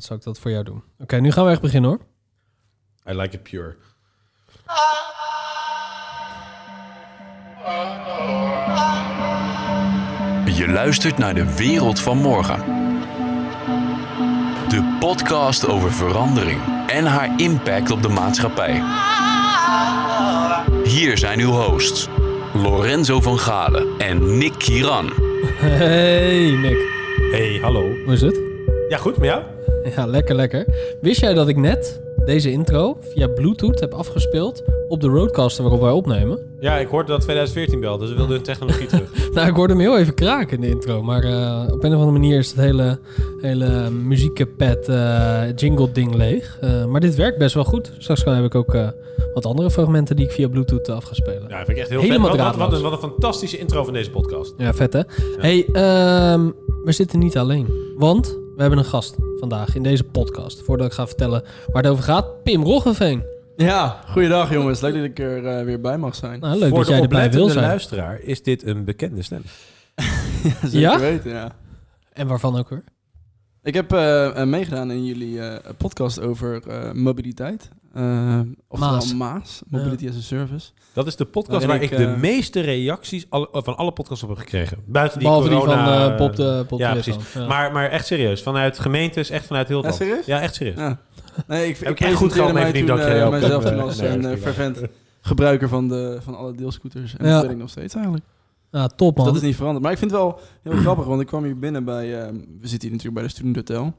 dan zal ik dat voor jou doen. Oké, nu gaan we echt beginnen hoor. I like it pure. Je luistert naar de wereld van morgen. De podcast over verandering en haar impact op de maatschappij. Hier zijn uw hosts, Lorenzo van Galen en Nick Kieran. Hey Nick, Hey, hallo. hoe is het? Ja, goed, met jou? Ja, lekker lekker. Wist jij dat ik net deze intro via Bluetooth heb afgespeeld op de Roadcaster waarop wij opnemen? Ja, ik hoorde dat 2014 belde, dus we wilden hun technologie terug. Nou, ik hoorde hem heel even kraken in de intro, maar eh, op een of andere manier is het hele, hele muziekpad eh jingle ding leeg. Eh, maar dit werkt best wel goed. Straks heb ik ook wat andere fragmenten die ik via Bluetooth af ga spelen. Ja, vind ik echt heel Helemaal vet. Wat, wat, wat een fantastische intro van deze podcast. Ja, vet hè? Hey, ehm, we zitten niet alleen. Want we hebben een gast vandaag in deze podcast. Voordat ik ga vertellen waar het over gaat. Pim Roggeveen. Ja, goeiedag jongens. Leuk dat ik er eh, weer bij mag zijn. Nou, leuk Voor dat de jij erbij wil zijn. luisteraar is dit een bekende stem. Zeker Ja? weten, ja. En waarvan ook hoor. Ik heb eh, eh, meegedaan in jullie eh, podcast over eh, mobiliteit. Oftewel Maas. Maas. Mobility as a Service. Dat is de podcast waar ik, ik, de meeste reacties van alle podcasts op heb gekregen. Buiten die Behalve die van corona... eh, Bob de Bob Ja, de precies. Ja. Maar, maar echt serieus, vanuit gemeentes, echt vanuit heel het Ja, land. Ja, echt serieus. Ja. Nee, ik, Heb ik goed mij verdiend, toen, ook. mijzelf toen als een fervent gebruiker van, de, van alle deelscooters. En Ja. dat ben ik nog steeds eigenlijk. Ja, top Dus man. dat is niet veranderd. Maar ik vind het wel heel grappig, want ik kwam hier binnen bij... eh, we zitten hier natuurlijk bij de Student Hotel.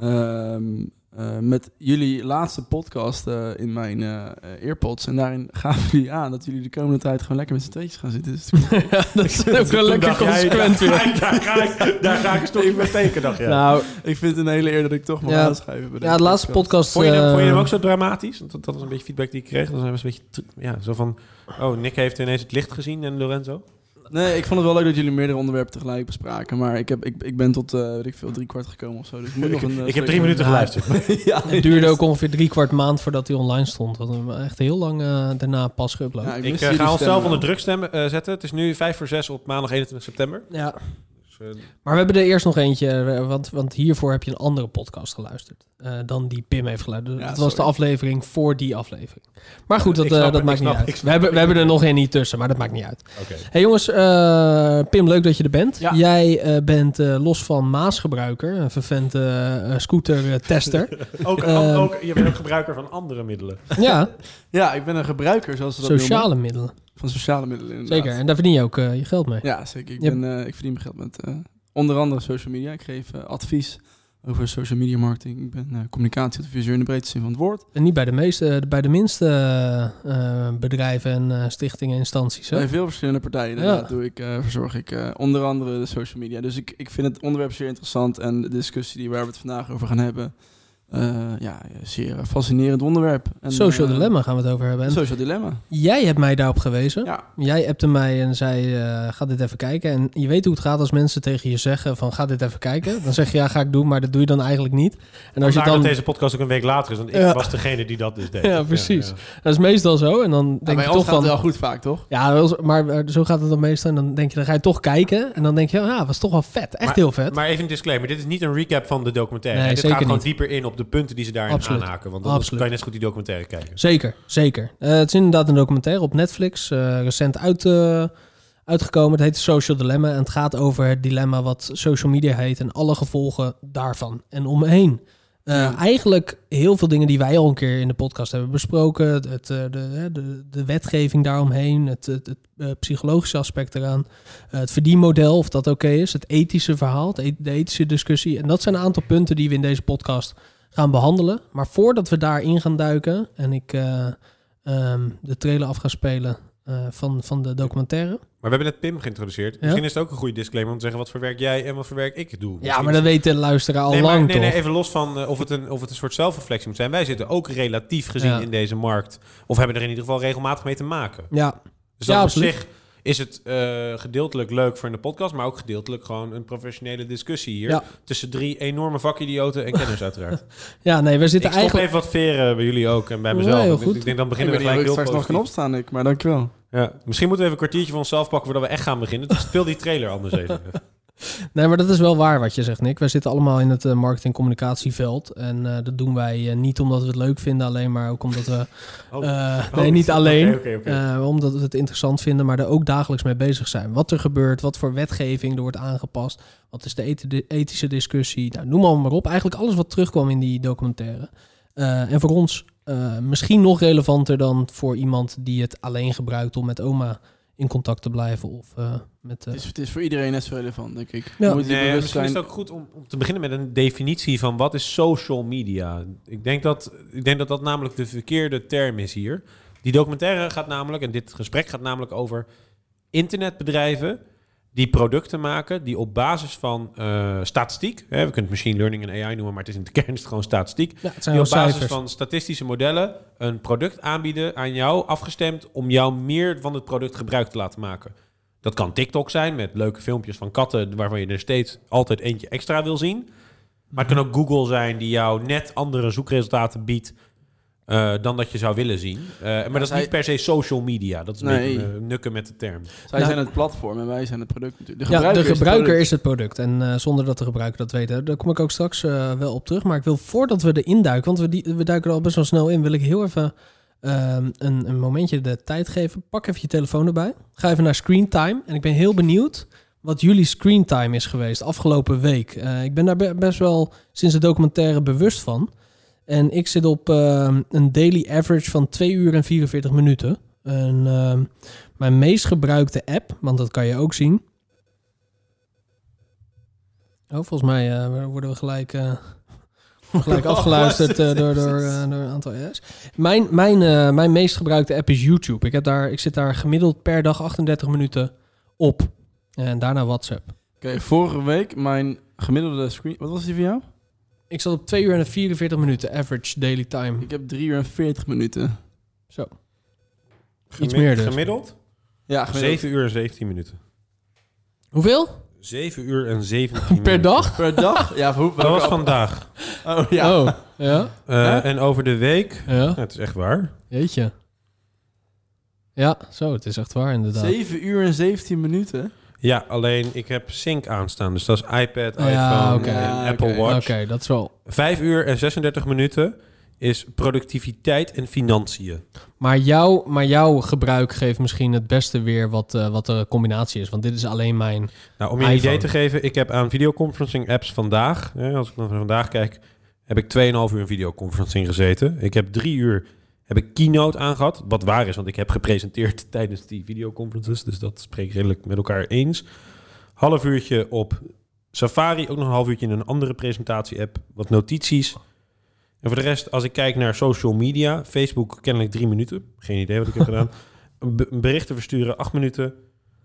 Ehm, eh, met jullie laatste podcast eh, in mijn eh eh, earpods. En daarin gaven jullie aan dat jullie de komende tijd gewoon lekker met z'n tweetjes gaan zitten. Dus ja, dat is ook wel lekker dacht consequent daar, weer. daar, ga ik, daar ga ik een stokje bij dacht je. Nou, ik vind het een hele eer dat ik toch mag Ja. aanschuiven. bij ja, de laatste podcast... Vond je, hem, eh, vond je hem ook zo dramatisch? Want Dat, dat was een beetje feedback die ik kreeg. Dan zijn we een beetje, ja, zo van, oh, Nick heeft ineens het licht gezien en Lorenzo. Nee, ik vond het wel leuk dat jullie meerdere onderwerpen tegelijk bespraken. Maar ik, heb, ik, ik ben tot, eh weet ik veel, drie kwart gekomen of zo. Dus ik moet nog een... eh, ik heb drie minuten Ja. geluisterd. ja, Het duurde ook ongeveer drie kwart maand voordat hij online stond. Dat we echt heel lang eh, daarna pas geüpload. Ja, Ja, ik Ik ga onszelf onder druk stemmen, zetten. Het is nu vijf voor zes op maandag 21 september. Dus, eh, Maar we hebben er eerst nog eentje, want, want hiervoor heb je een andere podcast geluisterd. Eh, dan die Pim heeft geluisterd. Ja, dat was de aflevering voor die aflevering. Maar goed, dat, eh, dat maakt niet snap- uit. We hebben, we hebben er nog één niet tussen, maar dat maakt niet uit. Oké. hey jongens, eh, Pim, leuk dat je er bent. Ja. Jij eh, bent eh, los van Maasgebruiker, een vervent eh, scooter-tester. Ook, Ehm. ook, je bent ook gebruiker van andere middelen. ja, Ja, ik ben een gebruiker, zoals ze dat noemen. sociale middelen. Van sociale middelen, inderdaad. Zeker, en daar verdien je ook je geld mee. Ja, zeker. Ik, ben, eh, ik verdien mijn geld met eh, onder andere social media. Ik geef advies over social media marketing. Ik ben eh, communicatieadviseur in de breedste zin van het woord. En niet bij de meeste, bij de minste eh, bedrijven en eh, stichtingen en instanties. Hè? Bij veel verschillende partijen inderdaad, doe ik, verzorg ik onder andere de social media. Dus ik, ik vind het onderwerp zeer interessant en de discussie die waar we het vandaag over gaan hebben, eh, ja, zeer fascinerend onderwerp. En, Social eh, dilemma gaan we het over hebben. En Social dilemma. jij hebt mij daarop gewezen. Ja, Jij appte mij en zei, eh, ga dit even kijken. En je weet hoe het gaat als mensen tegen je zeggen van, ga dit even kijken. Dan zeg je, ja, ga ik doen, maar dat doe je dan eigenlijk niet. En als je dan... dat deze podcast ook een week later is, want ik was degene die dat dus deed. Ja, precies. Dat is meestal zo. En dan denk je toch gaat van... het wel goed vaak, toch? Ja, maar zo gaat het dan meestal. En dan denk je, dan ga je toch kijken. En dan denk je, ja, was toch wel vet. Echt Maar- heel vet. Maar even een disclaimer, dit is niet een recap van de documentaire. Nee, dit zeker gaat gewoon niet. dieper in op de punten die ze daarin Absoluut. aanhaken. Want Absoluut. kan je net zo goed die documentaire kijken. Zeker, zeker. Eh, het is inderdaad een documentaire op Netflix, eh, recent uit, eh, uitgekomen. Het heet Social Dilemma en het gaat over het dilemma wat social media heet en alle gevolgen daarvan en omheen. Eh, Ja. Eigenlijk heel veel dingen die wij al een keer in de podcast hebben besproken. Het, eh, de, de, de wetgeving daaromheen, het, het, het eh, psychologische aspect eraan. het verdienmodel, of dat oké is. Het ethische verhaal, het e- de ethische discussie. En dat zijn een aantal punten die we in deze podcast gaan behandelen. Maar voordat we daarin gaan duiken en ik eh, ehm, de trailer af ga spelen eh, van, van de documentaire. Maar we hebben net Pim geïntroduceerd. Misschien is het ook een goede disclaimer om te zeggen wat voor werk jij en wat voor werk ik doe. Ja, maar dat weet de luisteraar al nee, maar- lang nee, toch? nee, even los van eh, of, het een, of het een soort zelfreflectie moet zijn. Wij zitten ook relatief gezien Ja. in deze markt. Of hebben er in ieder geval regelmatig mee te maken. Ja, Dus Ja, dat op absoluut. zich is het eh, gedeeltelijk leuk voor in de podcast, maar ook gedeeltelijk gewoon een professionele discussie hier. Ja. Tussen drie enorme vakidioten en kenners uiteraard. ja nee, we ik zitten stop eigenlijk... even wat veren bij jullie ook en bij Nee, mezelf. heel Ik- goed. Ik denk dan Ik beginnen weet we gelijk ik heel straks nog kan opstaan, ik, maar dankjewel. Ja. Misschien moeten we even een kwartiertje van onszelf pakken voordat we echt gaan beginnen. Dus speel die trailer anders even. Nee, maar dat is wel waar wat je zegt, Nick. Wij zitten allemaal in het eh, marketing-communicatieveld. En eh, dat doen wij eh, niet omdat we het leuk vinden, alleen maar ook omdat we... Oh. Oh, nee, niet alleen. omdat we het interessant vinden, maar er ook dagelijks mee bezig zijn. Wat er gebeurt, wat voor wetgeving er wordt aangepast. Wat is de eth- de ethische discussie? Nou, noem allemaal maar op. Eigenlijk alles wat terugkwam in die documentaire. En voor ons misschien nog relevanter dan voor iemand die het alleen gebruikt om met oma in contact te blijven. Of met... eh, Het is, het is voor iedereen net zo relevant, denk ik. Ja. Je moet je Nee, bewust misschien is het ook goed om, om te beginnen met een definitie van wat is social media. Ik denk, dat, ik denk dat dat namelijk de verkeerde term is hier. Die documentaire gaat namelijk, en dit gesprek gaat namelijk over internetbedrijven die producten maken die op basis van eh, statistiek, hè, we kunnen het machine learning en AI noemen, maar het is in de kern is het gewoon statistiek, ja, het zijn die op basis cijfers. van statistische modellen een product aanbieden aan jou, afgestemd om jou meer van het product gebruik te laten maken. Dat kan TikTok zijn met leuke filmpjes van katten waarvan je er steeds altijd eentje extra wil zien. Maar het kan ook Google zijn die jou net andere zoekresultaten biedt eh, dan dat je zou willen zien. Eh, maar dat is zij- niet per se social media. Dat is een Nee. beetje eh, nukken met de term. Zij Nou- zijn het platform en wij zijn het product natuurlijk. De ja, gebruiker, de gebruiker is is het product. En eh, zonder dat de gebruiker dat weet, hè, daar kom ik ook straks eh, wel op terug. Maar ik wil voordat we erin duiken, want we, die, we duiken er al best wel snel in, wil ik heel even ehm, een, een momentje de tijd geven. Pak even je telefoon erbij. Ga even naar screen time. En ik ben heel benieuwd wat jullie screen time is geweest afgelopen week. Eh, ik ben daar be- best wel sinds de documentaire bewust van. En ik zit op ehm, een daily average van 2 uur en 44 minuten. En ehm, mijn meest gebruikte app, want dat kan je ook zien. Oh, volgens mij eh, worden we gelijk, eh, gelijk afgeluisterd eh, door, door, eh, door een aantal AI's. Mijn, mijn, eh, mijn meest gebruikte app is YouTube. Ik, heb daar, ik zit daar gemiddeld per dag 38 minuten op. En daarna WhatsApp. Oké, vorige week mijn gemiddelde screen... Wat was die van jou? Ik zat op 2 uur en 44 minuten average daily time. Ik heb 3 uur en 40 minuten. Zo. Gemi- meer dus. Gemiddeld? Ja, gemiddeld. 7 uur en 17 minuten. Hoeveel? 7 uur en 17 minuten. Per dag? Per dag? Ja, voor hoe, Dat was vandaag. Oh, ja. Oh, ja. Eh, Hè? en over de week... Ja, Ja, het is echt waar. jeetje. Ja, zo, het is echt waar inderdaad. 7 uur en 17 minuten? Ja, alleen ik heb Sync aanstaan. Dus dat is iPad, iPhone Ja, en Ja, Apple oké. Watch. Oké, dat is wel... 5 uur en 36 minuten is productiviteit en financiën. Maar, jouw maar jouw gebruik geeft misschien het beste weer wat, eh, wat de combinatie is. Want dit is alleen mijn... Nou, om je een idee te geven, ik heb aan videoconferencing apps vandaag, hè, als ik dan naar vandaag kijk, heb ik 2,5 uur in videoconferencing gezeten. Ik heb drie uur heb ik keynote aangehad, wat waar is, want ik heb gepresenteerd tijdens die videoconferences, dus dat spreek ik redelijk met elkaar eens. Half uurtje op Safari, ook nog een half uurtje in een andere presentatie-app, wat notities. En voor de rest, als ik kijk naar social media, Facebook kennelijk drie minuten, geen idee wat ik heb gedaan. Be- berichten versturen acht minuten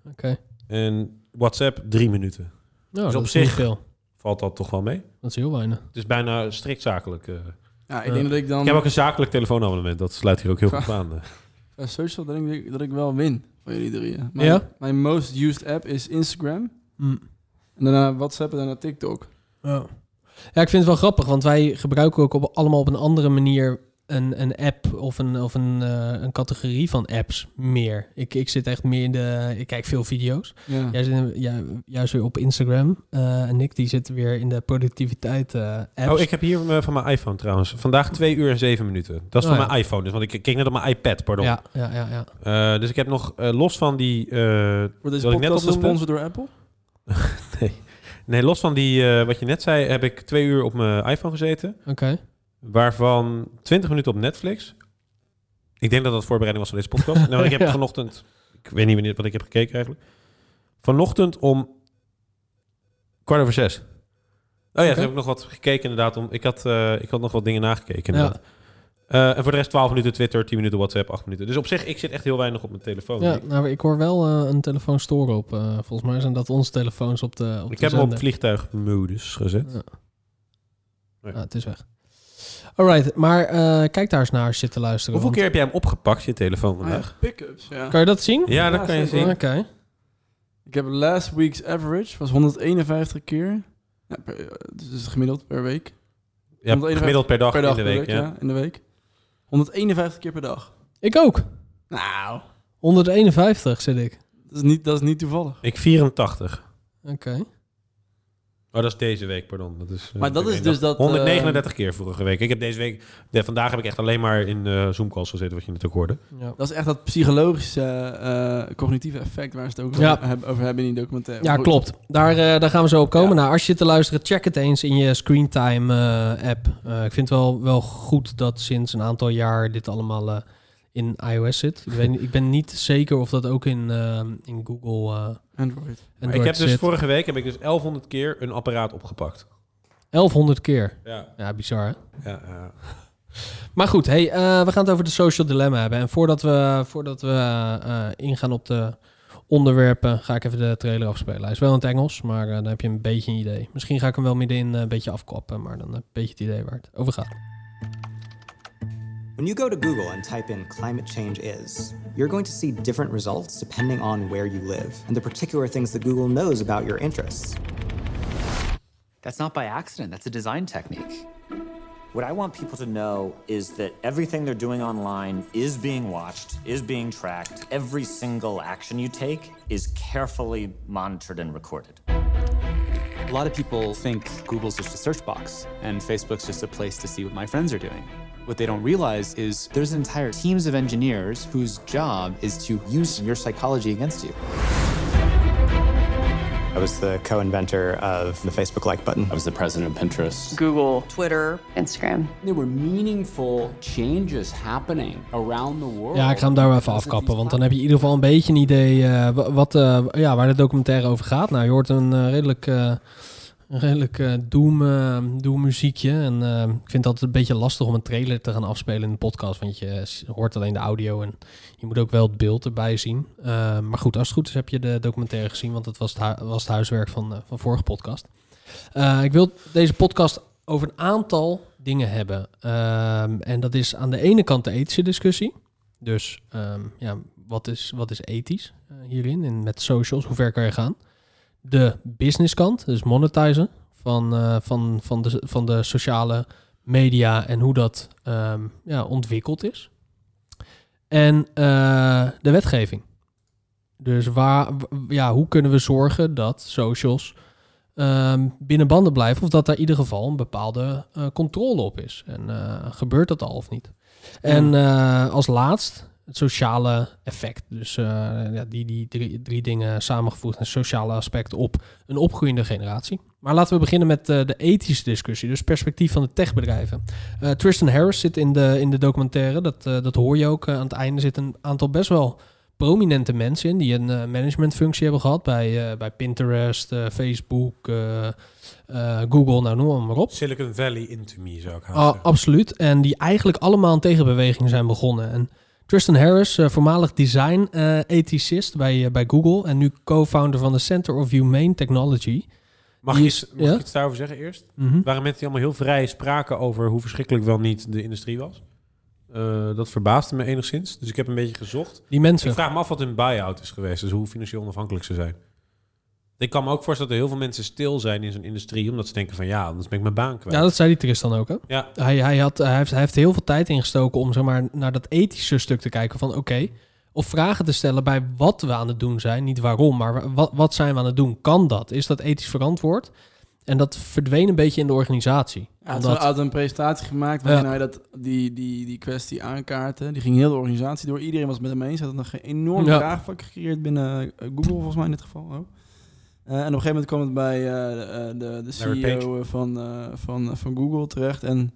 Oké. en WhatsApp drie minuten. Nou, Dus op zich- veel. Valt dat toch wel mee? Dat is heel weinig. Het is bijna strikt zakelijk. eh. Ja, ik denk dat ik dan... Ik heb ook een zakelijk telefoonabonnement. Dat sluit hier ook heel goed aan. Bij social denk ik dat ik wel win van jullie drieën. Mijn, Ja? Mijn most used app is Instagram. Mm. En daarna WhatsApp en daarna TikTok. Ja. Ja, ik vind het wel grappig, want wij gebruiken ook op, allemaal op een andere manier een, een app of, een, of een, eh, een categorie van apps meer. Ik, ik zit echt meer in de... Ik kijk veel video's. Ja. Jij zit in- ja, juist weer op Instagram. eh, en Nick die zit weer in de productiviteit eh apps. Oh, ik heb hier van mijn iPhone trouwens. Vandaag 2 uur en 7 minuten. Dat is Oh, van ja. mijn iPhone. Dus, want ik keek net op mijn iPad, pardon. Ja, ja, ja. ja. Eh, dus ik heb nog los van die... eh, Wordt deze Wat ik net podcast opnoemde? gesponsord door Apple? nee. Nee, los van die, eh, wat je net zei, heb ik twee uur op mijn iPhone gezeten. Oké. Waarvan 20 minuten op Netflix. Ik denk dat dat voorbereiding was van deze podcast. nou, ik heb Ja. vanochtend... Ik weet niet wanneer wat ik heb gekeken eigenlijk. Vanochtend om kwart over zes. Oh ja, toen heb ik nog wat gekeken inderdaad. Om, ik, had, eh, ik had nog wat dingen nagekeken Ja. Eh, en voor de rest 12 minuten Twitter, 10 minuten WhatsApp, 8 minuten. Dus op zich, ik zit echt heel weinig op mijn telefoon. Ja, ik nou, ik hoor wel eh, een telefoon storen op. eh, volgens mij zijn dat onze telefoons op de op ik de heb hem op vliegtuigmodus gezet. Ja. Ja. Ja, het is weg. Alright, maar eh, kijk daar eens naar als je zit te luisteren. Hoeveel keer heb jij hem opgepakt, je telefoon Ah, ja, vandaag? Pickups, ja. Kan je dat zien? Ja, dat Ja, kan je zien. Oké. Ik heb last week's average, was 151 keer. Ja, per, dus gemiddeld per week. Ja, 151 gemiddeld per dag, per dag in de week. ja. In de week. 151 keer per dag. Ik ook. Nou, 151 zit ik. dat is niet, dat is niet toevallig. Ik 84. Oké. Oh, dat is deze week, pardon. Dat is, eh, Maar dat is dus dat, 139 keer vorige week. Ik heb deze week... De, vandaag heb ik echt alleen maar in eh Zoom-calls gezeten, wat je net ook hoorde. Ja. Dat is echt dat psychologische, eh, cognitieve effect waar ze het ook Ja. over, hebben- in die documentaire. Ja, klopt. Daar, eh, daar gaan we zo op komen. Ja. Nou, als je zit te luisteren, check het eens in je Screentime eh, app. Eh, ik vind het wel, wel goed dat sinds een aantal jaar dit allemaal eh, in iOS zit. Ik, weet, niet- ik ben niet zeker of dat ook in, eh, in Google eh Android. Maar ik heb dus vorige week heb ik dus 1100 keer een apparaat opgepakt. 1100 keer. Ja, Ja, bizar hè? ja, ja. Maar goed, hey, eh, we gaan het over de social dilemma hebben. En voordat we, voordat we eh, ingaan op de onderwerpen, ga ik even de trailer afspelen. Hij is wel in het Engels, maar eh, dan heb je een beetje een idee. Misschien ga ik hem wel middenin een beetje afklappen, maar dan heb je een beetje het idee waar het over gaat. When you go to Google and type in climate change is, you're going to see different results depending on where you live and the particular things that Google knows about your interests. That's not by accident, that's a design technique. What I want people to know is that everything they're doing online is being watched, is being tracked. Every single action you take is carefully monitored and recorded. A lot of people think Google's just a search box and Facebook's just a place to see what my friends are doing. What they don't realize is there's entire teams of engineers whose job is to use your psychology against you. I was the co inventor of the Facebook like button. I was the president of Pinterest. Google, Twitter, Instagram. There were meaningful changes happening around the world. Ja, ik ga hem daar wel even afkappen, want dan heb je in ieder geval een beetje een idee wa- wat, eh, ja, waar de documentaire over gaat. Nou, je hoort een eh, redelijk, eh, een redelijk eh, doom, eh, doom muziekje. En eh, ik vind het altijd een beetje lastig om een trailer te gaan afspelen in de podcast, want je hoort alleen de audio en je moet ook wel het beeld erbij zien. Maar goed, als het goed is heb je de documentaire gezien, want dat was het, was het huiswerk van, van vorige podcast. Ik wil deze podcast over een aantal dingen hebben. Ehm, en dat is aan de ene kant de ethische discussie. Dus ehm, ja, wat is, wat is ethisch hierin? En met socials, hoe ver kan je gaan? De businesskant, dus monetizen van, eh, van, van, de, van de sociale media en hoe dat ehm, ja, ontwikkeld is. En eh, de wetgeving. Dus waar, ja, hoe kunnen we zorgen dat socials ehm, binnen banden blijven of dat daar in ieder geval een bepaalde eh, controle op is? En gebeurt dat al of niet? En eh, als laatst het sociale effect. Dus eh, ja, die, die drie, drie dingen samengevoegd. Een sociale aspect op een opgroeiende generatie. Maar laten we beginnen met eh, de ethische discussie. Dus perspectief van de techbedrijven. Eh, Tristan Harris zit in de, in de documentaire. Dat, dat hoor je ook. Aan het einde zitten een aantal best wel prominente mensen in... die een managementfunctie hebben gehad bij, bij Pinterest, Facebook, Google, nou noem maar op. Silicon Valley into me, zou ik haast Ah, zeggen. absoluut. En die eigenlijk allemaal een tegenbeweging zijn begonnen. En Tristan Harris, eh, voormalig design-ethicist bij, eh, bij Google... en nu co-founder van de Center of Humane Technology. Mag, ik iets, mag ja? ik iets daarover zeggen eerst? Mhm. waren mensen die allemaal heel vrij spraken over hoe verschrikkelijk wel niet de industrie was. Eh, dat verbaasde me enigszins. Dus ik heb een beetje gezocht. Die mensen. Ik vraag me af wat hun buy-out is geweest. Dus hoe financieel onafhankelijk ze zijn. Ik kan me ook voorstellen dat er heel veel mensen stil zijn in zo'n industrie. Omdat ze denken van ja, anders ben ik mijn baan kwijt. Ja, dat zei die Tristan ook. Hè? Ja. Hij, hij, had, hij, heeft, hij heeft heel veel tijd ingestoken om zeg maar, naar dat ethische stuk te kijken van oké, of vragen te stellen bij wat we aan het doen zijn. Niet waarom, maar wat, wat zijn we aan het doen? Kan dat? Is dat ethisch verantwoord? En dat verdween een beetje in de organisatie. Ja, hij had een presentatie gemaakt waarin Ja. hij dat, die, die, die kwestie aankaartte. Die ging heel de organisatie door. Iedereen was het met hem eens. Hij had nog een enorm Ja. vraagvak gecreëerd binnen eh, Google, volgens mij in dit geval ook. Eh, en op een gegeven moment kwam het bij eh, eh, de, de CEO van, eh, van, van Google terecht. En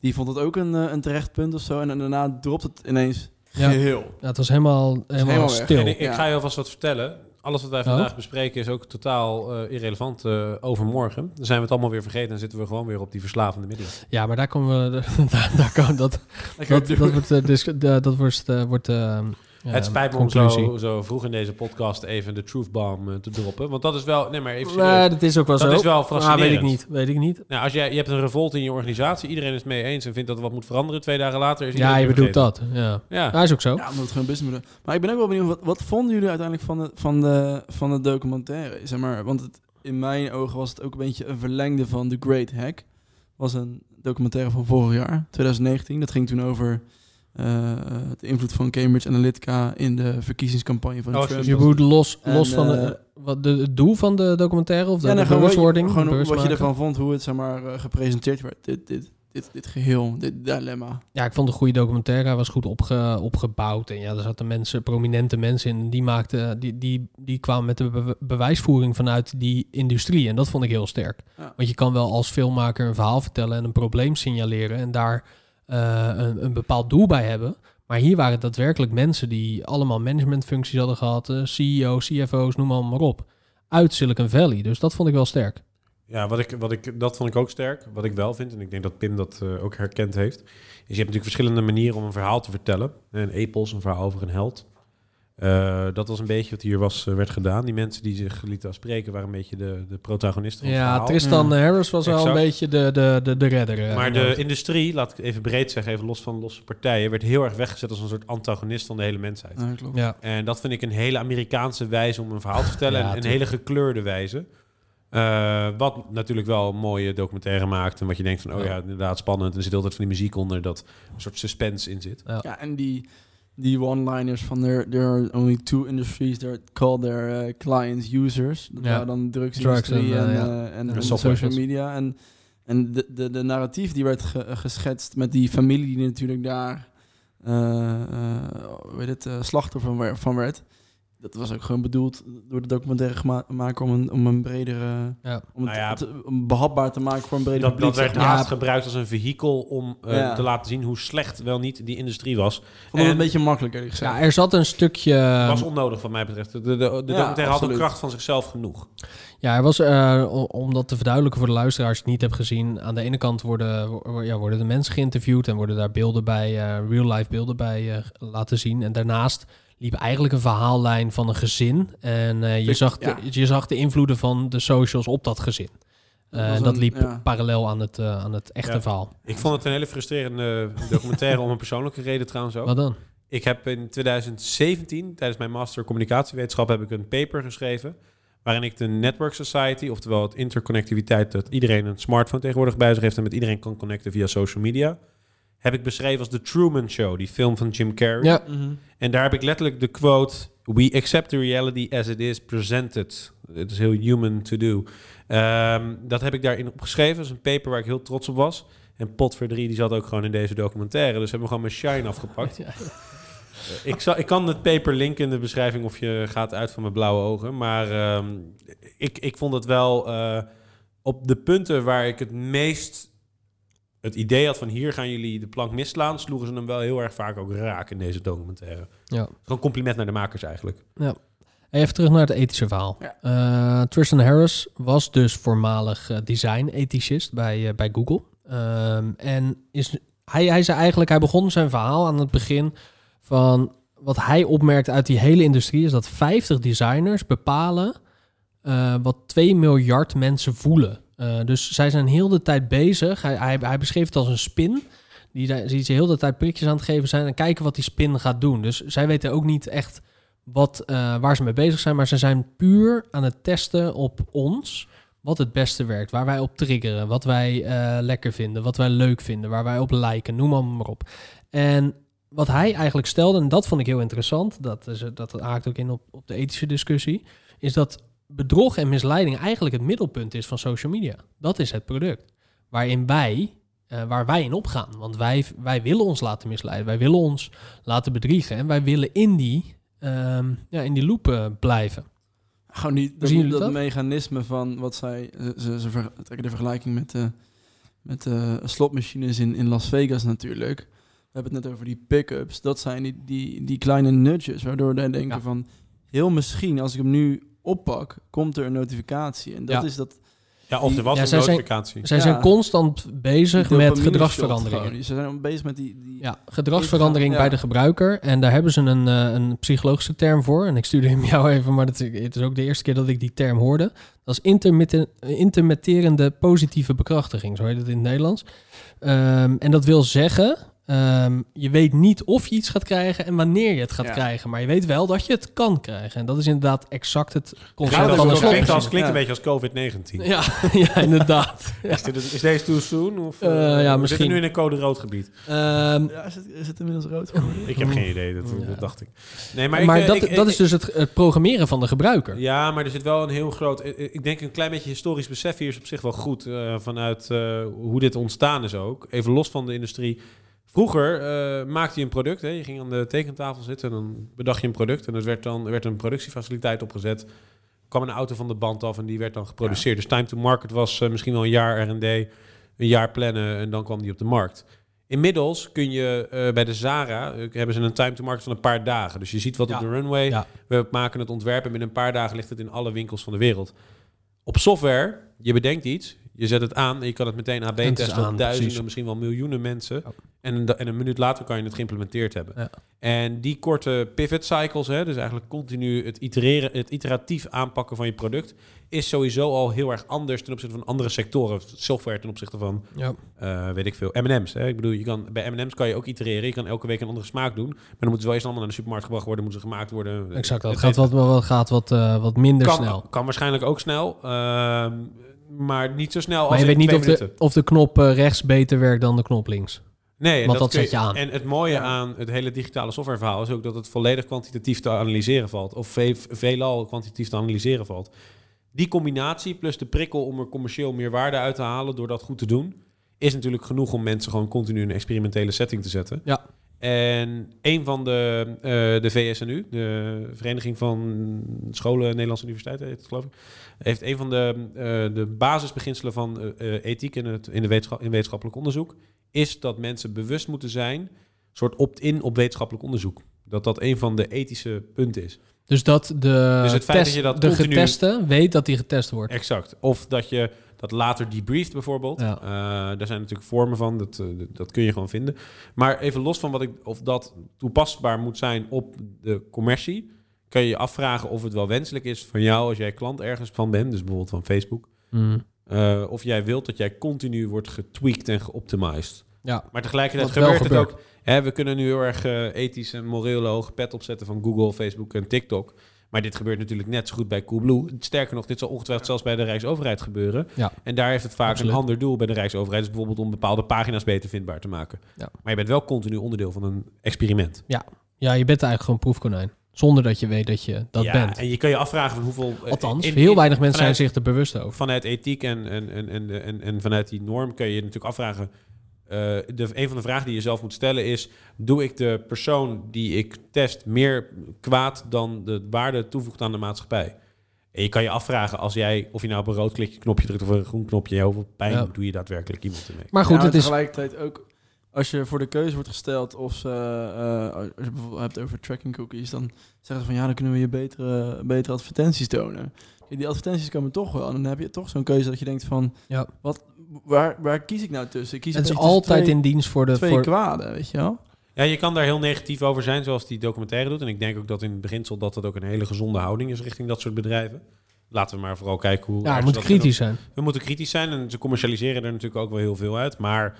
die vond het ook een, een terecht punt of zo. En, dan dropt het ineens Ja. geheel. Ja, het was helemaal, helemaal, stil. En ik, ik Ja. ga je alvast wat vertellen. Alles wat wij Oh. vandaag bespreken is ook totaal eh, irrelevant eh, overmorgen. Dan zijn we het allemaal weer vergeten en zitten we gewoon weer op die verslavende middelen. Ja, maar daar komen we. Daar, daar komen dat. Dat, dat wordt, eh, dat wordt, wordt het spijt me om conclusie. zo, zo vroeg in deze podcast even de truth bomb eh, te droppen. Want dat is wel... Nee, maar even serieus. Dat is ook wel Dat zo. is wel Ah, weet ik fascinerend. niet. Weet ik niet. Nou, als jij, je hebt een revolt in je organisatie, iedereen is het mee eens en vindt dat er wat moet veranderen. Twee dagen later is Ja, je bedoelt dat. Ja. Ja. Dat is ook zo. Ja, omdat het gewoon business moet Maar ik ben ook wel benieuwd, wat, wat vonden jullie uiteindelijk van de, van de, van de documentaire? Zeg maar, want het, in mijn ogen was het ook een beetje een verlengde van The Great Hack. was een documentaire van vorig jaar, 2019. Dat ging toen over de invloed van Cambridge Analytica in de verkiezingscampagne van Oh, Trump. Je moet los, En, los van de, eh, wat de, het doel van de documentaire of de, Ja, de gewoon, bewustwording. gewoon wat je ervan vond, hoe het zeg maar, eh, gepresenteerd werd. Dit, dit, dit, dit geheel, dit dilemma. Ja, ik vond een goede documentaire. Hij was goed opge, opgebouwd. En ja, er zaten mensen, prominente mensen in. Die, maakten, die, die, die kwamen met de be- bewijsvoering vanuit die industrie. En dat vond ik heel sterk. Ja. Want je kan wel als filmmaker een verhaal vertellen en een probleem signaleren. En daar eh, een, een bepaald doel bij hebben. Maar hier waren het daadwerkelijk mensen die allemaal managementfuncties hadden gehad. eh, CEO's, CFO's, noem maar, maar op. Uit Silicon Valley. Dus dat vond ik wel sterk. Ja, wat ik, wat ik, dat vond ik ook sterk. Wat ik wel vind, en ik denk dat Pim dat eh, ook herkend heeft, is je hebt natuurlijk verschillende manieren om een verhaal te vertellen. En Epos, een verhaal over een held. Eh, dat was een beetje wat hier was, eh, werd gedaan. Die mensen die zich lieten afspreken waren een beetje de, de protagonisten van het Ja, verhaal. Tristan Ja. Harris was wel een beetje de, de, de, de redder. eh, Maar de industrie, laat ik even breed zeggen, even los van losse partijen, werd heel erg weggezet als een soort antagonist van de hele mensheid. Ja, klopt. ja. En dat vind ik een hele Amerikaanse wijze om een verhaal te vertellen. Ja, en een hele gekleurde wijze. Eh, wat natuurlijk wel een mooie documentaire maakt. En wat je denkt van, oh ja, inderdaad spannend. En er zit altijd van die muziek onder dat een soort suspense in zit. Ja, en die, die one-liners van there, there are only two industries that call their uh, clients users. Dat Ja. waren dan de drugsindustrie Drugs en, en, eh, eh, en, en social media. En, en de, de, de narratief die werd ge- geschetst met die familie die natuurlijk daar eh, eh, hoe heet het, eh, slachtoffer van, van werd. Dat was ook gewoon bedoeld door de documentaire maken om een, om een bredere... Ja. Om het Nou ja, te- om behapbaar te maken voor een breder Dat, publiek. dat werd haast gebruikt als een vehikel om eh, Ja. te laten zien hoe slecht wel niet die industrie was. Vond En- een beetje makkelijk eerlijk gezegd. ja, er zat een stukje... Het was onnodig wat mij betreft. De, de, de documentaire had een kracht van zichzelf genoeg. Ja, er was, eh, o- om dat te verduidelijken voor de luisteraars die het niet hebben gezien. Aan de ene kant worden, wo- ja, worden de mensen geïnterviewd en worden daar beelden bij, eh, real-life beelden bij eh, laten zien. En daarnaast liep eigenlijk een verhaallijn van een gezin. En eh, je, Ik- zag de, ja. je zag de invloeden van de socials op dat gezin. Dat Eh, en dat een- liep ja. parallel aan het, eh, aan het echte Ja. verhaal. Ik vond het een hele frustrerende documentaire om een persoonlijke reden trouwens ook. Wat dan? Ik heb in 2017, tijdens mijn master communicatiewetenschap, heb ik een paper geschreven. Waarin ik de Network Society, oftewel het interconnectiviteit, dat iedereen een smartphone tegenwoordig bij zich heeft en met iedereen kan connecten via social media, heb ik beschreven als The Truman Show, die film van Jim Carrey. Ja, Mhm. En daar heb ik letterlijk de quote: We accept the reality as it is presented. Het is heel human to do. Ehm, dat heb ik daarin opgeschreven. Dat is een paper waar ik heel trots op was. En Potverdrie die zat ook gewoon in deze documentaire. Dus hebben we gewoon mijn shine afgepakt. Ja. Ik, zal, ik kan het paper linken in de beschrijving of je gaat uit van mijn blauwe ogen. Maar ehm, ik, ik vond het wel eh, op de punten waar ik het meest het idee had van hier gaan jullie de plank misslaan, sloegen ze hem wel heel erg vaak ook raak in deze documentaire. ja. Gewoon compliment naar de makers eigenlijk. Even terug naar het ethische verhaal. Ja. Eh, Tristan Harris was dus voormalig eh, design-ethicist bij, eh, bij Google. Ehm, en is, hij, hij zei eigenlijk, hij begon zijn verhaal aan het begin van wat hij opmerkt uit die hele industrie is dat 50 designers bepalen eh, wat 2 miljard mensen voelen. Eh, dus zij zijn heel de tijd bezig. Hij, hij, hij beschreef het als een spin. Die, die ze heel de tijd prikjes aan het geven zijn en kijken wat die spin gaat doen. Dus zij weten ook niet echt wat, eh, waar ze mee bezig zijn, maar ze zijn puur aan het testen op ons wat het beste werkt, waar wij op triggeren, wat wij eh, lekker vinden, wat wij leuk vinden, waar wij op lijken, noem maar, maar op. En wat hij eigenlijk stelde, en dat vond ik heel interessant, dat, dat haakt ook in op, op de ethische discussie, is dat bedrog en misleiding eigenlijk het middelpunt is van social media. Dat is het product waarin wij, eh, waar wij in opgaan. Want wij, wij willen ons laten misleiden, wij willen ons laten bedriegen en wij willen in die, ehm, ja, in die loop eh, blijven. Gewoon die, dat, dat dat? mechanisme van wat zij... Ze, ze, ze ver- trekken de vergelijking met de, met slotmachines in, in Las Vegas natuurlijk. We hebben het net over die pick-ups. Dat zijn die, die, die kleine nudges, waardoor wij denken Ja. van... Heel misschien, als ik hem nu oppak, komt er een notificatie. En dat Ja. is dat... Ja, of er was Ja, een zij zijn- notificatie. Zij Ja. zijn constant bezig die met gewoon. Ze zijn bezig met die... die Ja, gedragsverandering Ja. bij de gebruiker. En daar hebben ze een, eh, een psychologische term voor. En ik stuurde hem jou even, maar dat, het is ook de eerste keer dat ik die term hoorde. Dat is intermitte- intermitterende positieve bekrachtiging, zo heet het in het Nederlands. Ehm, en dat wil zeggen Ehm, je weet niet of je iets gaat krijgen en wanneer je het gaat Ja. krijgen. Maar je weet wel dat je het kan krijgen. En dat is inderdaad exact het concept van de ook klinkt, als, klinkt een beetje als COVID-19. Ja, ja, inderdaad. Ja. Is, dit, is deze too soon? Of, Eh, eh, ja, we zitten misschien. nu in een code rood gebied. Ehm, Ja, is het, is het inmiddels rood geworden? Ik heb geen idee, dat, Ja. dat dacht ik. Nee, maar, maar ik, eh, dat, ik- dat ik- is dus het, het programmeren van de gebruiker. Ja, maar er zit wel een heel groot... Ik denk een klein beetje historisch besef hier is op zich wel goed. eh, vanuit eh, hoe dit ontstaan is ook. Even los van de industrie. Vroeger eh, maakte je een product. Hè. Je ging aan de tekentafel zitten en dan bedacht je een product. En er werd dan er werd een productiefaciliteit opgezet. kwam een auto van de band af en die werd dan geproduceerd. Dus time to market was eh, misschien wel een jaar R&D, een jaar plannen en dan kwam die op de markt. Inmiddels kun je eh, bij de Zara hebben ze een time to market van een paar dagen. Dus je ziet wat Ja. op de runway. Ja. We maken het ontwerp en binnen een paar dagen ligt het in alle winkels van de wereld. Op software, je bedenkt iets, je zet het aan en je kan het meteen AB het testen op aan, duizenden, precies. misschien wel miljoenen mensen. Ja. En, een, en een minuut later kan je het geïmplementeerd hebben. Ja. En die korte pivot cycles, hè, dus eigenlijk continu het, itereren, het iteratief aanpakken van je product, is sowieso al heel erg anders ten opzichte van andere sectoren. Software ten opzichte van, Ja. eh, weet ik veel, M&M's. Hè. Ik bedoel, je kan, bij M&M's kan je ook itereren. Je kan elke week een andere smaak doen. Maar dan moeten ze wel eerst allemaal naar de supermarkt gebracht worden, moeten ze gemaakt worden. Exact, dat Het gaat wat, wat, gaat wat, eh, wat minder kan, snel. Kan waarschijnlijk ook snel. ehm, maar niet zo snel als Maar je in weet niet twee of de, of de knop eh, rechts beter werkt dan de knop links. Nee, en want dat zet je aan. En het mooie aan het hele digitale softwareverhaal is ook dat het volledig kwantitatief te analyseren valt. Of ve veelal kwantitatief te analyseren valt. Die combinatie plus de prikkel om er commercieel meer waarde uit te halen door dat goed te doen, is natuurlijk genoeg om mensen gewoon continu in een experimentele setting te zetten. Ja. En een van de, eh, de VSNU, de Vereniging van Scholen Nederlandse Universiteiten, heet het, geloof ik, heeft een van de, eh, de basisbeginselen van eh, eh, ethiek in, het, in, de wetenschap, in wetenschappelijk onderzoek, is dat mensen bewust moeten zijn, soort opt-in op wetenschappelijk onderzoek. Dat dat een van de ethische punten is. Dus dat de, Dus het feit test, dat je dat de continu- geteste weet dat die getest wordt. Exact. Of dat je dat later debrieft bijvoorbeeld. Ja. Daar zijn natuurlijk vormen van, dat, dat kun je gewoon vinden. Maar even los van wat ik, of dat toepasbaar moet zijn op de commercie, kan je je afvragen of het wel wenselijk is van jou als jij klant ergens van bent, dus bijvoorbeeld van Facebook. Mm. eh, of jij wilt dat jij continu wordt getweakt en geoptimized. Ja. Maar tegelijkertijd gebeurt het ook. Hè, we kunnen nu heel erg eh, ethisch en moreel hoge pet opzetten van Google, Facebook en TikTok. Maar dit gebeurt natuurlijk net zo goed bij Coolblue. Sterker nog, dit zal ongetwijfeld zelfs bij de Rijksoverheid gebeuren. Ja. En daar heeft het vaak Absoluut. een ander doel bij de Rijksoverheid. Dus bijvoorbeeld om bepaalde pagina's beter vindbaar te maken. Ja. Maar je bent wel continu onderdeel van een experiment. Ja. ja, je bent eigenlijk gewoon proefkonijn. Zonder dat je weet dat je dat ja, bent. En je kan je afvragen van hoeveel... eh, Althans, in- heel in- weinig mensen vanuit- zijn zich er bewust over. Vanuit ethiek en, en, en, en, en, en vanuit die norm kun je je natuurlijk afvragen... eh, de, een van de vragen die je zelf moet stellen is... doe ik de persoon die ik test meer kwaad dan de waarde toevoegt aan de maatschappij? En je kan je afvragen als jij, of je nou op een rood klikje knopje drukt of een groen knopje, hoeveel pijn Ja. doe je daadwerkelijk iemand ermee? Maar goed, Ja, het is... tegelijkertijd ook als je voor de keuze wordt gesteld of ze, eh, als je bijvoorbeeld hebt over tracking cookies, dan zeggen ze van ja, dan kunnen we je betere, betere advertenties tonen. Die advertenties komen toch wel. En dan heb je toch zo'n keuze dat je denkt van, Ja. wat, waar, waar kies ik nou tussen? Ik kies Het is altijd twee, in dienst voor de... twee Voor, kwaden, weet je wel? Ja, je kan daar heel negatief over zijn, zoals die documentaire doet. En ik denk ook dat in het beginsel dat dat ook een hele gezonde houding is richting dat soort bedrijven. Laten we maar vooral kijken hoe... ja, we moeten kritisch zijn. We moeten kritisch zijn en ze commercialiseren er natuurlijk ook wel heel veel uit. Maar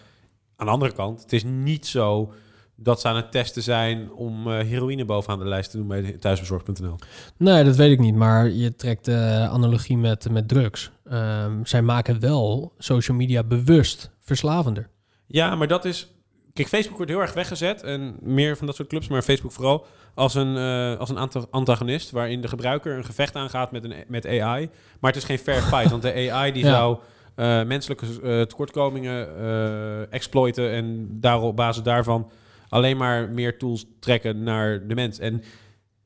aan de andere kant, het is niet zo dat ze aan het testen zijn om eh, heroïne bovenaan de lijst te doen bij thuisbezorgd.nl. Nee, dat weet ik niet. Maar je trekt de analogie met, met drugs. Ehm, zij maken wel social media bewust verslavender. Ja, maar dat is... Kijk, Facebook wordt heel erg weggezet en meer van dat soort clubs, maar Facebook vooral als een, eh, als een anta- antagonist waarin de gebruiker een gevecht aangaat met, een, met AI. Maar het is geen fair fight, want de AI die Ja. zou eh, menselijke eh, tekortkomingen eh, exploiten en daar, op basis daarvan alleen maar meer tools trekken naar de mens. En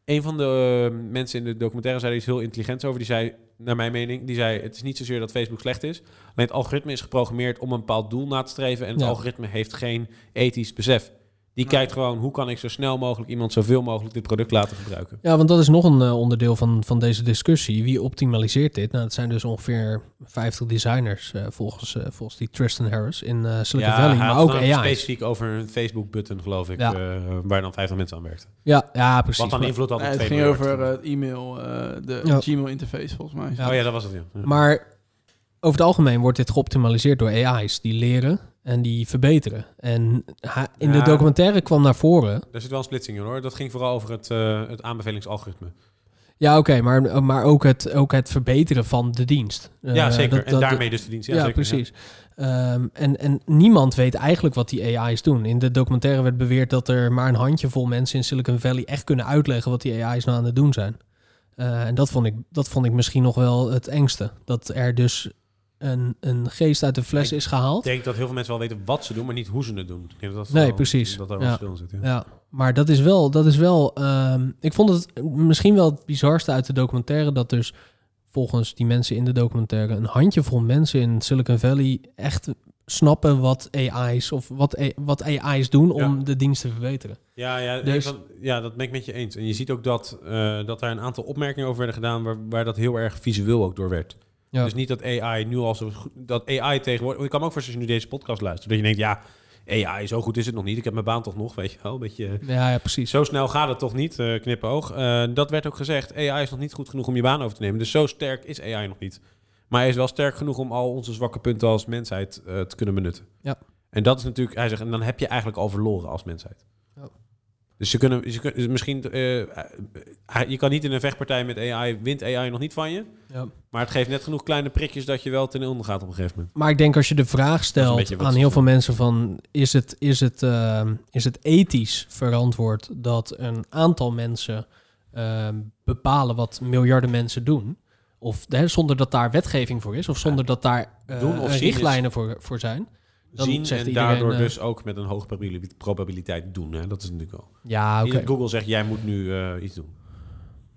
een van de mensen in de documentaire zei er iets heel intelligents over. Die zei, naar mijn mening, die zei... het is niet zozeer dat Facebook slecht is. Alleen het algoritme is geprogrammeerd om een bepaald doel na te streven... en het Ja. algoritme heeft geen ethisch besef. Die kijkt gewoon, hoe kan ik zo snel mogelijk... iemand zoveel mogelijk dit product laten gebruiken. Ja, want dat is nog een eh, onderdeel van, van deze discussie. Wie optimaliseert dit? Nou, het zijn dus ongeveer 50 designers eh, volgens, eh, volgens die Tristan Harris in eh, Silicon Valley, hij maar ook AI. specifiek over een Facebook-button, geloof ik... Ja. eh, waar dan 50 mensen aan werkten. Ja, ja, precies. Wat dan Maar- invloed had op Nee, het 2 ging over eh, e-mail, eh, de Ja. Gmail interface volgens mij. Ja. Oh ja, dat was het. Ja. Maar over het algemeen wordt dit geoptimaliseerd door AI's die leren En die verbeteren. En in de Ja. documentaire kwam naar voren. Daar zit wel een splitsing in hoor. Dat ging vooral over het, eh, het aanbevelingsalgoritme. Ja, oké, maar, maar ook, het, ook het verbeteren van de dienst. ja, Eh, zeker. dat- en dat- daarmee dus de dienst. Ja, Ja, zeker, precies. Ehm, en, en niemand weet eigenlijk wat die AI's doen. In de documentaire werd beweerd dat er maar een handjevol mensen in Silicon Valley echt kunnen uitleggen wat die AI's nou aan het doen zijn. Eh, en dat vond, ik, dat vond ik misschien nog wel het engste. Dat er dus een, een geest uit de fles Ik is gehaald. Ik denk dat heel veel mensen wel weten wat ze doen, maar niet hoe ze het doen. Dat dat Nee, wel- precies. Dat daar Ja. zit. Maar dat is wel, dat is wel. ehm, ik vond het misschien wel het bizarste uit de documentaire dat dus volgens die mensen in de documentaire een handjevol mensen in Silicon Valley echt snappen wat AI's of wat, A- wat AI's doen om Ja. de dienst te verbeteren. Ja, ja, Dus- van- ja, dat ben ik met je eens. En je ziet ook dat, eh, dat daar een aantal opmerkingen over werden gedaan waar, waar dat heel erg visueel ook door werd. Ja. Dus niet dat AI nu al zo goed, dat AI tegenwoordig. want Ik kan me ook voorstellen als je nu deze podcast luistert, dat je denkt, ja, AI, zo goed is het nog niet. Ik heb mijn baan toch nog, weet je wel. Een beetje, Ja, ja precies. zo snel gaat het toch niet, eh knipoog. Eh, dat werd ook gezegd, AI is nog niet goed genoeg om je baan over te nemen. Dus zo sterk is AI nog niet. Maar hij is wel sterk genoeg om al onze zwakke punten als mensheid eh, te kunnen benutten. Ja. En dat is natuurlijk, hij zegt, en dan heb je eigenlijk al verloren als mensheid. Dus ze kunnen, ze kunnen misschien, eh, je kan niet in een vechtpartij met AI, wint AI nog niet van je. Ja. Maar het geeft net genoeg kleine prikjes dat je wel ten onder gaat op een gegeven moment. Maar ik denk als je de vraag stelt aan heel veel mensen van is het, is het, ehm, is het ethisch verantwoord dat een aantal mensen ehm, bepalen wat miljarden mensen doen? Of hè, zonder dat daar wetgeving voor is, of zonder dat daar eh, Doen of richtlijnen voor, voor zijn. Dan Zien zegt en iedereen, daardoor eh, dus ook met een hoge probabili- probabiliteit doen. Hè? Dat is natuurlijk wel. Ja, oké. Google zegt, jij moet nu eh, iets doen.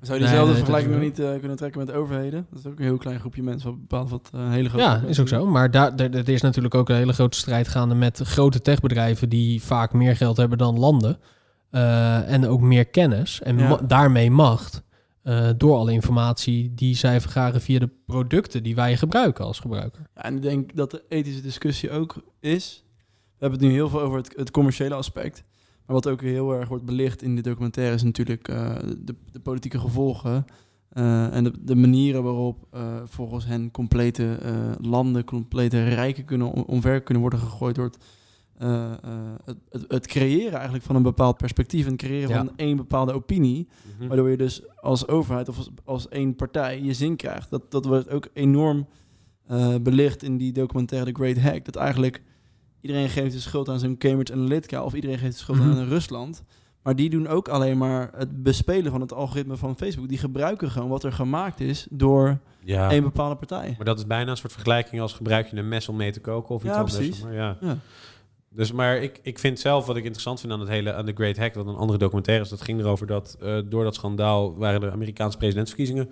Zou je diezelfde nee, vergelijking nog niet eh, kunnen trekken met overheden? Dat is ook een heel klein groepje mensen wat bepaalt wat een hele grote Ja, is ook mensen zo. Maar daar, er is natuurlijk ook een hele grote strijd gaande met grote techbedrijven die vaak meer geld hebben dan landen. eh, en ook meer kennis en Ja. ma- daarmee macht. Eh, door alle informatie die zij vergaren via de producten die wij gebruiken als gebruiker. Ja, en ik denk dat de ethische discussie ook is. We hebben het nu heel veel over het, commerciële aspect. Maar wat ook heel erg wordt belicht in de documentaire is natuurlijk eh, de, de politieke gevolgen. eh, en de, de manieren waarop volgens hen complete landen, complete rijken kunnen om- omver kunnen worden gegooid door het, eh, eh, het, het, het creëren eigenlijk van een bepaald perspectief en het creëren Ja. van één bepaalde opinie. Mhm. Waardoor je dus als overheid of als, als één partij je zin krijgt. Dat, dat wordt ook enorm eh, belicht in die documentaire The Great Hack. Dat eigenlijk iedereen geeft de schuld aan zo'n Cambridge Analytica of iedereen geeft de schuld Mhm. aan Rusland. Maar die doen ook alleen maar het bespelen van het algoritme van Facebook. Die gebruiken gewoon wat er gemaakt is door Ja. één bepaalde partij. Maar dat is bijna een soort vergelijking als gebruik je een mes om mee te koken of iets Ja, anders. precies. Maar ja. Ja. Dus, maar ik, ik vind zelf wat ik interessant vind aan het hele aan de Great Hack, dat een andere documentaire is, dat ging erover dat eh, door dat schandaal waren de Amerikaanse presidentsverkiezingen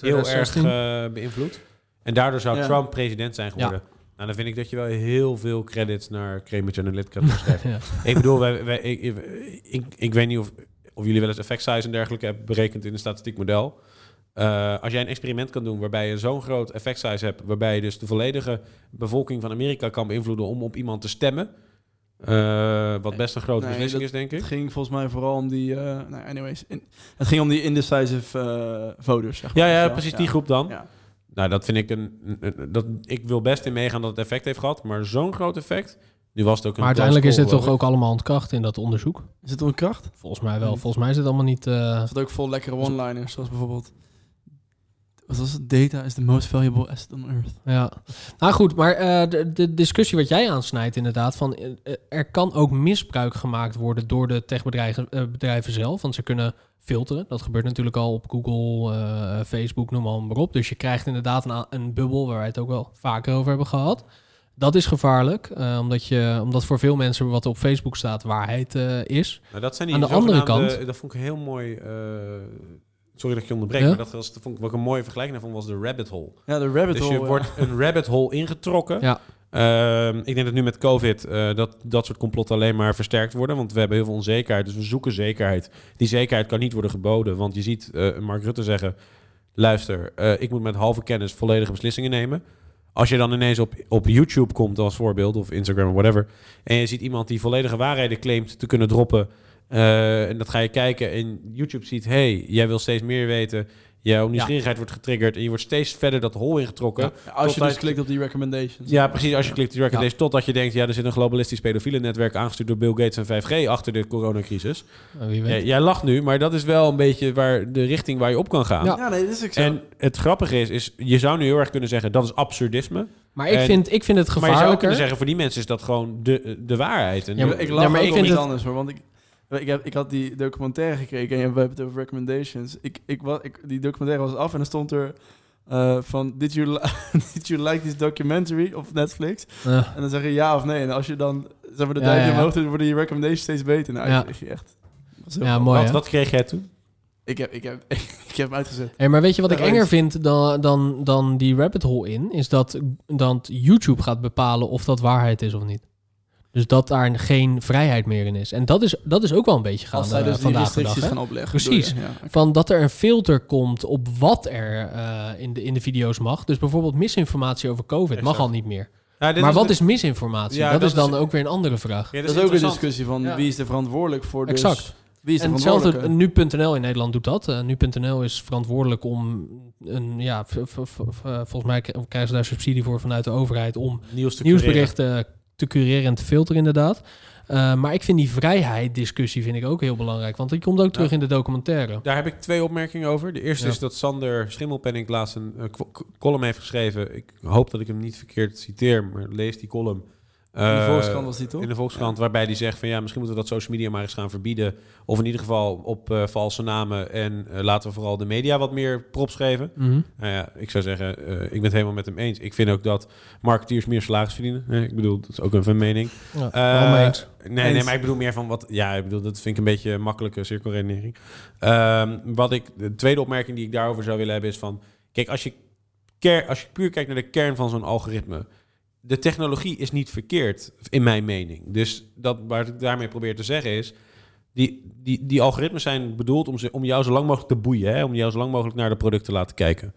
heel erg eh, beïnvloed. En daardoor zou Ja. Trump president zijn geworden. Nou, dan vind ik dat je wel heel veel credits naar Cambridge Analytica moet schrijven. Ja. Ik bedoel, wij, wij, ik, ik, ik, ik weet niet of, of jullie wel eens effect size en dergelijke hebben berekend in een statistiek model. Eh, als jij een experiment kan doen waarbij je zo'n groot effect size hebt, waarbij je dus de volledige bevolking van Amerika kan beïnvloeden om op iemand te stemmen, eh, wat best een grote Nee, beslissing dat- is, denk ik. Het ging volgens mij vooral om die... eh nou, anyways. in- het ging om die indecisive eh, voters, zeg maar. Ja, ja, precies Ja. die groep dan. Ja. Nou, dat vind ik een, dat, ik wil best in meegaan dat het effect heeft gehad, maar zo'n groot effect. Nu was het ook een Maar uiteindelijk is dit call, toch ook allemaal ontkracht in dat onderzoek? Is het onder kracht? Volgens mij wel. Volgens mij is het allemaal niet... eh, Er zat ook vol lekkere one-liners, zoals bijvoorbeeld... Wat was het? Data is the most valuable asset on earth. Ja, nou goed, maar eh, de, de discussie wat jij aansnijdt inderdaad, van eh, eh, er kan ook misbruik gemaakt worden door de techbedrijven eh, bedrijven zelf, want ze kunnen filteren. Dat gebeurt natuurlijk al op Google, eh, Facebook, noem maar, maar op. Dus je krijgt inderdaad een, een bubbel waar wij het ook wel vaker over hebben gehad. Dat is gevaarlijk, eh, omdat, je, omdat voor veel mensen wat op Facebook staat waarheid eh, is. Nou, dat zijn die Aan de andere kant- Dat vond ik heel mooi. Sorry dat ik je onderbreek, Ja? maar dat, was, dat vond ik wat ik een mooie vergelijking daarvan was de rabbit hole. Ja, de rabbit dus hole. je ja. wordt een rabbit hole ingetrokken. Ja. Ehm, ik denk dat nu met COVID eh, dat dat soort complotten alleen maar versterkt worden. Want we hebben heel veel onzekerheid. Dus we zoeken zekerheid. Die zekerheid kan niet worden geboden. Want je ziet eh, Mark Rutte zeggen... Luister, eh, ik moet met halve kennis volledige beslissingen nemen. Als je dan ineens op, op YouTube komt als voorbeeld... of Instagram of whatever... en je ziet iemand die volledige waarheden claimt te kunnen droppen... eh, en dat ga je kijken en YouTube ziet... hey, jij wil steeds meer weten... Jouw nieuwsgierigheid wordt getriggerd en je wordt steeds verder dat hol ingetrokken. Ja, als je dus klikt op die recommendations. Ja, precies. Als je klikt op die recommendation, totdat je denkt... ja, er zit een globalistisch pedofiele netwerk aangestuurd door Bill Gates en 5G achter de coronacrisis. Wie weet. Jij lacht nu, maar dat is wel een beetje waar de richting waar je op kan gaan. Ja. Ja, nee, dat is ook zo. En het grappige is, is, je zou nu heel erg kunnen zeggen... dat is absurdisme. maar ik en- vind, ik vind het Maar je zou ook gevaarlijker. kunnen zeggen... voor die mensen is dat gewoon de, de waarheid. En Ja, maar ik lach Ja, maar ook ik vind het- anders hoor, want ik, ik, heb, ik had die documentaire gekeken en we hebben het over recommendations. Ik, ik, ik, die documentaire was af en dan stond er eh, van, did you, li- did you like this documentary op Netflix? Eh, En dan zeg je ja of nee. En als je dan, zeg maar, de Ja, duimpje ja, ja. omhoog doet, worden je recommendations steeds beter. Nou, Ja. echt... heel ja, mooi wat, wat kreeg jij toen? Ik heb, ik, heb, ik heb hem uitgezet. Hey, maar weet je wat ik enger vind dan, dan, dan die rabbit hole in? Is dat, dat YouTube gaat bepalen of dat waarheid is of niet. Dus dat daar geen vrijheid meer in is. En dat is, dat is ook wel een beetje gaande Als zij dus die vandaag de dag. restricties hè? gaan opleggen. Precies. je? Ja. Van dat er een filter komt op wat er eh, in, de, in de video's mag. Dus bijvoorbeeld misinformatie over COVID mag al niet meer. Ja, Maar wat de- is misinformatie? Ja, dat, dat is dan is- ook weer een andere vraag. Ja, Dat is ook een discussie van Ja. wie is er verantwoordelijk voor. Dus, Exact. Wie is En hetzelfde, nu.nl in Nederland doet dat. Eh, nu.nl is verantwoordelijk om een, ja, volgens mij krijgen ze daar subsidie voor vanuit de overheid om Nieuws te nieuwsberichten te cureren en te filteren inderdaad. Eh, maar ik vind die vrijheid discussie vind ik ook heel belangrijk, want die komt ook terug in de documentaire. Daar heb ik twee opmerkingen over. De eerste Ja. is dat Sander Schimmelpenning laatst een k- column heeft geschreven. Ik hoop dat ik hem niet verkeerd citeer, maar lees die column. In de Eh, Volkskrant was die toch? In de Volkskrant, waarbij hij zegt van ja, misschien moeten we dat social media maar eens gaan verbieden. Of in ieder geval op eh, valse namen. En eh, laten we vooral de media wat meer props geven. Mhm. Nou ja, ik zou zeggen, ik ben het helemaal met hem eens. Ik vind ook dat marketeers meer salaris verdienen. Eh, ik bedoel, dat is ook een mening. Ja, eens. Nee, nee, maar ik bedoel meer van wat... Ja, ik bedoel, dat vind ik een beetje een makkelijke cirkelredenering. Ehm, wat ik... De tweede opmerking die ik daarover zou willen hebben is van... Kijk, als je, als je puur kijkt naar de kern van zo'n algoritme... De technologie is niet verkeerd, in mijn mening. Dus dat, wat ik daarmee probeer te zeggen is... Die, die, die algoritmes zijn bedoeld om, ze, om jou zo lang mogelijk te boeien. Hè? Om jou zo lang mogelijk naar de producten te laten kijken.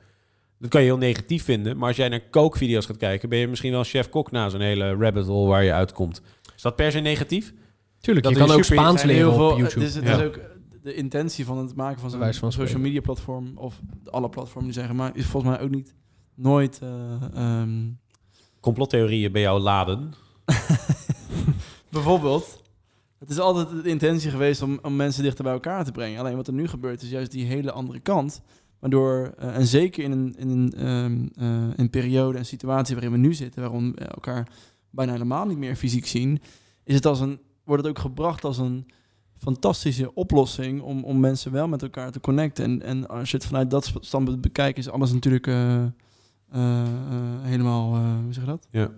Dat kan je heel negatief vinden. Maar als jij naar kookvideo's gaat kijken... ben je misschien wel chef-kok na zo'n hele rabbit hole waar je uitkomt. Is dat per se negatief? Tuurlijk, dat je kan ook Spaans leren op YouTube. Het is, het Ja. is ook de intentie van het maken van zo'n social spreken. media platform of alle platformen die zijn gemaakt is volgens mij ook niet nooit. eh, ehm, Complottheorieën bij jou laden. bijvoorbeeld, het is altijd de intentie geweest om, om mensen dichter bij elkaar te brengen. Alleen wat er nu gebeurt is juist die hele andere kant. Waardoor, eh, en zeker in een, in een, een periode en situatie waarin we nu zitten, waarom we elkaar bijna helemaal niet meer fysiek zien, is het als een, wordt het ook gebracht als een fantastische oplossing om, om mensen wel met elkaar te connecten. En, en als je het vanuit dat standpunt bekijkt, is alles natuurlijk eh, helemaal, eh, hoe zeg je dat? Ja.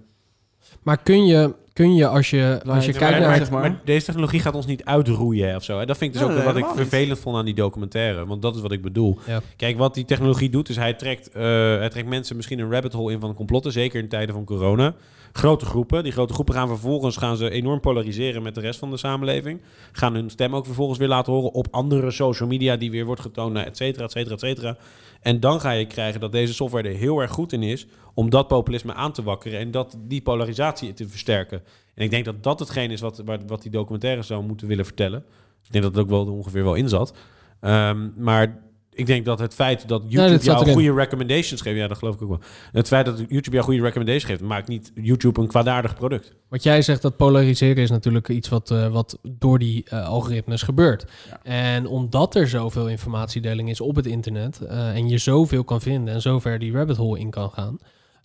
Maar kun je, kun je als je, als je Ja, kijkt maar- naar... maar, zeg maar. maar deze technologie gaat ons niet uitroeien of zo. Hè? Dat vind ik dus Ja, ook nee, wat ik niet. vervelend vond aan die documentaire. Want dat is wat ik bedoel. Ja. Kijk, wat die technologie doet, is hij trekt, eh, hij trekt mensen misschien een rabbit hole in van complotten. Zeker in tijden van corona. Grote groepen. Die grote groepen gaan vervolgens gaan ze enorm polariseren met de rest van de samenleving. Gaan hun stem ook vervolgens weer laten horen op andere social media die weer wordt getoond, et cetera, et cetera, et cetera. En dan ga je krijgen dat deze software er heel erg goed in is om dat populisme aan te wakkeren en dat die polarisatie te versterken. En ik denk dat dat hetgeen is wat, wat, die documentaire zou moeten willen vertellen. Ik denk dat het ook wel er ongeveer wel in zat. Ehm, maar ik denk dat het feit dat YouTube dat jou goede recommendations geeft, ja, dat geloof ik ook wel. Het feit dat YouTube jou goede recommendations geeft, maakt niet YouTube een kwaadaardig product. Wat jij zegt, dat polariseren is natuurlijk iets wat, eh, wat door die eh, algoritmes gebeurt. Ja. En omdat er zoveel informatiedeling is op het internet eh, en je zoveel kan vinden en zover die rabbit hole in kan gaan,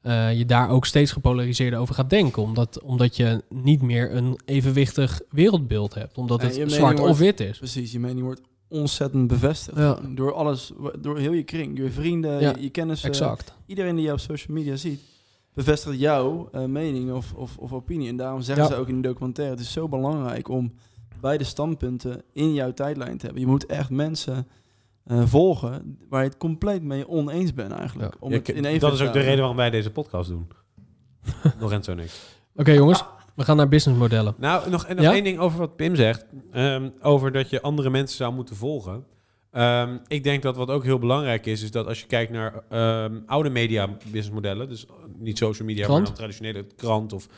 eh, je daar ook steeds gepolariseerder over gaat denken. Omdat, omdat je niet meer een evenwichtig wereldbeeld hebt. Omdat het zwart wordt- of wit is. Precies, je mening wordt ontzettend bevestigd. Ja. Door alles, door heel je kring, je vrienden, Ja, je, je kennissen. Exact. Iedereen die jou op social media ziet, bevestigt jouw eh, mening of, of, of opinie. En daarom zeggen Ja. ze ook in de documentaire, het is zo belangrijk om beide standpunten in jouw tijdlijn te hebben. Je moet echt mensen eh, volgen waar je het compleet mee oneens bent eigenlijk. Ja. Om Ja, het in dat is ook de reden waarom wij deze podcast doen. Lorenzo en ik. Oké jongens, we gaan naar businessmodellen. Nou, nog, en nog Ja? één ding over wat Pim zegt. ehm, over dat je andere mensen zou moeten volgen. Ehm, ik denk dat wat ook heel belangrijk is, is dat als je kijkt naar ehm, oude media businessmodellen, dus niet social media, Krant? maar dan traditionele krant of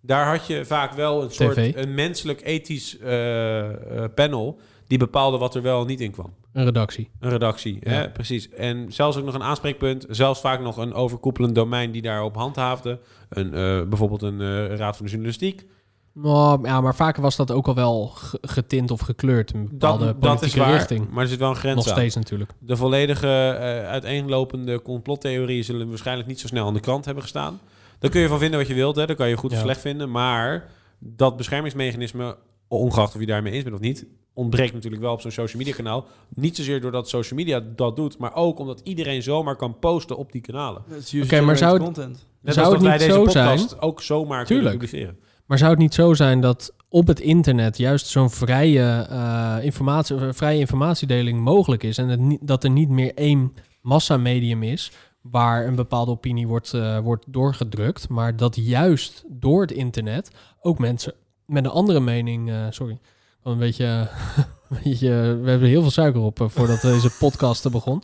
daar had je vaak wel een soort TV. een menselijk ethisch eh, eh, panel die bepaalde wat er wel en niet in kwam. Een redactie. Een redactie, Ja. hè? precies. En zelfs ook nog een aanspreekpunt. Zelfs vaak nog een overkoepelend domein die daarop handhaafde. Een, eh, bijvoorbeeld een eh, raad van de journalistiek. Nou, ja, maar vaker was dat ook al wel ge- getint of gekleurd. Een bepaalde Dat, dat is waar, richting. maar er zit wel een grens Nog aan. steeds natuurlijk. De volledige eh, uiteenlopende complottheorieën zullen waarschijnlijk niet zo snel aan de krant hebben gestaan. Daar kun je van vinden wat je wilt, hè. dat kan je goed of slecht vinden. Maar dat beschermingsmechanisme, ongeacht of je daarmee eens bent of niet, ontbreekt natuurlijk wel op zo'n social media kanaal. Niet zozeer doordat social media dat doet, maar ook omdat iedereen zomaar kan posten op die kanalen. Oké, maar zou het, content. Net zou als het dat niet wij deze zo podcast zijn... ook zomaar Tuurlijk. kunnen publiceren. Maar zou het niet zo zijn dat op het internet juist zo'n vrije, eh, informatie, of vrije informatiedeling mogelijk is en het niet, dat er niet meer één massamedium is waar een bepaalde opinie wordt, eh, wordt doorgedrukt, maar dat juist door het internet ook mensen met een andere mening, eh, sorry, een beetje, een beetje, we hebben heel veel suiker op eh, voordat deze podcast er begon.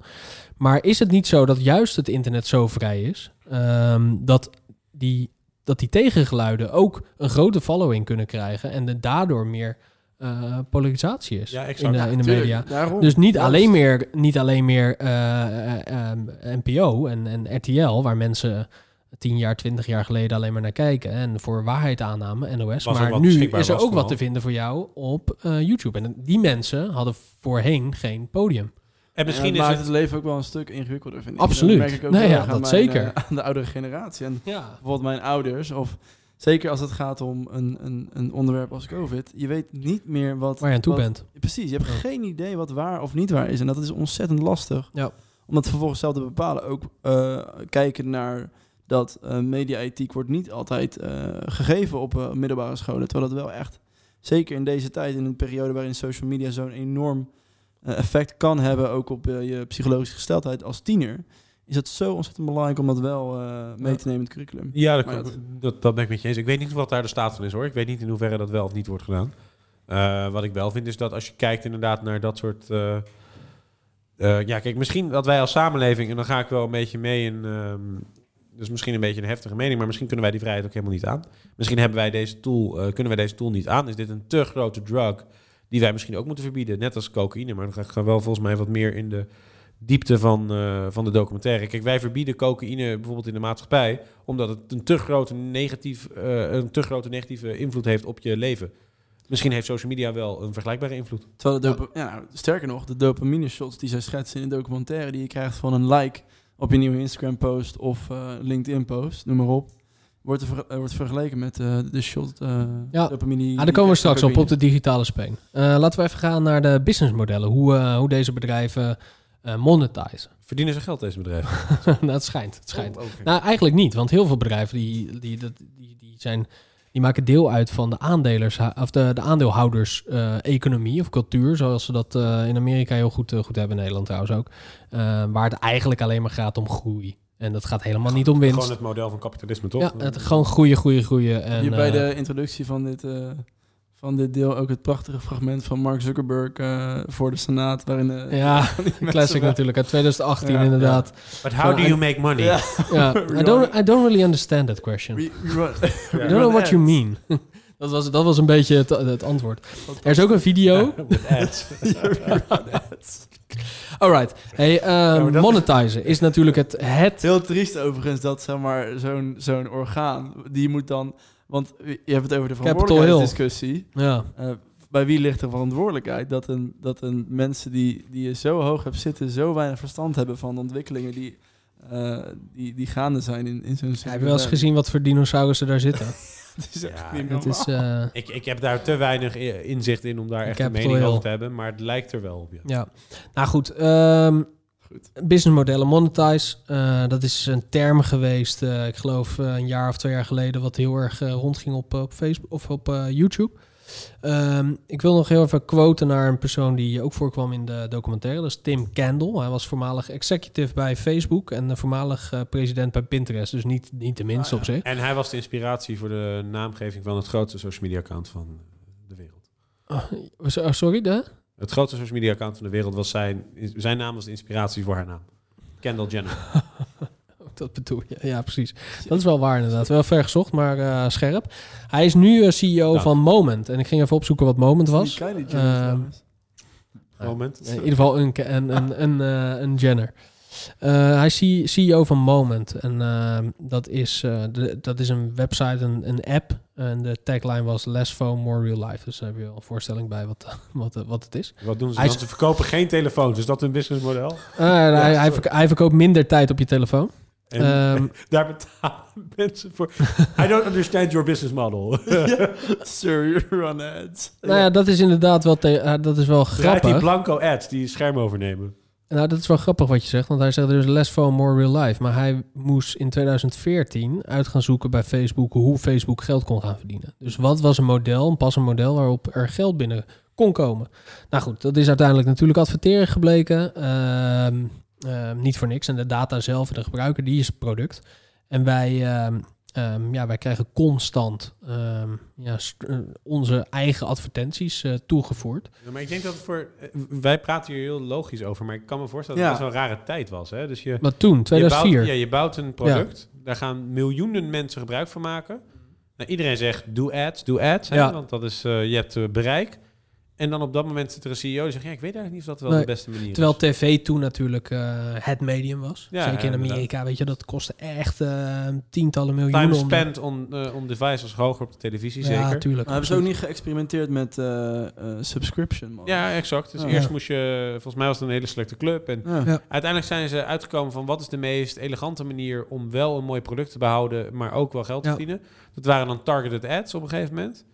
Maar is het niet zo dat juist het internet zo vrij is, ehm, dat die dat die tegengeluiden ook een grote following kunnen krijgen en er daardoor meer eh, polarisatie is Ja, in de, in de media. Daarom. Dus niet Juist. alleen meer, niet alleen meer eh, eh, NPO en, en RTL, waar mensen tien jaar, twintig jaar geleden alleen maar naar kijken en voor waarheid aannamen, NOS. Was maar nu is er ook wat te vinden voor jou op eh, YouTube. En die mensen hadden voorheen geen podium. En misschien Ja, is het het... maakt het leven ook wel een stuk ingewikkelder, vind ik. Absoluut. Dat merk ik ook Nee, ja, dat mijn, zeker. eh, aan de oudere generatie. En Ja. bijvoorbeeld mijn ouders, of zeker als het gaat om een, een, een onderwerp als COVID, je weet niet meer wat... Waar je aan toe wat- bent. Precies, je hebt Ja. geen idee wat waar of niet waar is. En dat is ontzettend lastig. Ja. Om dat vervolgens zelf te bepalen. Ook eh, kijken naar dat eh media-ethiek wordt niet altijd eh, gegeven op eh, middelbare scholen. Terwijl dat wel echt, zeker in deze tijd, in een periode waarin social media zo'n enorm effect kan hebben, ook op je psychologische gesteldheid als tiener, is het zo ontzettend belangrijk om dat wel mee te nemen in het curriculum. Ja, dat, dat- dat, dat ben ik met je eens. Ik weet niet wat daar de staat van is hoor. Ik weet niet in hoeverre dat wel of niet wordt gedaan. Wat ik wel vind is dat als je kijkt inderdaad naar dat soort... ja, kijk, misschien dat wij als samenleving... en dan ga ik wel een beetje mee in... dus misschien een beetje een heftige mening... maar misschien kunnen wij die vrijheid ook helemaal niet aan. Misschien hebben wij deze tool, eh, kunnen wij deze tool niet aan. Is dit een te grote drug die wij misschien ook moeten verbieden? Net als cocaïne, maar dan ga ik gewoon wel volgens mij wat meer in de diepte van, eh, van de documentaire. Kijk, wij verbieden cocaïne bijvoorbeeld in de maatschappij... omdat het een te grote, negatief, eh, een te grote negatieve invloed heeft op je leven. Misschien heeft social media wel een vergelijkbare invloed. Ja. sterker nog, de dopamine shots die zij schetsen in de documentaire die je krijgt van een like op je nieuwe Instagram post of eh, LinkedIn post, noem maar op, wordt, er ver- eh, wordt vergeleken met eh, de shot eh Ja. dopamine. Ah, daar komen we straks op, op de digitale speen. Eh, laten we even gaan naar de businessmodellen. Hoe, eh, hoe deze bedrijven eh monetizen. Verdienen ze geld, deze bedrijven? nou, het schijnt. Het schijnt. Oh. Nou, eigenlijk niet. Want heel veel bedrijven die, die, dat- die, die, zijn, die maken deel uit van de aandelers of de, de aandeelhouders eh, economie of cultuur, zoals ze dat eh, in Amerika heel goed, eh, goed hebben, in Nederland trouwens ook. Eh, waar het eigenlijk alleen maar gaat om groei. En dat gaat helemaal niet om winst. Gewoon het model van kapitalisme, toch? ja, het gewoon groeien, groeien, groeien. En, je bij de introductie van dit, eh, van dit deel ook het prachtige fragment van Mark Zuckerberg eh, voor de Senaat, waarin... eh, Ja, classic natuurlijk, uit 2018 Ja, inderdaad. But how do you make money? I don't, I don't really understand that question. We- we run- we I don't know what you mean. dat, was, dat was een beetje het, het antwoord. Er is ook een video. With ads. Alright. Hey, ehm, is- monetizen is natuurlijk het, het... Heel triest overigens dat zeg maar zo'n zo'n orgaan, die moet dan... Want je hebt het over de verantwoordelijkheidsdiscussie. Ja, Eh, bij wie ligt de verantwoordelijkheid dat een, dat een mensen die, die je zo hoog hebt zitten, zo weinig verstand hebben van de ontwikkelingen die, eh, die, die gaande zijn in, in zo'n heb je wel eens gezien wat voor dinosaurussen daar zitten? Het is echt Ja, niet het is... eh, Ik, ik heb daar te weinig inzicht in om daar echt een mening over te hebben. Maar het lijkt er wel op, ja. ja. Nou goed. ehm Goed. businessmodellen, monetize. eh, dat is een term geweest, eh, ik geloof eh, een jaar of twee jaar geleden, wat heel erg rondging op, op Facebook of op YouTube. Ehm, ik wil nog heel even quoten naar een persoon die ook voorkwam in de documentaire. Dat is Tim Candle. Hij was voormalig executive bij Facebook en voormalig president bij Pinterest. Dus niet, niet de minste Ah, op zich. En hij was de inspiratie voor de naamgeving van het grootste social media account van de wereld. Oh, so- sorry, de? Het grootste social media account van de wereld was zijn... Zijn naam was de inspiratie voor haar naam. Kendall Jenner. Dat bedoel je. Ja, precies. Dat is wel waar inderdaad. Wel ver gezocht, maar eh, scherp. Hij is nu eh, CEO Dank. van Moment. En ik ging even opzoeken wat Moment was. Jenner Ehm. Moment. In ieder geval een, een, een, een, eh, een Jenner. Eh, hij is CEO van Moment. En eh, dat, is, eh, de, dat is een website, een, een app. En de tagline was Less phone, more real life. Dus daar heb je wel een voorstelling bij wat, wat, wat het is. Wat doen ze Hij dan? is- Ze verkopen geen telefoons. Is dat hun businessmodel? Eh, hij, hij, hij verkoopt minder tijd op je telefoon. En Ehm, daar betalen mensen voor. I don't understand your business model. Sir, you're on ads. nou ja, dat is inderdaad wel, te- dat is wel Draait die grappig. blanco ads die scherm overnemen. Nou, dat is wel grappig wat je zegt, want hij zegt is less phone, more real life. Maar hij moest in 2014 uit gaan zoeken bij Facebook hoe Facebook geld kon gaan verdienen. Dus wat was een model, een passend model waarop er geld binnen kon komen? Nou goed, dat is uiteindelijk natuurlijk adverteren gebleken. Ehm, ehm, niet voor niks. En de data zelf de gebruiker, die is het product. En wij, ehm, ehm, ja, wij krijgen constant ehm, ja, eh, onze eigen advertenties eh, toegevoerd. Ja, maar ik denk dat het voor... eh, Wij praten hier heel logisch over, maar ik kan me voorstellen dat Ja. het best wel een rare tijd was. Hè? Dus je, Wat toen, 2004. Je bouwt, ja, je bouwt een product. Daar gaan miljoenen mensen gebruik van maken. Nou, iedereen zegt, doe ads, doe ads. Hè? Ja. Want dat is, eh, je hebt bereik. En dan op dat moment zit er een CEO die zegt... Ja, ik weet eigenlijk niet of dat wel Nee, de beste manier Terwijl is. tv toen natuurlijk eh, het medium was. Ja, Zeker in ja, Amerika, weet je, dat kostte echt eh, tientallen miljoenen. Time om- spent on, eh, on device was hoger op de televisie, Ja, zeker. tuurlijk. Maar hebben ze ook niet geëxperimenteerd met eh, eh, subscription? man? Ja, exact. Dus Ja. eerst Ja. moest je... Volgens mij was het een hele selecte club. En Ja. Ja. uiteindelijk zijn ze uitgekomen van... wat is de meest elegante manier om wel een mooi product te behouden... maar ook wel geld te Ja. verdienen. Dat waren dan targeted ads op een gegeven moment.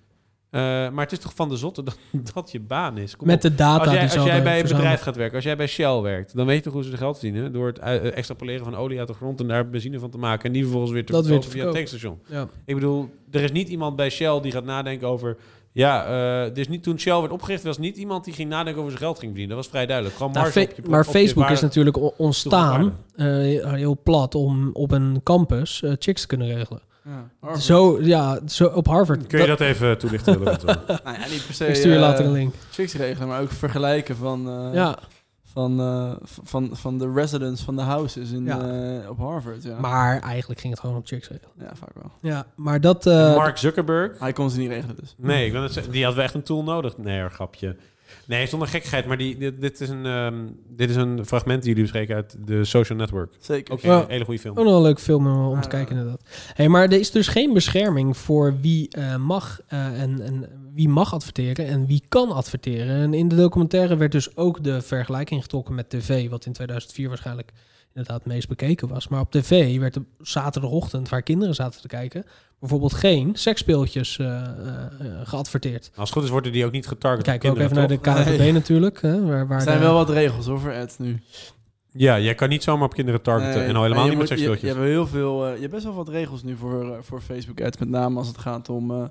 Eh, maar het is toch van de zotte dat, dat je baan is. Kom Met op. de data als jij, die als jij bij een bedrijf gaat werken, als jij bij Shell werkt, dan weet je toch hoe ze de geld verdienen? Door het eh, extrapoleren van olie uit de grond en daar benzine van te maken en die vervolgens weer te Dat verkopen via het tankstation. Ja. Ik bedoel, er is niet iemand bij Shell die gaat nadenken over. Ja, eh dus niet toen Shell werd opgericht, was niet iemand die ging nadenken over zijn geld ging verdienen. Dat was vrij duidelijk. Gewoon Nou, op je- maar op Facebook is natuurlijk ontstaan, eh, heel plat, om op een campus eh, chicks te kunnen regelen. Ja. Zo, ja, zo op Harvard. Kun je dat even toelichten? Nou ja, niet per se Ik stuur je eh, later een link. chicks regelen, maar ook vergelijken van, eh, Ja, van, eh, van, van de residents van de houses in, Ja. eh, op Harvard. Ja. maar eigenlijk ging het gewoon op chicks regelen. ja, vaak wel. Ja, maar dat... eh, Mark Zuckerberg. Hij kon ze niet regelen dus. Nee, ik wil die had wel echt een tool nodig. Nee, grapje. Nee, zonder gekkigheid, maar die, dit, dit is een, ehm, dit is een fragment die jullie bespreken uit de Social Network. Zeker. Ook een hele goede film. Ook nog een leuk film om, om te Ja. kijken inderdaad. Hey, maar er is dus geen bescherming voor wie eh, mag eh, en, en wie mag adverteren en wie kan adverteren. En in de documentaire werd dus ook de vergelijking getrokken met tv, wat in 2004 waarschijnlijk inderdaad het meest bekeken was. Maar op tv werd op zaterdagochtend, waar kinderen zaten te kijken, bijvoorbeeld geen seksspeeltjes eh, geadverteerd. Als het goed is, worden die ook niet getarget. Kijk ook even naar de? KNVB natuurlijk. Hè, waar, waar Er zijn de- wel wat regels hoor, voor ads nu. Ja, jij kan niet zomaar op kinderen targeten. Nee, en al helemaal je niet met moet- je, je seksspeeltjes. hebt heel veel, je hebt best wel wat regels nu voor, voor Facebook ads. Met name als het gaat om eh,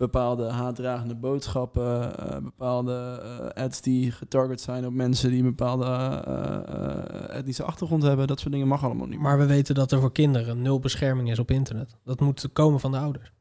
bepaalde haatdragende boodschappen. eh, bepaalde eh, ads die getarget zijn op mensen die een bepaalde eh, eh, etnische achtergrond hebben. Dat soort dingen mag allemaal niet. meer. Maar we weten dat er voor kinderen nul bescherming is op internet. Dat moet komen van de ouders.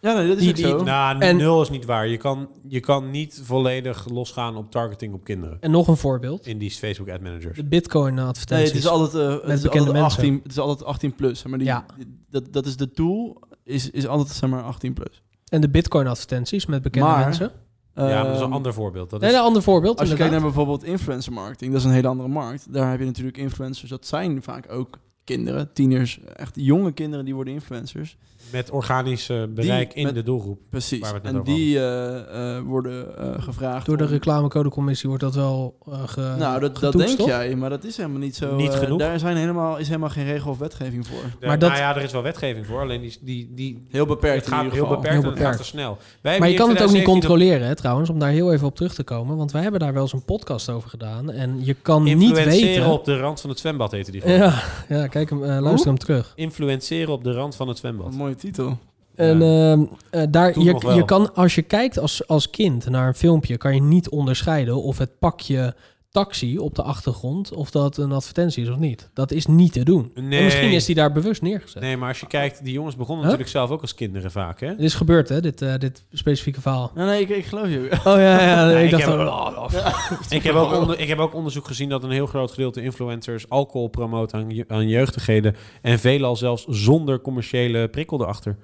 ja, nee, dat is die- die- zo. Nou, En- nul is niet waar. Je kan, je kan niet volledig losgaan op targeting op kinderen. En nog een voorbeeld. In die Facebook ad managers. De bitcoin Nee, advertenties. het is altijd, eh, het is bekende altijd mensen. 18, het is altijd 18 plus. Maar die, Ja. dat, dat is de tool, is, is altijd zeg maar 18 plus. En de bitcoin advertenties met bekende Maar- mensen. ja, maar dat is een Ehm, ander voorbeeld. Dat Nee, is, een ander voorbeeld. Als je kijkt inderdaad. naar bijvoorbeeld influencer marketing, dat is een hele andere markt. Daar heb je natuurlijk influencers, dat zijn vaak ook kinderen, tieners, echt jonge kinderen die worden influencers. Met organisch bereik Die in met- de doelgroep. Precies. Waar we het net En die eh, eh, worden eh, gevraagd. Door de om- reclamecodecommissie wordt dat wel eh ge, Nou, dat, dat denk toch? jij, maar dat is helemaal niet zo. Niet genoeg? Daar zijn helemaal, is helemaal geen regel of wetgeving voor. Maar dat- Nou ja, er is wel wetgeving voor. Alleen die, die, die Heel beperkt het in gaat ieder heel beperkt Heel en het gaat beperkt. te snel. Wij Maar je kan het ook niet 2017 op- controleren, hè, trouwens, om daar heel even op terug te komen. Want wij hebben daar wel eens een podcast over gedaan. En je kan niet Influenceren weten... op de rand van het zwembad heette die. gewoon. Ja, ja, kijk hem, luister hem terug. Influenceren op de rand van het zwembad. een mooie titel. En ehm, eh, daar, Toen je, je kan, als je kijkt als, als kind naar een filmpje, kan je niet onderscheiden of het pakje taxi op de achtergrond, of dat een advertentie is of niet. Dat is niet te doen. Nee. En misschien is die daar bewust neergezet. Nee, maar als je kijkt, die jongens begonnen Huh? natuurlijk zelf ook als kinderen vaak, hè? Het is gebeurd, hè, dit, eh, dit specifieke verhaal. Nee, nee, ik, ik geloof je. Oh ja, ja, nee, Ja, ik ik dacht heb- van, oh, oh, Ik heb, ook onder- ik heb ook onderzoek gezien dat een heel groot gedeelte influencers alcohol promoten aan, je- aan jeugdigheden. En veelal zelfs zonder commerciële prikkel erachter.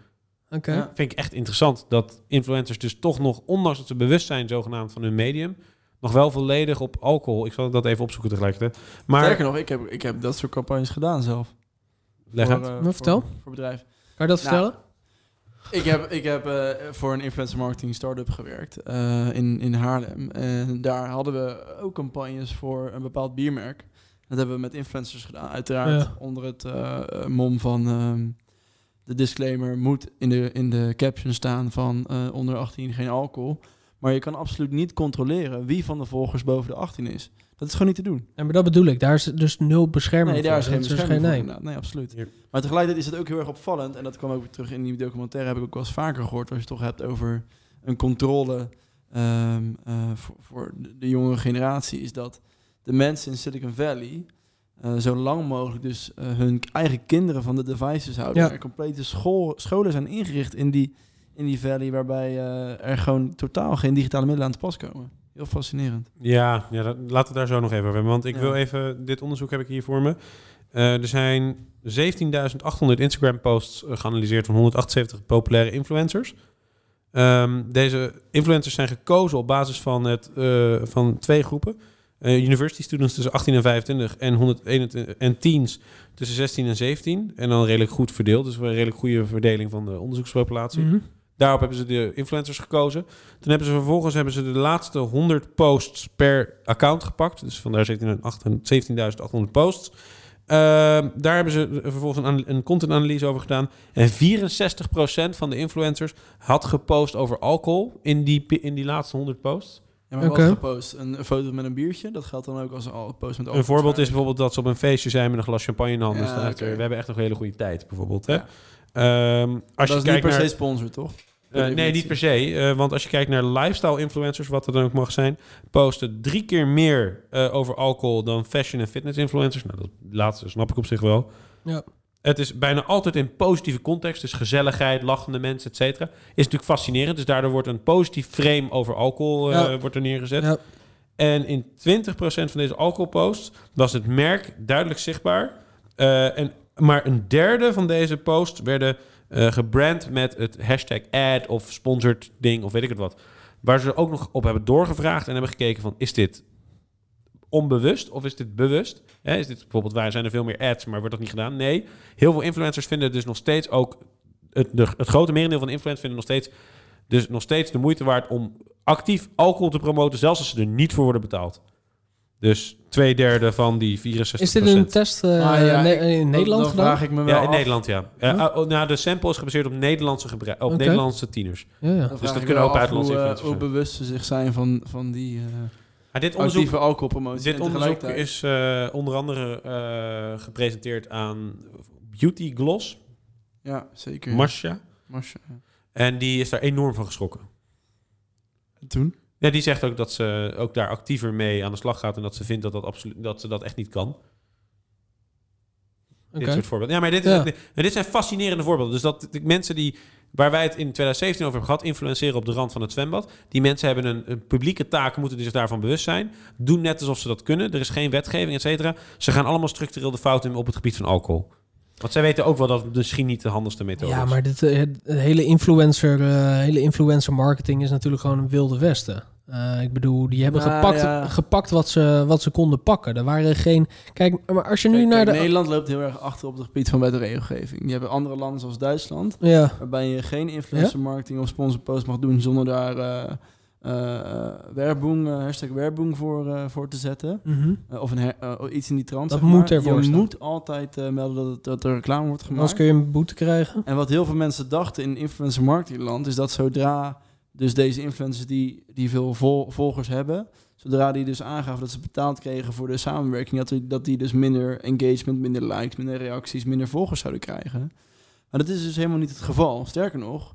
Oké. Ja. Vind ik echt interessant dat influencers dus toch nog, ondanks dat ze bewust zijn zogenaamd van hun medium, nog wel volledig op alcohol. Ik zal dat even opzoeken tegelijkertijd. Maar Sterker nog, ik heb, ik heb dat soort campagnes gedaan zelf. leg voor, uit. eh, Nou, voor- vertel. Voor bedrijf. Kan je dat Nou, vertellen? Ik heb, ik heb eh, voor een influencer marketing start-up gewerkt eh, in, in Haarlem. En daar hadden we ook campagnes voor een bepaald biermerk. Dat hebben we met influencers gedaan. Uiteraard Ja. onder het mom van ehm, de disclaimer moet in de, in de caption staan van eh, onder 18 geen alcohol. Maar je kan absoluut niet controleren wie van de volgers boven de 18 is. Dat is gewoon niet te doen. Ja, maar dat bedoel ik. Daar is dus nul bescherming Nee, daar voor. is geen Dat bescherming voor. nee. Nee, absoluut. Maar tegelijkertijd is het ook heel erg opvallend. En dat kwam ook weer terug in die documentaire. Heb ik ook wel eens vaker gehoord. Als je het toch hebt over een controle ehm, eh, voor, voor de, jongere generatie. Is dat de mensen in Silicon Valley eh, zo lang mogelijk dus eh, hun eigen kinderen van de devices houden. Ja. Er complete school, scholen zijn ingericht in die, in die valley. Waarbij eh, er gewoon totaal geen digitale middelen aan te pas komen. Heel fascinerend. Ja, ja dat, laten we het daar zo nog even over hebben. Want ik Ja. wil even... Dit onderzoek heb ik hier voor me. Eh, er zijn 17.800 Instagram-posts eh, geanalyseerd van 178 populaire influencers. Ehm, deze influencers zijn gekozen op basis van, het, eh, van twee groepen. Eh, university students tussen 18 en 25 en, 121, en teens tussen 16 en 17. En dan redelijk goed verdeeld. Dus een redelijk goede verdeling van de onderzoekspopulatie. Mhm. Daarop hebben ze de influencers gekozen. Toen hebben ze vervolgens hebben ze de laatste 100 posts per account gepakt. Dus vandaar 17.800 posts. Ehm, daar hebben ze vervolgens een, een contentanalyse over gedaan. En 64% van de influencers had gepost over alcohol in die, in die laatste 100 posts. Ja, maar Oké. wat gepost? Een, een foto met een biertje? Dat geldt dan ook als een al- post met Een voorbeeld is alcohol. bijvoorbeeld dat ze op een feestje zijn met een glas champagne in de hand. Ja, we hebben echt nog een hele goede tijd, bijvoorbeeld. Hè? Ja. Ehm, als dat je is niet per naar, se sponsor, toch? Eh, nee, niet per se. eh, want als je kijkt naar lifestyle influencers, wat dat dan ook mag zijn, posten drie keer meer eh, over alcohol dan fashion en fitness influencers. Nou, dat laatste snap ik op zich wel. Ja. Het is bijna altijd in positieve context, dus gezelligheid, lachende mensen, et cetera. Is natuurlijk fascinerend. Dus daardoor wordt een positief frame over alcohol Ja. wordt er neergezet. Ja. En in 20% van deze alcoholposts was het merk duidelijk zichtbaar. En, maar een derde van deze posts werden eh, gebrand met het hashtag ad of sponsored ding of weet ik het wat. Waar ze ook nog op hebben doorgevraagd en hebben gekeken van is dit onbewust of is dit bewust? Is dit bijvoorbeeld waar zijn er veel meer ads, maar wordt dat niet gedaan? Nee. Heel veel influencers vinden dus nog steeds ook het, het grote merendeel van de influencers vinden nog steeds dus nog steeds de moeite waard om actief alcohol te promoten, zelfs als ze er niet voor worden betaald. Dus twee derde van die 64 Is dit een test eh, Ah, ja, in Nederland dan gedaan? vraag ik me wel Ja, in af- Nederland, ja. Ja, Huh? oh, nou, de sample is gebaseerd op Nederlandse, op. Nederlandse tieners. Ja, ja. Dan Dus dat kunnen ook buitenlandse hoe, eh, influencers hoe bewust ze zich zijn van, van die eh Maar dit onderzoek, actieve alcoholpromotie. dit onderzoek is eh, onder andere eh, gepresenteerd aan Beauty Gloss, Ja, zeker. Marsha. Marsha, ja. En die is daar enorm van geschrokken. En toen? Ja, die zegt ook dat ze ook daar actiever mee aan de slag gaat en dat ze vindt dat, dat, absoluut, dat ze dat echt niet kan. Dit soort voorbeelden. Ja, maar dit, is, Ja. dit, dit zijn fascinerende voorbeelden. Dus dat de mensen die, waar wij het in 2017 over hebben gehad, influenceren op de rand van het zwembad. Die mensen hebben een, een publieke taak, moeten zich daarvan bewust zijn. Doen net alsof ze dat kunnen. Er is geen wetgeving, et cetera. Ze gaan allemaal structureel de fout in op het gebied van alcohol. Want zij weten ook wel dat het misschien niet de handigste methode Ja, is. maar dit, eh, het hele, influencer, eh, hele influencer marketing is natuurlijk gewoon een wilde westen. Eh, ik bedoel, die hebben Nou, gepakt, ja. gepakt wat, ze, wat ze konden pakken. Er waren geen... Kijk, maar als je nu Kijk, naar kijk, de... Nederland loopt heel erg achter op het gebied van wet en regelgeving. Je hebt andere landen zoals Duitsland, Ja, waarbij je geen influencer marketing of sponsorpost mag doen zonder daar eh eh, Werbung, eh, hashtag Werbung voor, eh, voor te zetten. mhm. Of een eh, iets in die trant. Dat moet maar. ervoor Je staan. moet altijd melden dat, er reclame wordt gemaakt. anders kun je een boete krijgen. En wat heel veel mensen dachten in influencer marketingland is dat zodra dus deze influencers die, die veel vol- volgers hebben, zodra die dus aangaven dat ze betaald kregen voor de samenwerking, dat die, dat die dus minder engagement, minder likes, minder reacties, minder volgers zouden krijgen. Maar dat is dus helemaal niet het geval. Sterker nog,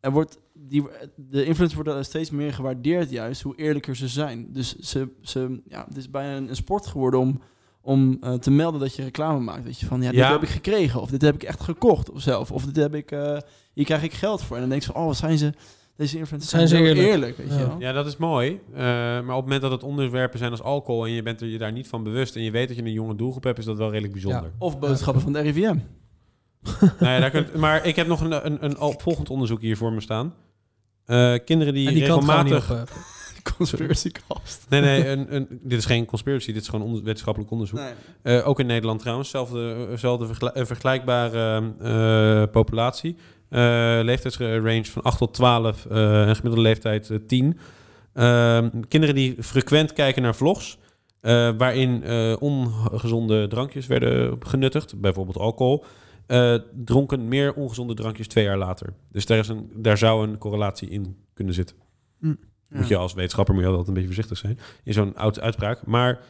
er wordt die, de influencers worden steeds meer gewaardeerd juist hoe eerlijker ze zijn. Dus ze, ze, ja, het is bijna een, sport geworden om, om eh, te melden dat je reclame maakt. Dat je van, ja, dit Ja. heb ik gekregen. Of dit heb ik echt gekocht of zelf. Of dit heb ik, eh, hier krijg ik geld voor. En dan denk je van, oh, wat zijn ze, deze influencers Zijn zijn, ze zo eerlijk? eerlijk. weet Ja. je wel. Ja, dat is mooi. Eh, maar op het moment dat het onderwerpen zijn als alcohol en je bent er je daar niet van bewust en je weet dat je een jonge doelgroep hebt, is dat wel redelijk bijzonder. Of boodschappen van de RIVM. Nou ja, daar kunt, maar ik heb nog een, een, een opvolgend onderzoek hier voor me staan. Eh, kinderen die, En die regelmatig... op, eh. conspiracy cast. Nee, nee, een, een, dit is geen conspiracy, dit is gewoon onder- wetenschappelijk onderzoek. Nee. Eh, ook in Nederland trouwens, zelfde, zelfde vergel- vergelijkbare eh, populatie. Eh, leeftijdsrange van 8 tot 12 eh, en gemiddelde leeftijd eh, 10. Ehm, kinderen die frequent kijken naar vlogs, eh, waarin eh, ongezonde drankjes werden genuttigd, bijvoorbeeld alcohol, eh, dronken meer ongezonde drankjes twee jaar later. Dus daar, is een, daar zou een correlatie in kunnen zitten. Moet je als wetenschapper moet je altijd een beetje voorzichtig zijn in zo'n oud uitspraak. Maar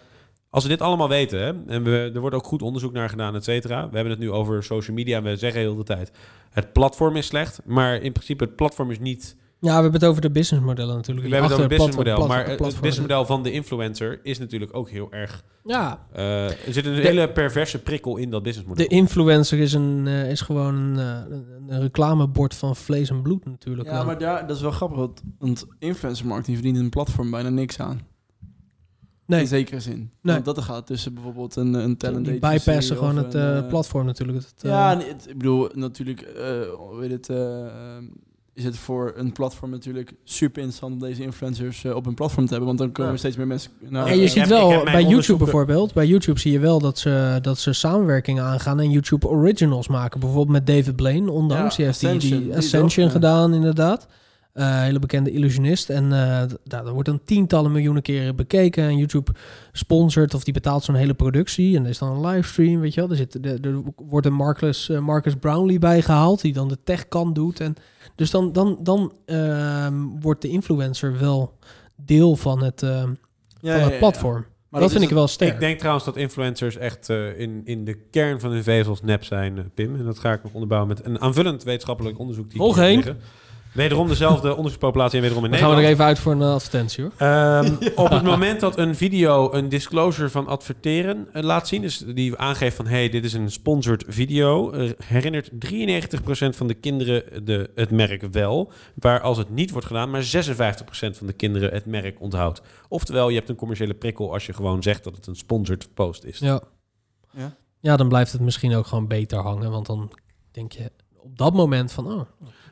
als we dit allemaal weten, hè, en we, er wordt ook goed onderzoek naar gedaan, et cetera. We hebben het nu over social media en we zeggen heel de tijd... het platform is slecht, maar in principe het platform is niet... Ja, we hebben het over de businessmodellen natuurlijk. We hebben het over het businessmodel, maar het businessmodel van de influencer is natuurlijk ook heel erg... Ja, eh, er zit een De- hele perverse prikkel in dat businessmodel. de influencer is, een, eh, is gewoon een, eh, een- een reclamebord van vlees en bloed natuurlijk. Ja, dan. maar daar, dat is wel grappig, want, want influencer marketing verdient een platform bijna niks aan. nee, In zekere zin. Nee. Want dat er gaat tussen bijvoorbeeld een, een talent die bypassen gewoon het een, platform natuurlijk. Het, eh, Ja, het- ik bedoel, natuurlijk, eh hoe heet het, eh, ehm, is het voor een platform natuurlijk super interessant om deze influencers eh, op hun platform te hebben, want dan komen Ja. er steeds meer mensen naar. en je ziet wel bij YouTube bijvoorbeeld, bij YouTube zie je wel dat ze, dat ze samenwerkingen aangaan en YouTube originals maken. Bijvoorbeeld met David Blaine, ondanks. Ja, die heeft die, Ascension, die die Ascension ook, ja. gedaan, inderdaad. Eh, hele bekende illusionist. En eh daar wordt dan tientallen miljoenen keren bekeken. En YouTube sponsort of die betaalt zo'n hele productie. En er is dan een livestream, weet je wel. Er, zit, er, er wordt een Marcus, Marcus Brownlee bijgehaald, die dan de tech-kant doet. En dus dan, dan, dan ehm, wordt de influencer wel deel van het, ehm, Ja, van het ja, ja. platform. Maar dat vind ik wel sterk. Ik denk trouwens dat influencers echt eh, in, in de kern van hun vezels nep zijn, eh, Pim. En dat ga ik nog onderbouwen met een aanvullend wetenschappelijk onderzoek. Die één? liggen. Wederom dezelfde onderzoekspopulatie en wederom in Dan gaan we er Nederland. even uit voor een advertentie hoor. Ehm, Op het moment dat een video een disclosure van adverteren eh, laat zien, dus die aangeeft van hey, dit is een sponsored video, eh, herinnert 93% van de kinderen de, het merk wel, waar als het niet wordt gedaan, maar 56% van de kinderen het merk onthoudt. Oftewel, je hebt een commerciële prikkel als je gewoon zegt dat het een sponsored post is. Ja. Ja. ja, dan blijft het misschien ook gewoon beter hangen. Want dan denk je op dat moment van... Oh,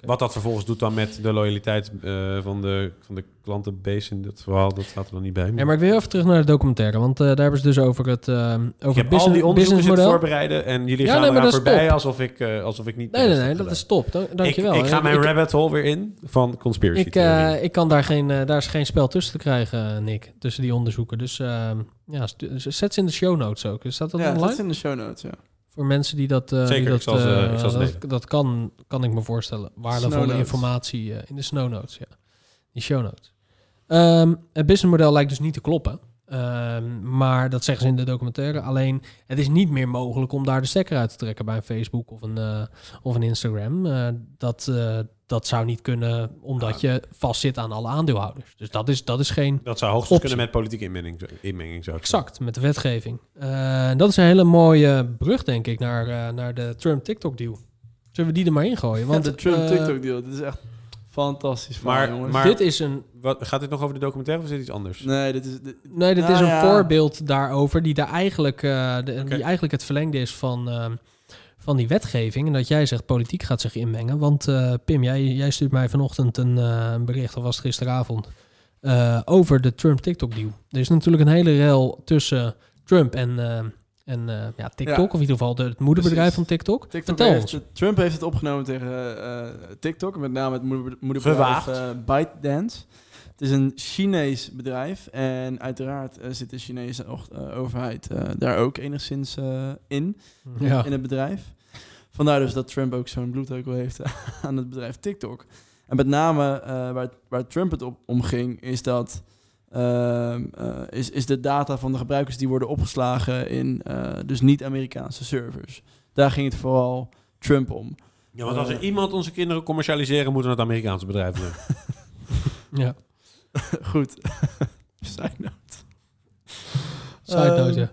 Wat dat vervolgens doet dan met de loyaliteit eh, van, de, van de klantenbase in dit verhaal, dat staat er dan niet bij. Ja, maar ik wil even terug naar de documentaire. Want eh, daar hebben ze dus over het, eh over ik het heb al business, die onderzoeken voorbereiden en jullie Ja, gaan nee, maar eraan dat voorbij top. alsof ik, alsof ik niet... Nee, nee, nee, heb dat is top. Dank, dankjewel. Ik, ik ga mijn ik, rabbit hole weer in van conspiracy ik, eh, ik kan daar geen, daar is geen spel tussen te krijgen, Nick. Tussen die onderzoeken. Dus eh, ja, zet ze in de show notes ook. Staat dat ja, online? dat is in de show notes, ja. Voor mensen die dat, eh, Zeker, die ik dat, zal ze- eh, ik zal ze dat, kan, kan ik me voorstellen. Waardevolle informatie eh, in de snow notes, ja. Die show notes. Ehm, het businessmodel lijkt dus niet te kloppen. Ehm, maar dat zeggen ze in de documentaire. Alleen, het is niet meer mogelijk om daar de stekker uit te trekken bij een Facebook of een, eh, of een Instagram. Eh, dat, eh, dat zou niet kunnen, omdat je vastzit aan alle aandeelhouders. Dus dat is, dat is geen dat zou hoogstens optie. kunnen met politieke inmenging, inmenging zou Exact, met de wetgeving. Eh, dat is een hele mooie brug, denk ik, naar, eh, naar de Trump-TikTok-deal. Zullen we die er maar ingooien? Want Want de Trump eh, TikTok deal, dit is echt fantastisch. Maar- jongens. maar- dit is een... Wat, gaat dit nog over de documentaire of is dit iets anders? nee, dit is dit- Nee, dit Nou is een ja. voorbeeld daarover die, daar eigenlijk, eh, de, die eigenlijk het verlengde is van, ehm, van die wetgeving. En dat jij zegt, politiek gaat zich inmengen. Want eh, Pim, jij, jij stuurt mij vanochtend een, eh, een bericht, of was het gisteravond, eh, over de Trump-TikTok-deal. Er is natuurlijk een hele rel tussen Trump en, eh, en eh, ja, TikTok, Ja. of in ieder geval de, het moederbedrijf Precies. van TikTok. TikTok Vertel heeft ons. het- Trump heeft het opgenomen tegen eh, TikTok, met name het moeder, moederbedrijf Gewaagd. ByteDance. Het is een Chinees bedrijf en uiteraard zit de Chinese overheid daar ook enigszins eh, in, Ja. in het bedrijf. Vandaar dus dat Trump ook zo'n bloedhekel heeft aan het bedrijf TikTok. En met name eh, waar, waar Trump het op, om ging, is dat ehm, eh, is, is de data van de gebruikers die worden opgeslagen in eh, dus niet-Amerikaanse servers. Daar ging het vooral Trump om. Ja, want als er Eh. iemand onze kinderen commercialiseren, moeten het Amerikaanse bedrijven zijn. Ja, Goed. Side note. side note, ja.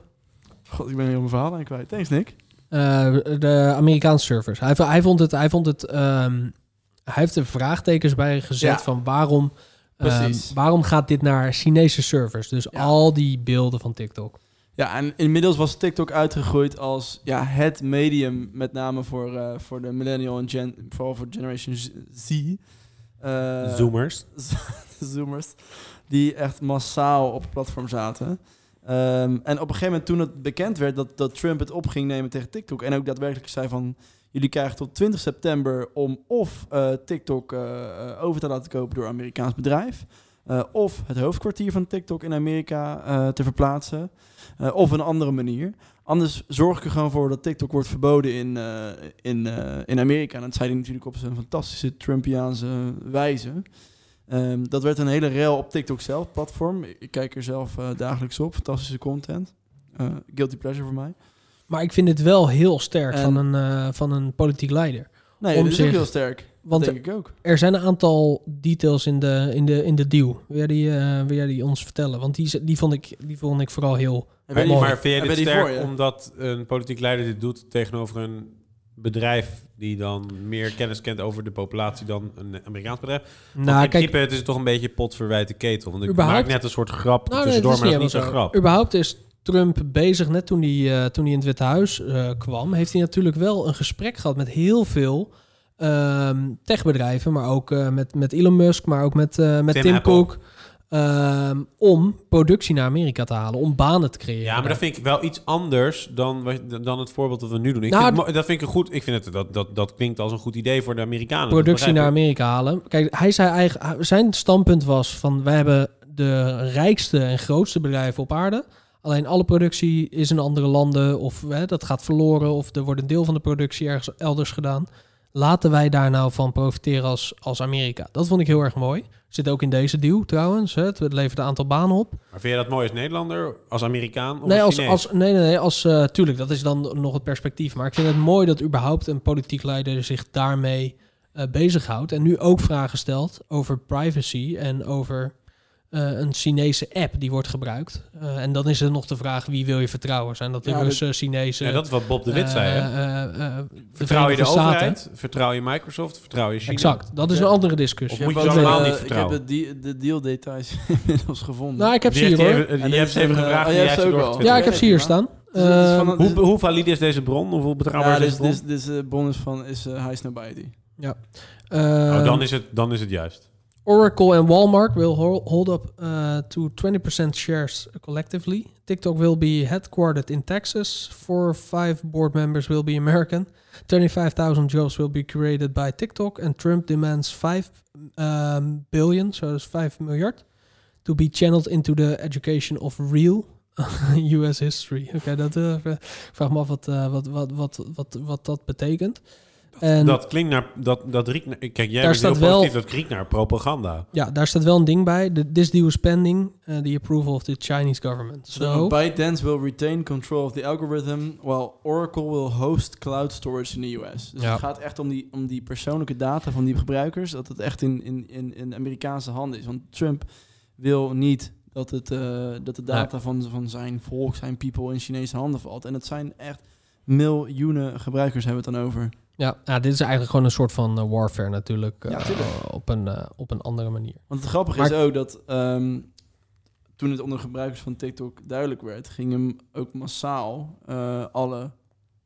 God, ik ben heel mijn verhaal aan kwijt. Thanks, Nick. Eh, de Amerikaanse servers. Hij, hij vond het, hij vond het, ehm, hij heeft er vraagtekens bij gezet Ja. van waarom, ehm, waarom gaat dit naar Chinese servers? Dus Ja. al die beelden van TikTok. Ja, en inmiddels was TikTok uitgegroeid als ja, het medium, met name voor, eh, voor de millennial en gen, vooral voor Generation Z. Z. Eh, Zoomers. zoomers, die echt massaal op het platform zaten. Ehm, en op een gegeven moment toen het bekend werd dat, dat Trump het op ging nemen tegen TikTok en ook daadwerkelijk zei van jullie krijgen tot 20 september om of eh, TikTok eh, eh, over te laten kopen door een Amerikaans bedrijf, of het hoofdkwartier van TikTok in Amerika te verplaatsen, of een andere manier. Anders zorg ik er gewoon voor dat TikTok wordt verboden in, in, in Amerika. En dat zei hij natuurlijk op zijn fantastische Trumpiaanse wijze. Ehm, dat werd een hele rel op TikTok zelf, platform. Ik kijk er zelf eh, dagelijks op. Fantastische content. Eh, guilty pleasure voor mij. Maar ik vind het wel heel sterk En- van, een, eh, van een politiek leider. Nee, dat is ook zich- heel sterk. Want dat denk ik ook. er zijn een aantal details in de, in de, in de deal. Wil jij die, eh, wil jij die ons vertellen? Want die, die, vond, ik, die vond ik vooral heel Maar, mooi. maar vind jij dit sterk je? omdat een politiek leider dit doet tegenover een bedrijf die dan meer kennis kent over de populatie dan een Amerikaans bedrijf? Want Nou, in kijk, principe het is toch een beetje pot verwijte ketel. Want ik maak net een soort grap Nou, tussendoor, maar dat is niet zo'n grap. Überhaupt is Trump bezig, net toen hij, eh, toen hij in het Witte Huis eh, kwam, heeft hij natuurlijk wel een gesprek gehad met heel veel ehm, techbedrijven, maar ook eh, met, met Elon Musk, maar ook met, met Tim Tim, Apple. Ehm, om productie naar Amerika te halen, om banen te creëren. Ja, maar dat vind ik wel iets anders dan, dan het voorbeeld dat we nu doen. Ik Nou, vind dat vind ik een goed. Ik vind het dat, dat, dat klinkt als een goed idee voor de Amerikanen. productie naar. Amerika halen. Kijk, hij zei eigenlijk, zijn standpunt was van wij hebben de rijkste en grootste bedrijven op aarde. Alleen alle productie is in andere landen of hè, dat gaat verloren of er wordt een deel van de productie ergens elders gedaan. Laten wij daar nou van profiteren als, als Amerika. Dat vond ik heel erg mooi. Zit ook in deze deal trouwens. Hè. Het levert een aantal banen op. Maar vind je dat mooi als Nederlander, als Amerikaan of Nee, als als, nee, nee, nee. Als, eh, tuurlijk, dat is dan nog het perspectief. Maar ik vind het mooi dat überhaupt een politiek leider zich daarmee eh bezighoudt. En nu ook vragen stelt over privacy en over een Chinese app die wordt gebruikt. Eh, en dan is er nog de vraag, wie wil je vertrouwen? Zijn dat de Ja, Russen, Chinezen? ja, dat is wat Bob de Wit zei. Hè? eh, eh, eh, de Vertrouw je de Staten? overheid? Vertrouw je Microsoft? Vertrouw je China? Exact, dat is Ja. een andere discussie. Of moet je allemaal eh, niet vertrouwen? Ik heb de, de deal details inmiddels gevonden. Nou, ik heb ze hier hoor. je hebt ze even is gevraagd eh, oh. Ja, ik heb ze hier staan. Dus is Eh, van Hoe, hoe valide is deze bron? Hoeveel betrouwbaar Ja, is deze bron? dus, dus de bonus van is uh, High eh, oh, dan, is het, dan is het juist. Oracle and Walmart will hold up uh, to 20% shares collectively. TikTok will be headquartered in Texas. Four or five board members will be American. 25,000 jobs will be created by TikTok. And Trump demands 5 um, billion, so that's 5 miljard, to be channeled into the education of real US history. Oké, dat uh, vraag me af wat, uh, wat, wat, wat, wat, wat dat betekent. En dat klinkt naar... Dat, dat riekt naar, kijk, jij Daar bent heel staat wel- positief. Dat riekt naar propaganda. ja, daar staat wel een ding bij. The, this deal is pending uh, the approval of the Chinese government. So, So, ByteDance will retain control of the algorithm, while Oracle will host cloud storage in the US. Dus Ja. het gaat echt om die, om die persoonlijke data van die gebruikers, dat het echt in, in, in, in Amerikaanse handen is. Want Trump wil niet dat, het, eh, dat de data van, van zijn volk, zijn people in Chinese handen valt. En het zijn echt miljoenen gebruikers hebben we het dan over. Ja, ja, dit is eigenlijk gewoon een soort van uh, warfare natuurlijk. Ja, tuurlijk. op, een, uh, op een andere manier. Want het grappige Maar- is ook dat ehm, toen het onder gebruikers van TikTok duidelijk werd, gingen ook massaal eh, alle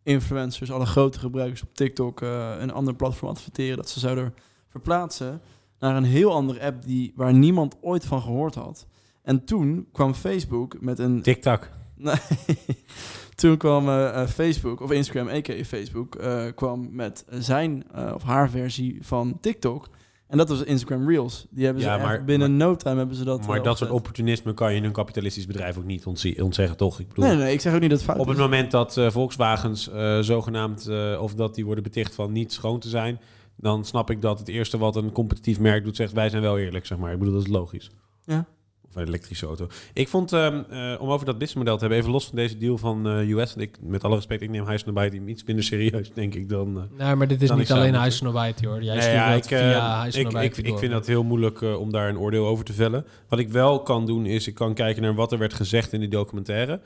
influencers, alle grote gebruikers op TikTok eh, een ander platform adverteren dat ze zouden verplaatsen naar een heel andere app die, waar niemand ooit van gehoord had. En toen kwam Facebook met een TikTok. Nee. Toen kwam eh, eh, Facebook, of Instagram, a.k.a. Facebook, eh, kwam met zijn of haar versie van TikTok. En dat was Instagram Reels. Die hebben ze Ja, maar- binnen no time hebben ze dat Maar dat soort opportunisme kan je in een kapitalistisch bedrijf ook niet ontzeggen, toch? Ik bedoel, Nee, nee, ik zeg ook niet dat fout op het is. moment dat Volkswagens zogenaamd, of dat die worden beticht van niet schoon te zijn, dan snap ik dat het eerste wat een competitief merk doet, zegt wij zijn wel eerlijk, zeg maar. Ik bedoel, dat is logisch. Ja. Of een elektrische auto. Ik vond, ehm, eh, om over dat businessmodel te hebben, even los van deze deal van eh, US, ik, met alle respect, ik neem buiten iets minder serieus, denk ik, dan... eh, Nee, maar dit is niet alleen moeten- Huis Nobite hoor. Jij Nee, ja, ik, via ik, ik, vind dat heel moeilijk om daar een oordeel over te vellen. Wat ik wel kan doen, is ik kan kijken naar wat er werd gezegd in die documentaire.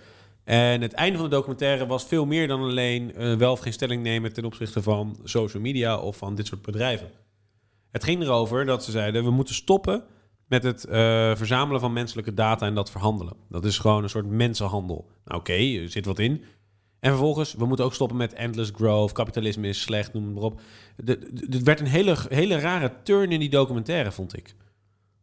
En het einde van de documentaire was veel meer dan alleen wel of geen stelling nemen ten opzichte van social media of van dit soort bedrijven. Het ging erover dat ze zeiden, we moeten stoppen met het eh, verzamelen van menselijke data en dat verhandelen. Dat is gewoon een soort mensenhandel. Nou oké, er zit wat in. En vervolgens, we moeten ook stoppen met endless growth, kapitalisme is slecht, noem het maar op. Het werd een hele, hele rare turn in die documentaire, vond ik.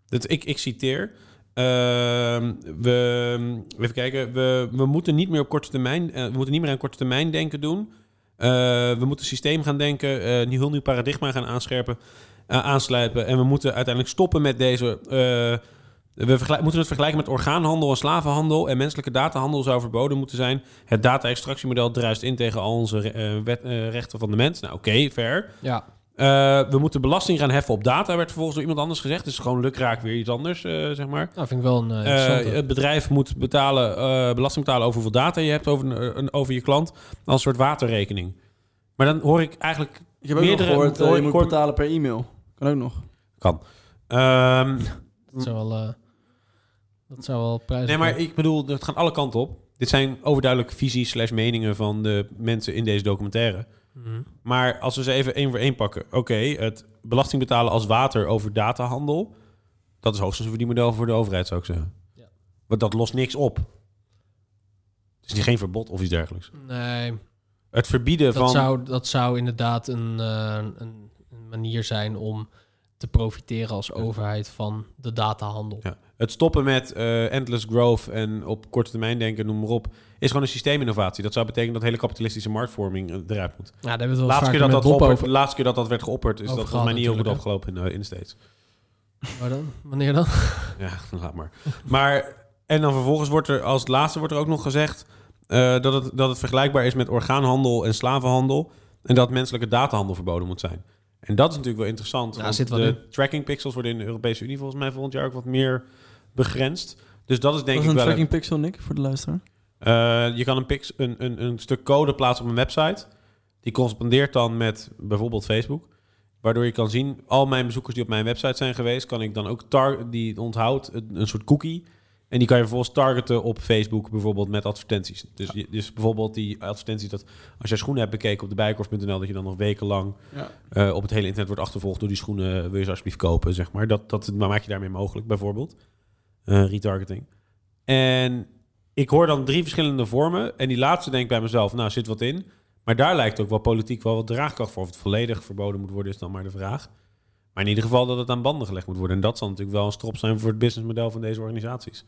Dat, ik, ik citeer. Ehm, we, even kijken. We, we moeten niet meer op korte termijn. eh, we moeten niet meer aan korte termijn denken doen. Eh, we moeten systeem gaan denken. een heel nieuw paradigma gaan aanscherpen. Eh, aanslijpen. En we moeten uiteindelijk stoppen met deze. eh, we moeten het vergelijken met orgaanhandel en slavenhandel. En menselijke datahandel zou verboden moeten zijn. Het data-extractiemodel druist in tegen al onze eh, wet- rechten van de mens. Nou, oké, fair. Ja. Eh, we moeten belasting gaan heffen op data, werd vervolgens door iemand anders gezegd. Dus gewoon lukraak weer iets anders, eh, zeg maar. Nou, vind ik wel een uh, Eh, het bedrijf moet betalen, eh, belasting betalen over hoeveel data je hebt over, een- over je klant. Als een soort waterrekening. Maar dan hoor ik eigenlijk Ik heb ook nog meerdere... gehoord, eh, hoor je ik moet hoor- betalen per e-mail. Kan ook nog. Kan. Ehm, dat zou wel... eh, dat zou wel prijzen... nee, maar ik bedoel, het gaat alle kanten op. Dit zijn overduidelijk visies slash meningen van de mensen in deze documentaire. Mhm. Maar als we ze even één voor één pakken. Oké, het belasting betalen als water over datahandel. Dat is hoogstens een verdienmodel voor de overheid, zou ik zeggen. Ja. Want dat lost niks op. Het is geen verbod of iets dergelijks. Nee, Het verbieden dat van... zou, dat zou inderdaad een, eh, een manier zijn om te profiteren als overheid van de datahandel. Ja. Het stoppen met eh, endless growth en op korte termijn denken, noem maar op, is gewoon een systeeminnovatie. Dat zou betekenen dat hele kapitalistische marktvorming eh, eruit moet. Ja, daar hebben we laatste, keer dat dat geopperd, over. laatste keer dat dat werd geopperd, is over dat volgens mij niet heel goed afgelopen in, de- in de States. Maar dan? Wanneer dan? Ja, laat maar. Maar, en dan vervolgens wordt er als laatste wordt er ook nog gezegd eh, dat, het, dat het vergelijkbaar is met orgaanhandel en slavenhandel. En dat menselijke datahandel verboden moet zijn. En dat is natuurlijk wel interessant. Ja, want zit wat de in. tracking pixels worden in de Europese Unie volgens mij volgend jaar ook wat meer begrensd. Dus dat is denk Wat ik is een wel... tracking pixel, Nick, voor de luisteraar? Eh, je kan een, pix, een, een, een stuk code plaatsen op een website. Die correspondeert dan met bijvoorbeeld Facebook. Waardoor je kan zien, al mijn bezoekers die op mijn website zijn geweest, kan ik dan ook tar die onthoudt een, een soort cookie. En die kan je vervolgens targeten op Facebook bijvoorbeeld met advertenties. Dus, dus bijvoorbeeld die advertenties dat als jij schoenen hebt bekeken op de bijkorf.nl, dat je dan nog wekenlang Ja. eh, op het hele internet wordt achtervolgd door die schoenen. Wil je ze alsjeblieft kopen, zeg maar. Dat, dat maak je daarmee mogelijk, bijvoorbeeld. Eh, retargeting. En ik hoor dan drie verschillende vormen. En die laatste denk ik bij mezelf, nou, zit wat in. Maar daar lijkt ook wel politiek wel wat draagkracht voor. Of het volledig verboden moet worden, is dan maar de vraag. Maar in ieder geval dat het aan banden gelegd moet worden. En dat zal natuurlijk wel een strop zijn voor het businessmodel van deze organisaties.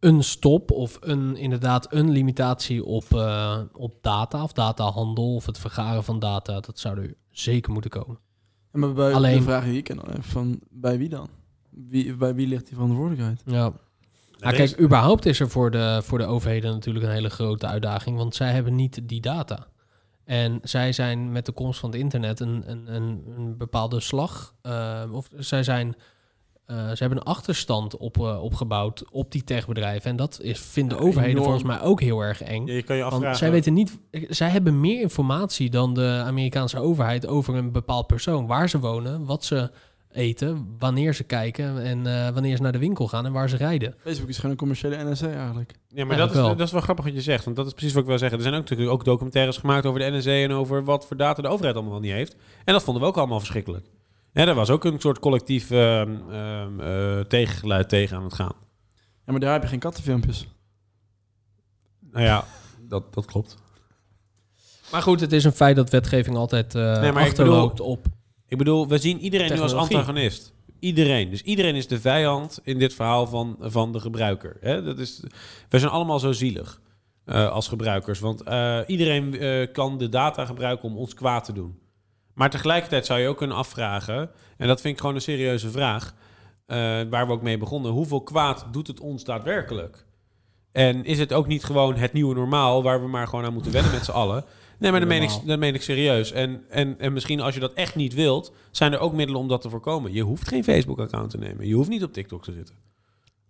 Een stop of een, inderdaad een limitatie op, eh, op data of datahandel of het vergaren van data, dat zou er zeker moeten komen. En maar bij Alleen- de vraag die ik heb, van bij wie dan? Wie, bij wie ligt die verantwoordelijkheid? Ja. Nou, kijk, überhaupt is er voor de, voor de overheden natuurlijk een hele grote uitdaging, want zij hebben niet die data. En zij zijn met de komst van het internet een, een, een, een bepaalde slag, eh, of zij zijn, eh, ze hebben een achterstand op, eh, opgebouwd op die techbedrijven. En dat is, vinden Ja, overheden enorm. volgens mij ook heel erg eng. Ja, je kan je Want afvragen... zij weten niet, zij hebben meer informatie dan de Amerikaanse overheid over een bepaald persoon. Waar ze wonen, wat ze eten, wanneer ze kijken en eh, wanneer ze naar de winkel gaan en waar ze rijden. Facebook is gewoon een commerciële NSA eigenlijk. Ja, maar Ja, dat, is, wel. dat is wel grappig wat je zegt. Want dat is precies wat ik wil zeggen. Er zijn ook natuurlijk ook documentaires gemaakt over de NSA en over wat voor data de overheid allemaal niet heeft. En dat vonden we ook allemaal verschrikkelijk. Ja, daar was ook een soort collectief ehm, ehm, eh, tegengeluid tegen aan het gaan. Ja, maar daar heb je geen kattenfilmpjes. Nou ja, dat, dat klopt. Maar goed, het is een feit dat wetgeving altijd eh Nee, maar ik achterloopt op. Ik bedoel, we zien iedereen nu als antagonist. Iedereen. Dus iedereen is de vijand in dit verhaal van, van de gebruiker. Hè? Dat is, we zijn allemaal zo zielig eh, als gebruikers. Want eh, iedereen eh, kan de data gebruiken om ons kwaad te doen. Maar tegelijkertijd zou je ook kunnen afvragen... en dat vind ik gewoon een serieuze vraag... eh, waar we ook mee begonnen. Hoeveel kwaad doet het ons daadwerkelijk? En is het ook niet gewoon het nieuwe normaal... waar we maar gewoon aan moeten wennen met z'n allen... Nee, maar dat meen, ik, dat meen ik serieus. En, en, en misschien als je dat echt niet wilt, zijn er ook middelen om dat te voorkomen. Je hoeft geen Facebook-account te nemen. Je hoeft niet op TikTok te zitten.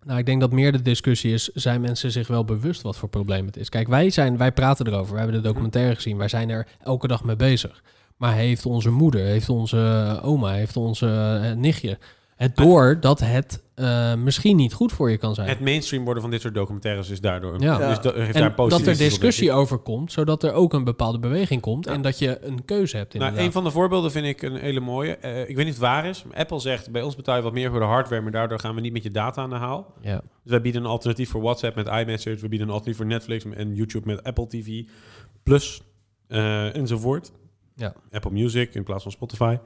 Nou, ik denk dat meer de discussie is, zijn mensen zich wel bewust wat voor probleem het is? Kijk, wij, zijn, wij praten erover, we hebben de documentaire gezien, wij zijn er elke dag mee bezig. Maar heeft onze moeder, heeft onze oma, heeft onze eh, nichtje het door dat het eh, misschien niet goed voor je kan zijn? Het mainstream worden van dit soort documentaires is daardoor. Ja. Dus dat heeft en daar positief dat er discussie over komt, zodat er ook een bepaalde beweging komt en dat je een keuze hebt Nou, een van de voorbeelden vind ik een hele mooie. Eh, ik weet niet of het waar is. maar Apple zegt, bij ons betaal je wat meer voor de hardware, maar daardoor gaan we niet met je data aan de haal. ja. Dus wij bieden een alternatief voor WhatsApp met iMessage. We bieden een alternatief voor Netflix en YouTube met Apple TV Plus eh, enzovoort. Ja. Apple Music in plaats van Spotify.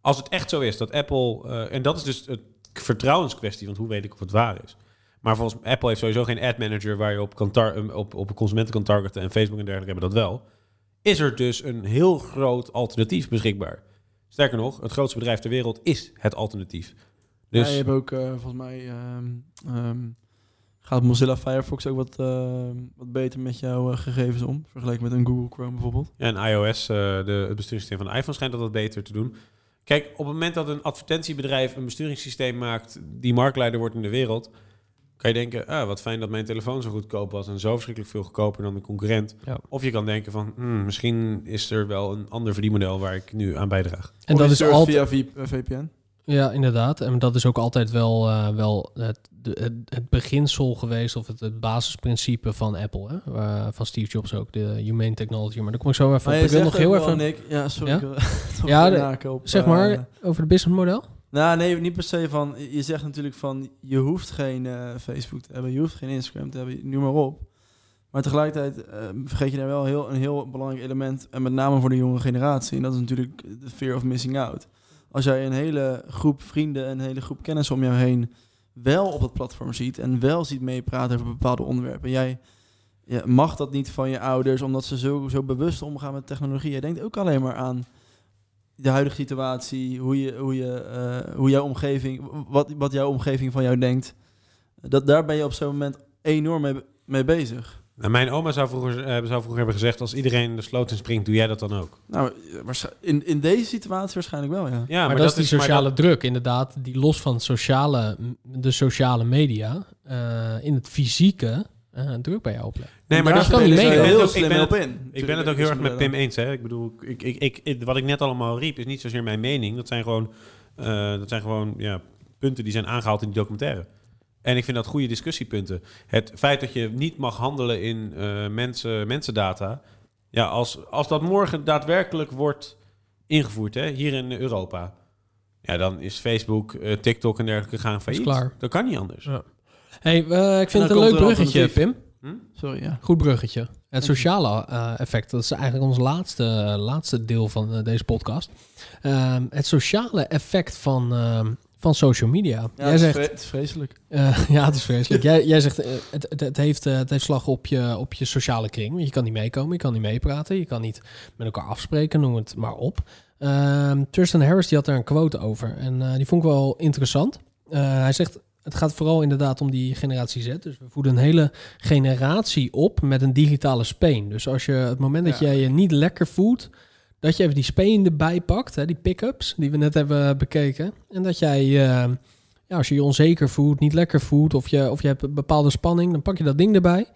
Als het echt zo is dat Apple, eh, en dat is dus het vertrouwenskwestie, want hoe weet ik of het waar is? Maar volgens Apple heeft sowieso geen ad manager waar je op, kan tar- um, op, op consumenten kan targeten en Facebook en dergelijke hebben dat wel. Is er dus een heel groot alternatief beschikbaar? Sterker nog, het grootste bedrijf ter wereld is het alternatief. Dus Ja, je hebt ook eh, volgens mij ehm, ehm, gaat Mozilla Firefox ook wat, ehm, wat beter met jouw eh, gegevens om, vergeleken met een Google Chrome bijvoorbeeld. Ja, en iOS, eh, de, het besturingssysteem van de iPhone, schijnt dat wat beter te doen. Kijk, op het moment dat een advertentiebedrijf een besturingssysteem maakt die marktleider wordt in de wereld, kan je denken, ah, wat fijn dat mijn telefoon zo goedkoop was en zo verschrikkelijk veel goedkoper dan de concurrent. Ja. Of je kan denken van, hmm, misschien is er wel een ander verdienmodel waar ik nu aan bijdraag. En Of dat is altijd... via V- eh, VPN. Ja, inderdaad. En dat is ook altijd wel, eh, wel het, het, het beginsel geweest, of het, het basisprincipe van Apple, hè? Van Steve Jobs ook, de humane technology. Maar daar kom ik zo even op. Ik wil nog heel even... Nick, ja, sorry. Ja? de- Zeg eh, maar, over het businessmodel? Nou, nee, niet per se van. Je zegt natuurlijk van je hoeft geen eh, Facebook te hebben, je hoeft geen Instagram te hebben, noem maar op. Maar tegelijkertijd eh, vergeet je daar wel heel, een heel belangrijk element, en met name voor de jonge generatie, en dat is natuurlijk de fear of missing out. Als jij een hele groep vrienden, een hele groep kennis om jou heen wel op dat platform ziet en wel ziet meepraten over bepaalde onderwerpen, en jij ja, mag dat niet van je ouders, omdat ze zo, zo bewust omgaan met technologie. Je denkt ook alleen maar aan de huidige situatie, hoe, je, hoe, je, eh, hoe jouw omgeving, wat, wat jouw omgeving van jou denkt. Dat, daar ben je op zo'n moment enorm mee, mee bezig. Nou, mijn oma zou vroeger, eh, zou vroeger hebben gezegd, als iedereen de sloot in springt, doe jij dat dan ook? Nou, waarsch- in, in deze situatie waarschijnlijk wel, ja. Ja, maar, dat, is die sociale dat- druk, inderdaad, die los van sociale, de sociale media eh, in het fysieke eh, druk bij jou oplegt. Nee, En maar daar dat kan ik mee. ben heel het ook- slim ik ben op het- in. Ik ben het ook heel erg met Pim eens. Hè? Ik bedoel, ik, ik, ik, ik- wat ik net allemaal riep, is niet zozeer mijn mening. Dat zijn gewoon, eh, dat zijn gewoon ja, punten die zijn aangehaald in die documentaire. En ik vind dat goede discussiepunten. Het feit dat je niet mag handelen in eh, mensen, mensendata. Ja, als, als dat morgen daadwerkelijk wordt ingevoerd, hè, hier in Europa. Ja, dan is Facebook, eh, TikTok en dergelijke gaan failliet. klaar. Dat kan niet anders. Ja. Hey, eh, ik vind het een leuk bruggetje. Pim. Sorry, ja. Goed bruggetje. Het sociale effect, dat is eigenlijk ons laatste, laatste deel van deze podcast. Ehm, het sociale effect van, ehm, van social media. ja Jij het, zegt, is vre- het is vreselijk. eh, ja, het is vreselijk. jij, jij zegt, eh, het, het, het, heeft, eh, het heeft slag op je, op je sociale kring. Want Je kan niet meekomen, je kan niet meepraten, je kan niet met elkaar afspreken, noem het maar op. Ehm Thurston Harris die had daar een quote over en eh, die vond ik wel interessant. Eh, hij zegt, het gaat vooral inderdaad om die generatie Z. Dus we voeden een hele generatie op met een digitale speen. Dus als je het moment dat Ja. jij je niet lekker voelt, dat je even die speen erbij pakt, hè, die pick-ups die we net hebben bekeken. En dat jij, eh, ja, als je je onzeker voelt, niet lekker voelt, of je, of je hebt een bepaalde spanning, dan pak je dat ding erbij.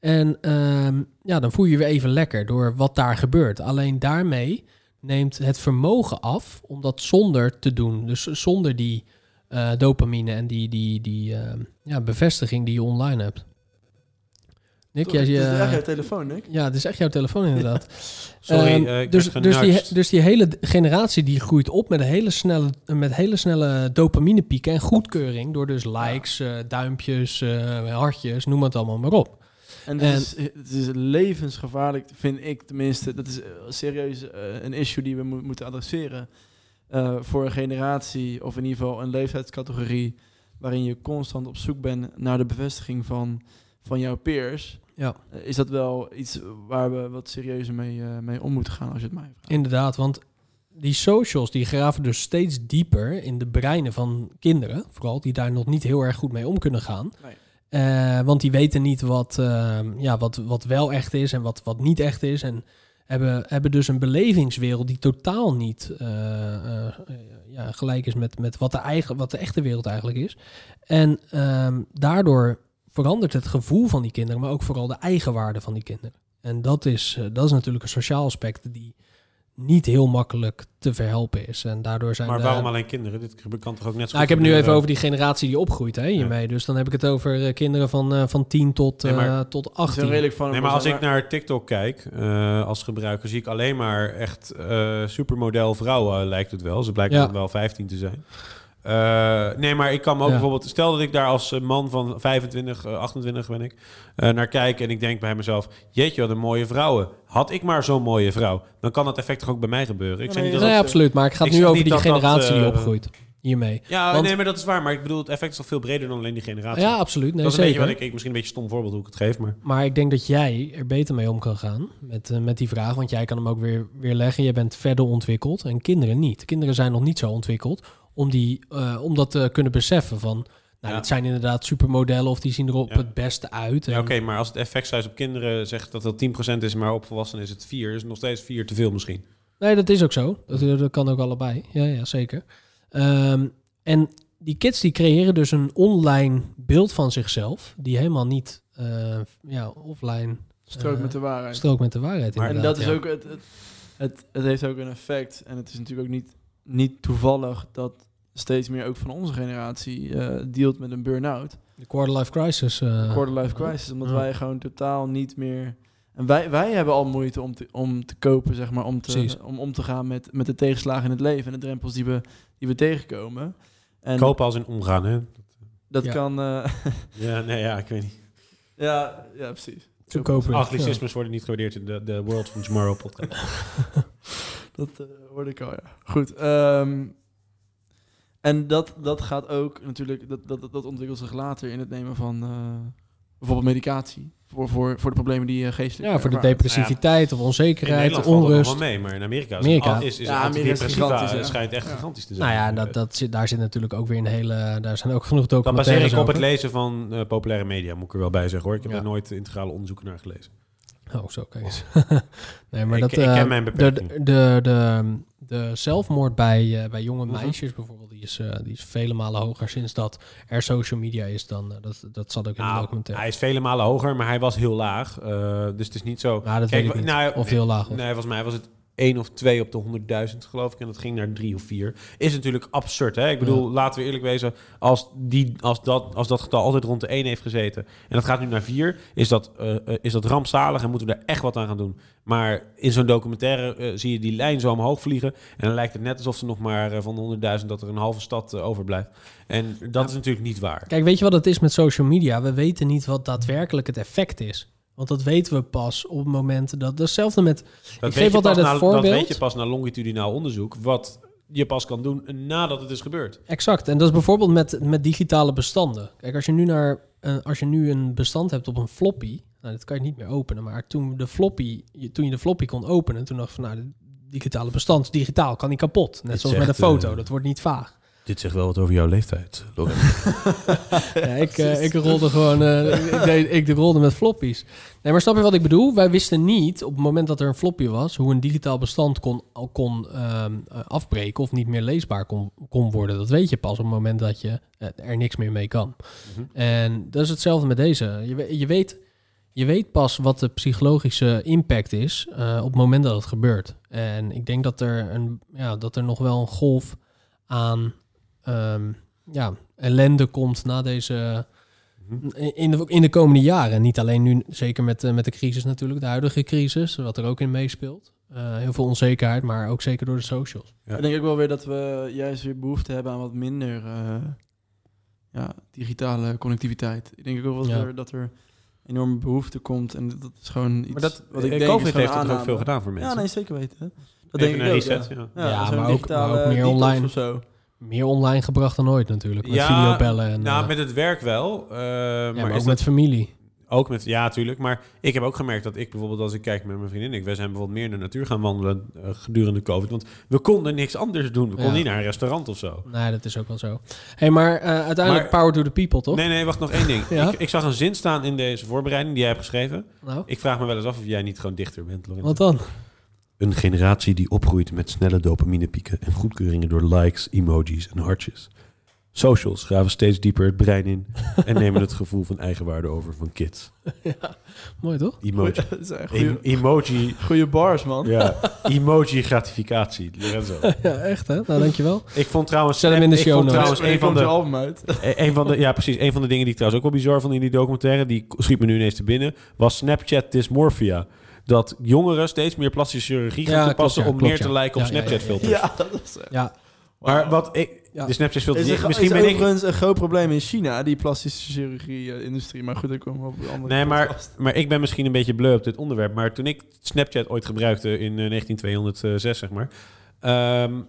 En ehm, ja, dan voel je je weer even lekker door wat daar gebeurt. Alleen daarmee neemt het vermogen af om dat zonder te doen. Dus zonder die eh, dopamine en die, die, die ehm, ja, bevestiging die je online hebt. Nick, Toch, jij, het is je- echt jouw telefoon, Nick. ja, het is echt jouw telefoon inderdaad. Sorry, Ehm, eh, ik dus, dus, die, dus die hele generatie die groeit op met een hele snelle, met hele snelle dopaminepieken en goedkeuring door dus likes, eh, duimpjes, eh, hartjes, noem het allemaal maar op. En En- het, is, het is levensgevaarlijk, vind ik tenminste. Dat is eh, serieus eh, een issue die we mo- moeten adresseren. eh, voor een generatie, of in ieder geval een leeftijdscategorie, waarin je constant op zoek bent naar de bevestiging van, van jouw peers. Ja. Eh, is dat wel iets waar we wat serieuzer mee, eh, mee om moeten gaan, als je het mij vraagt? Inderdaad, want die socials die graven dus steeds dieper in de breinen van kinderen, vooral die daar nog niet heel erg goed mee om kunnen gaan. Nee. Eh, want die weten niet wat, ehm, ja, wat, wat wel echt is en wat, wat niet echt is. En hebben, hebben dus een belevingswereld die totaal niet ja, gelijk is met, met wat, de eigen, wat de echte wereld eigenlijk is. En ehm, daardoor verandert het gevoel van die kinderen, maar ook vooral de eigenwaarde van die kinderen. En dat is, eh, dat is natuurlijk een sociaal aspect die niet heel makkelijk te verhelpen is. En daardoor zijn Maar de- waarom alleen kinderen? Dit kan toch ook net zo nou, ik heb het nu even gebeuren? over die generatie die opgroeit hè, hiermee. Dus dan heb ik het over eh, kinderen van, eh, van 10 tot, Nee, maar- eh, tot Het is 18. een redelijk van Nee, maar als ik naar TikTok kijk eh, als gebruiker, zie ik alleen maar echt eh, supermodel vrouwen, lijkt het wel. Ze blijken Ja. dan wel 15 te zijn. Eh, nee, maar ik kan me ook Ja. bijvoorbeeld... Stel dat ik daar als eh, man van 25, eh, 28 ben ik, eh, naar kijk... en ik denk bij mezelf... Jeetje, wat een mooie vrouwen. Had ik maar zo'n mooie vrouw... dan kan dat effect toch ook bij mij gebeuren. Ik zeg nee, niet dat Nee, dat- absoluut. Maar ik ga ik het nu over die dat dat, generatie die eh, opgroeit. hiermee. Ja, Want- nee, maar dat is waar. Maar ik bedoel, het effect is toch veel breder dan alleen die generatie. Ja, absoluut. Nee, dat is een beetje wat ik, ik misschien een beetje stom voorbeeld hoe ik het geef, maar Maar ik denk dat jij er beter mee om kan gaan met, eh, met die vraag. Want jij kan hem ook weer, weer leggen. Je bent verder ontwikkeld en kinderen niet. Kinderen zijn nog niet zo ontwikkeld om, die, eh, om dat te kunnen beseffen van... Nou, Ja. dit zijn inderdaad supermodellen of die zien er op Ja. het beste uit. ja, oké, maar als het effect size op kinderen zegt dat dat 10% is, maar op volwassenen is het 4, is het nog steeds 4 te veel misschien. Nee, dat is ook zo. Dat, dat kan ook allebei. Ja, ja zeker. Ehm, en die kids die creëren dus een online beeld van zichzelf... die helemaal niet eh, ja, offline Strook eh, met de waarheid. strookt met de waarheid. Maar- en dat is ja. ook het, het, het, het heeft ook een effect. En het is natuurlijk ook niet, niet toevallig dat steeds meer ook van onze generatie eh dealt met een burn-out. De quarter-life crisis. eh, Quarter-life crisis. Omdat ja. wij gewoon totaal niet meer... En wij, wij hebben al moeite om te, om te kopen, zeg maar. Om, Precies. te, om om te gaan met, met de tegenslagen in het leven. En de drempels die we, die we tegenkomen. En Kopen als in omgaan, hè? dat Ja. kan... eh, Ja, nee, ja, ik weet niet. ja, ja, precies. Anglicismes worden niet gewaardeerd in de, de World from Tomorrow podcast. Dat eh, hoorde ik al, ja. Goed. ehm, en dat, dat gaat ook natuurlijk, dat, dat, dat ontwikkelt zich later in het nemen van eh, bijvoorbeeld medicatie. Voor, voor, voor de problemen die je geestelijk Ja, voor de depressiviteit of In onzekerheid, nog onrust. wel mee, maar in Amerika is, Amerika. is, is Ja, Amerika is ja. schijnt echt Ja. gigantisch te zijn. Nou ja, dat, dat zit, daar zit natuurlijk ook weer een hele... Daar zijn ook genoeg dat baseer documentaires ik op het lezen van eh, populaire media, moet ik er wel bij zeggen hoor. Ik heb Ja. er nooit integrale onderzoeken naar gelezen. Oh, zo, kijk eens. nee, maar Ik- dat... ik ken eh, mijn de, beperking. de, de, de zelfmoord bij, eh, bij jonge Mhm. meisjes bijvoorbeeld, die is, eh, die is vele malen hoger sinds dat er social media is dan... dat, dat zat ook in de Nou, documentaire. hij is vele malen hoger, maar hij was heel laag. dus het is niet zo... Dat Kijk, weet ik niet. nou, of heel laag was. Nee, volgens mij was het 1 of 2 op de 100.000, geloof ik. En dat ging naar 3 of 4. Is natuurlijk absurd, hè? Ik bedoel, laten we eerlijk wezen. Als, die, als, dat, als dat getal altijd rond de 1 heeft gezeten... en dat gaat nu naar 4, is dat, eh, eh, is dat rampzalig... en moeten we daar echt wat aan gaan doen. Maar in zo'n documentaire eh, zie je die lijn zo omhoog vliegen... en dan lijkt het net alsof er nog maar van de 100.000... dat er een halve stad overblijft. En dat is natuurlijk niet waar. Kijk, weet je wat het is met social media? We weten niet wat daadwerkelijk het effect is. Want dat weten we pas op het moment dat... Hetzelfde met... Dat ik weet geef altijd het na- voorbeeld... Dat weet je pas na longitudinaal onderzoek... wat je pas kan doen nadat het is gebeurd. Exact. En dat is bijvoorbeeld met, met digitale bestanden. Kijk, als je nu naar eh, als je nu een bestand hebt op een floppy, nou, dat kan je niet meer openen. Maar toen de floppy, je, toen je de floppy kon openen, toen dacht ik van nou, de digitale bestand digitaal, kan niet kapot. Net Dit zoals met een foto, dat wordt niet vaag. Dit zegt wel wat over jouw leeftijd, Lorenz. Ja, ik, eh, ik rolde gewoon, eh, ik, deed, ik rolde met floppies. Nee, maar snap je wat ik bedoel? Wij wisten niet op het moment dat er een floppy was, hoe een digitaal bestand kon, al kon ehm, eh, afbreken of niet meer leesbaar kon, kon worden. Dat weet je pas op het moment dat je er niks meer mee kan. Mhm. En dat is hetzelfde met deze. Je, je, weet, je weet pas wat de psychologische impact is eh, op het moment dat het gebeurt. En ik denk dat er, een, ja, dat er nog wel een golf aan ehm, ja, ellende komt na deze. Mhm. In de, in de komende jaren. Niet alleen nu, zeker met, eh, met de crisis natuurlijk, de huidige crisis, wat er ook in meespeelt. Eh, heel veel onzekerheid, maar ook zeker door de socials. Ja. Ik denk ook wel weer dat we juist weer behoefte hebben aan wat minder eh, ja, digitale connectiviteit. Ik denk ook wel dat, Ja. er, dat er enorme behoefte komt. En dat is gewoon iets Maar dat, wat ik denk COVID heeft dat ook veel gedaan voor mensen. Ja, nee, zeker weten. Dat Even denk een ik ook, reset, ja. ja. Maar ook- digitale maar ook meer online. Of zo. Meer online gebracht dan ooit natuurlijk. Met Ja, videobellen en nou, eh, met het werk wel. eh, ja, maar ook dat- met familie. Ook met, ja, natuurlijk. Maar ik heb ook gemerkt dat ik bijvoorbeeld, als ik kijk met mijn vriendin, ik, wij zijn bijvoorbeeld meer in de natuur gaan wandelen eh, gedurende COVID. Want we konden niks anders doen. We konden Ja. niet naar een restaurant of zo. Nee, dat is ook wel zo. hey, maar uiteindelijk Maar- power to the people, toch? Nee, nee, wacht nog één ding. Ja? ik, ik zag een zin staan in deze voorbereiding die jij hebt geschreven. Nou, Ik vraag me wel eens af of jij niet gewoon dichter bent, Lorenzo. wat dan? Een generatie die opgroeit met snelle dopaminepieken en goedkeuringen door likes, emojis en hartjes. Socials graven steeds dieper het brein in en nemen het gevoel van eigenwaarde over van kids. Mooi, toch? Emoji, goede bars, man. ja, emoji gratificatie, Lorenzo. ja, echt hè? Nou, dankjewel. Ik vond trouwens, Zet hem in de ik show notes. trouwens een van de, album uit? een van de, ja precies, een van de dingen die ik trouwens ook wel bizar vond in die documentaire, die schiet me nu ineens te binnen, was Snapchat dysmorphia. Dat jongeren steeds meer plastische chirurgie gaan Ja, toepassen klopt, ja, om klopt, meer te ja. lijken op Ja, ja, ja, Snapchat filters. Ja, dat is... Ja, Maar wat ik, Ja. de Snapchat Is, filters, er, misschien is ben ik, een groot probleem in China, die plastische chirurgie-industrie. Maar goed, ik kom op een andere Nee, maar, maar ik ben misschien een beetje bleu op dit onderwerp. Maar toen ik Snapchat ooit gebruikte in eh, 19206, zeg maar. ehm,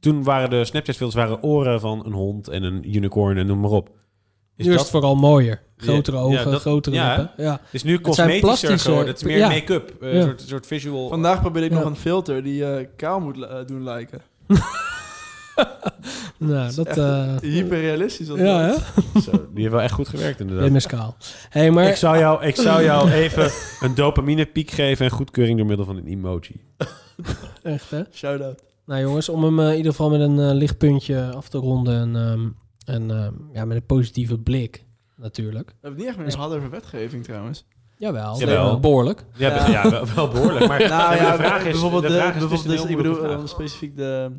toen waren de Snapchat-filters waren oren van een hond en een unicorn en noem maar op. nu is het vooral mooier. Grotere Ja, ogen, dat- grotere ja, lippen. Ja. Het is nu cosmetischer geworden. Het is meer ja. make-up. eh, Ja. Een soort, soort visual. Vandaag probeer ik Ja. nog een filter die eh kaal moet eh, doen lijken. Nou, dat... Echt eh Hyperrealistisch. was ja, hè? dat. Zo, die heeft wel echt goed gewerkt inderdaad. Demis Kaal. Hey, maar... Ik zou, jou, ik zou jou even een dopamine piek geven en goedkeuring door middel van een emoji. Echt, hè? Shout-out. Nou jongens, om hem eh, in ieder geval met een eh, lichtpuntje af te ronden en, ehm, en ehm, ja, met een positieve blik natuurlijk. We hebben het niet echt meer gehad over wetgeving trouwens. Jawel, Jawel. eh, behoorlijk. Ja, Ja. ja. wel, wel behoorlijk. Maar nou de ja, vraag is, bijvoorbeeld, de de, vraag is, bijvoorbeeld het is dus, een ik bedoel vraag. specifiek de...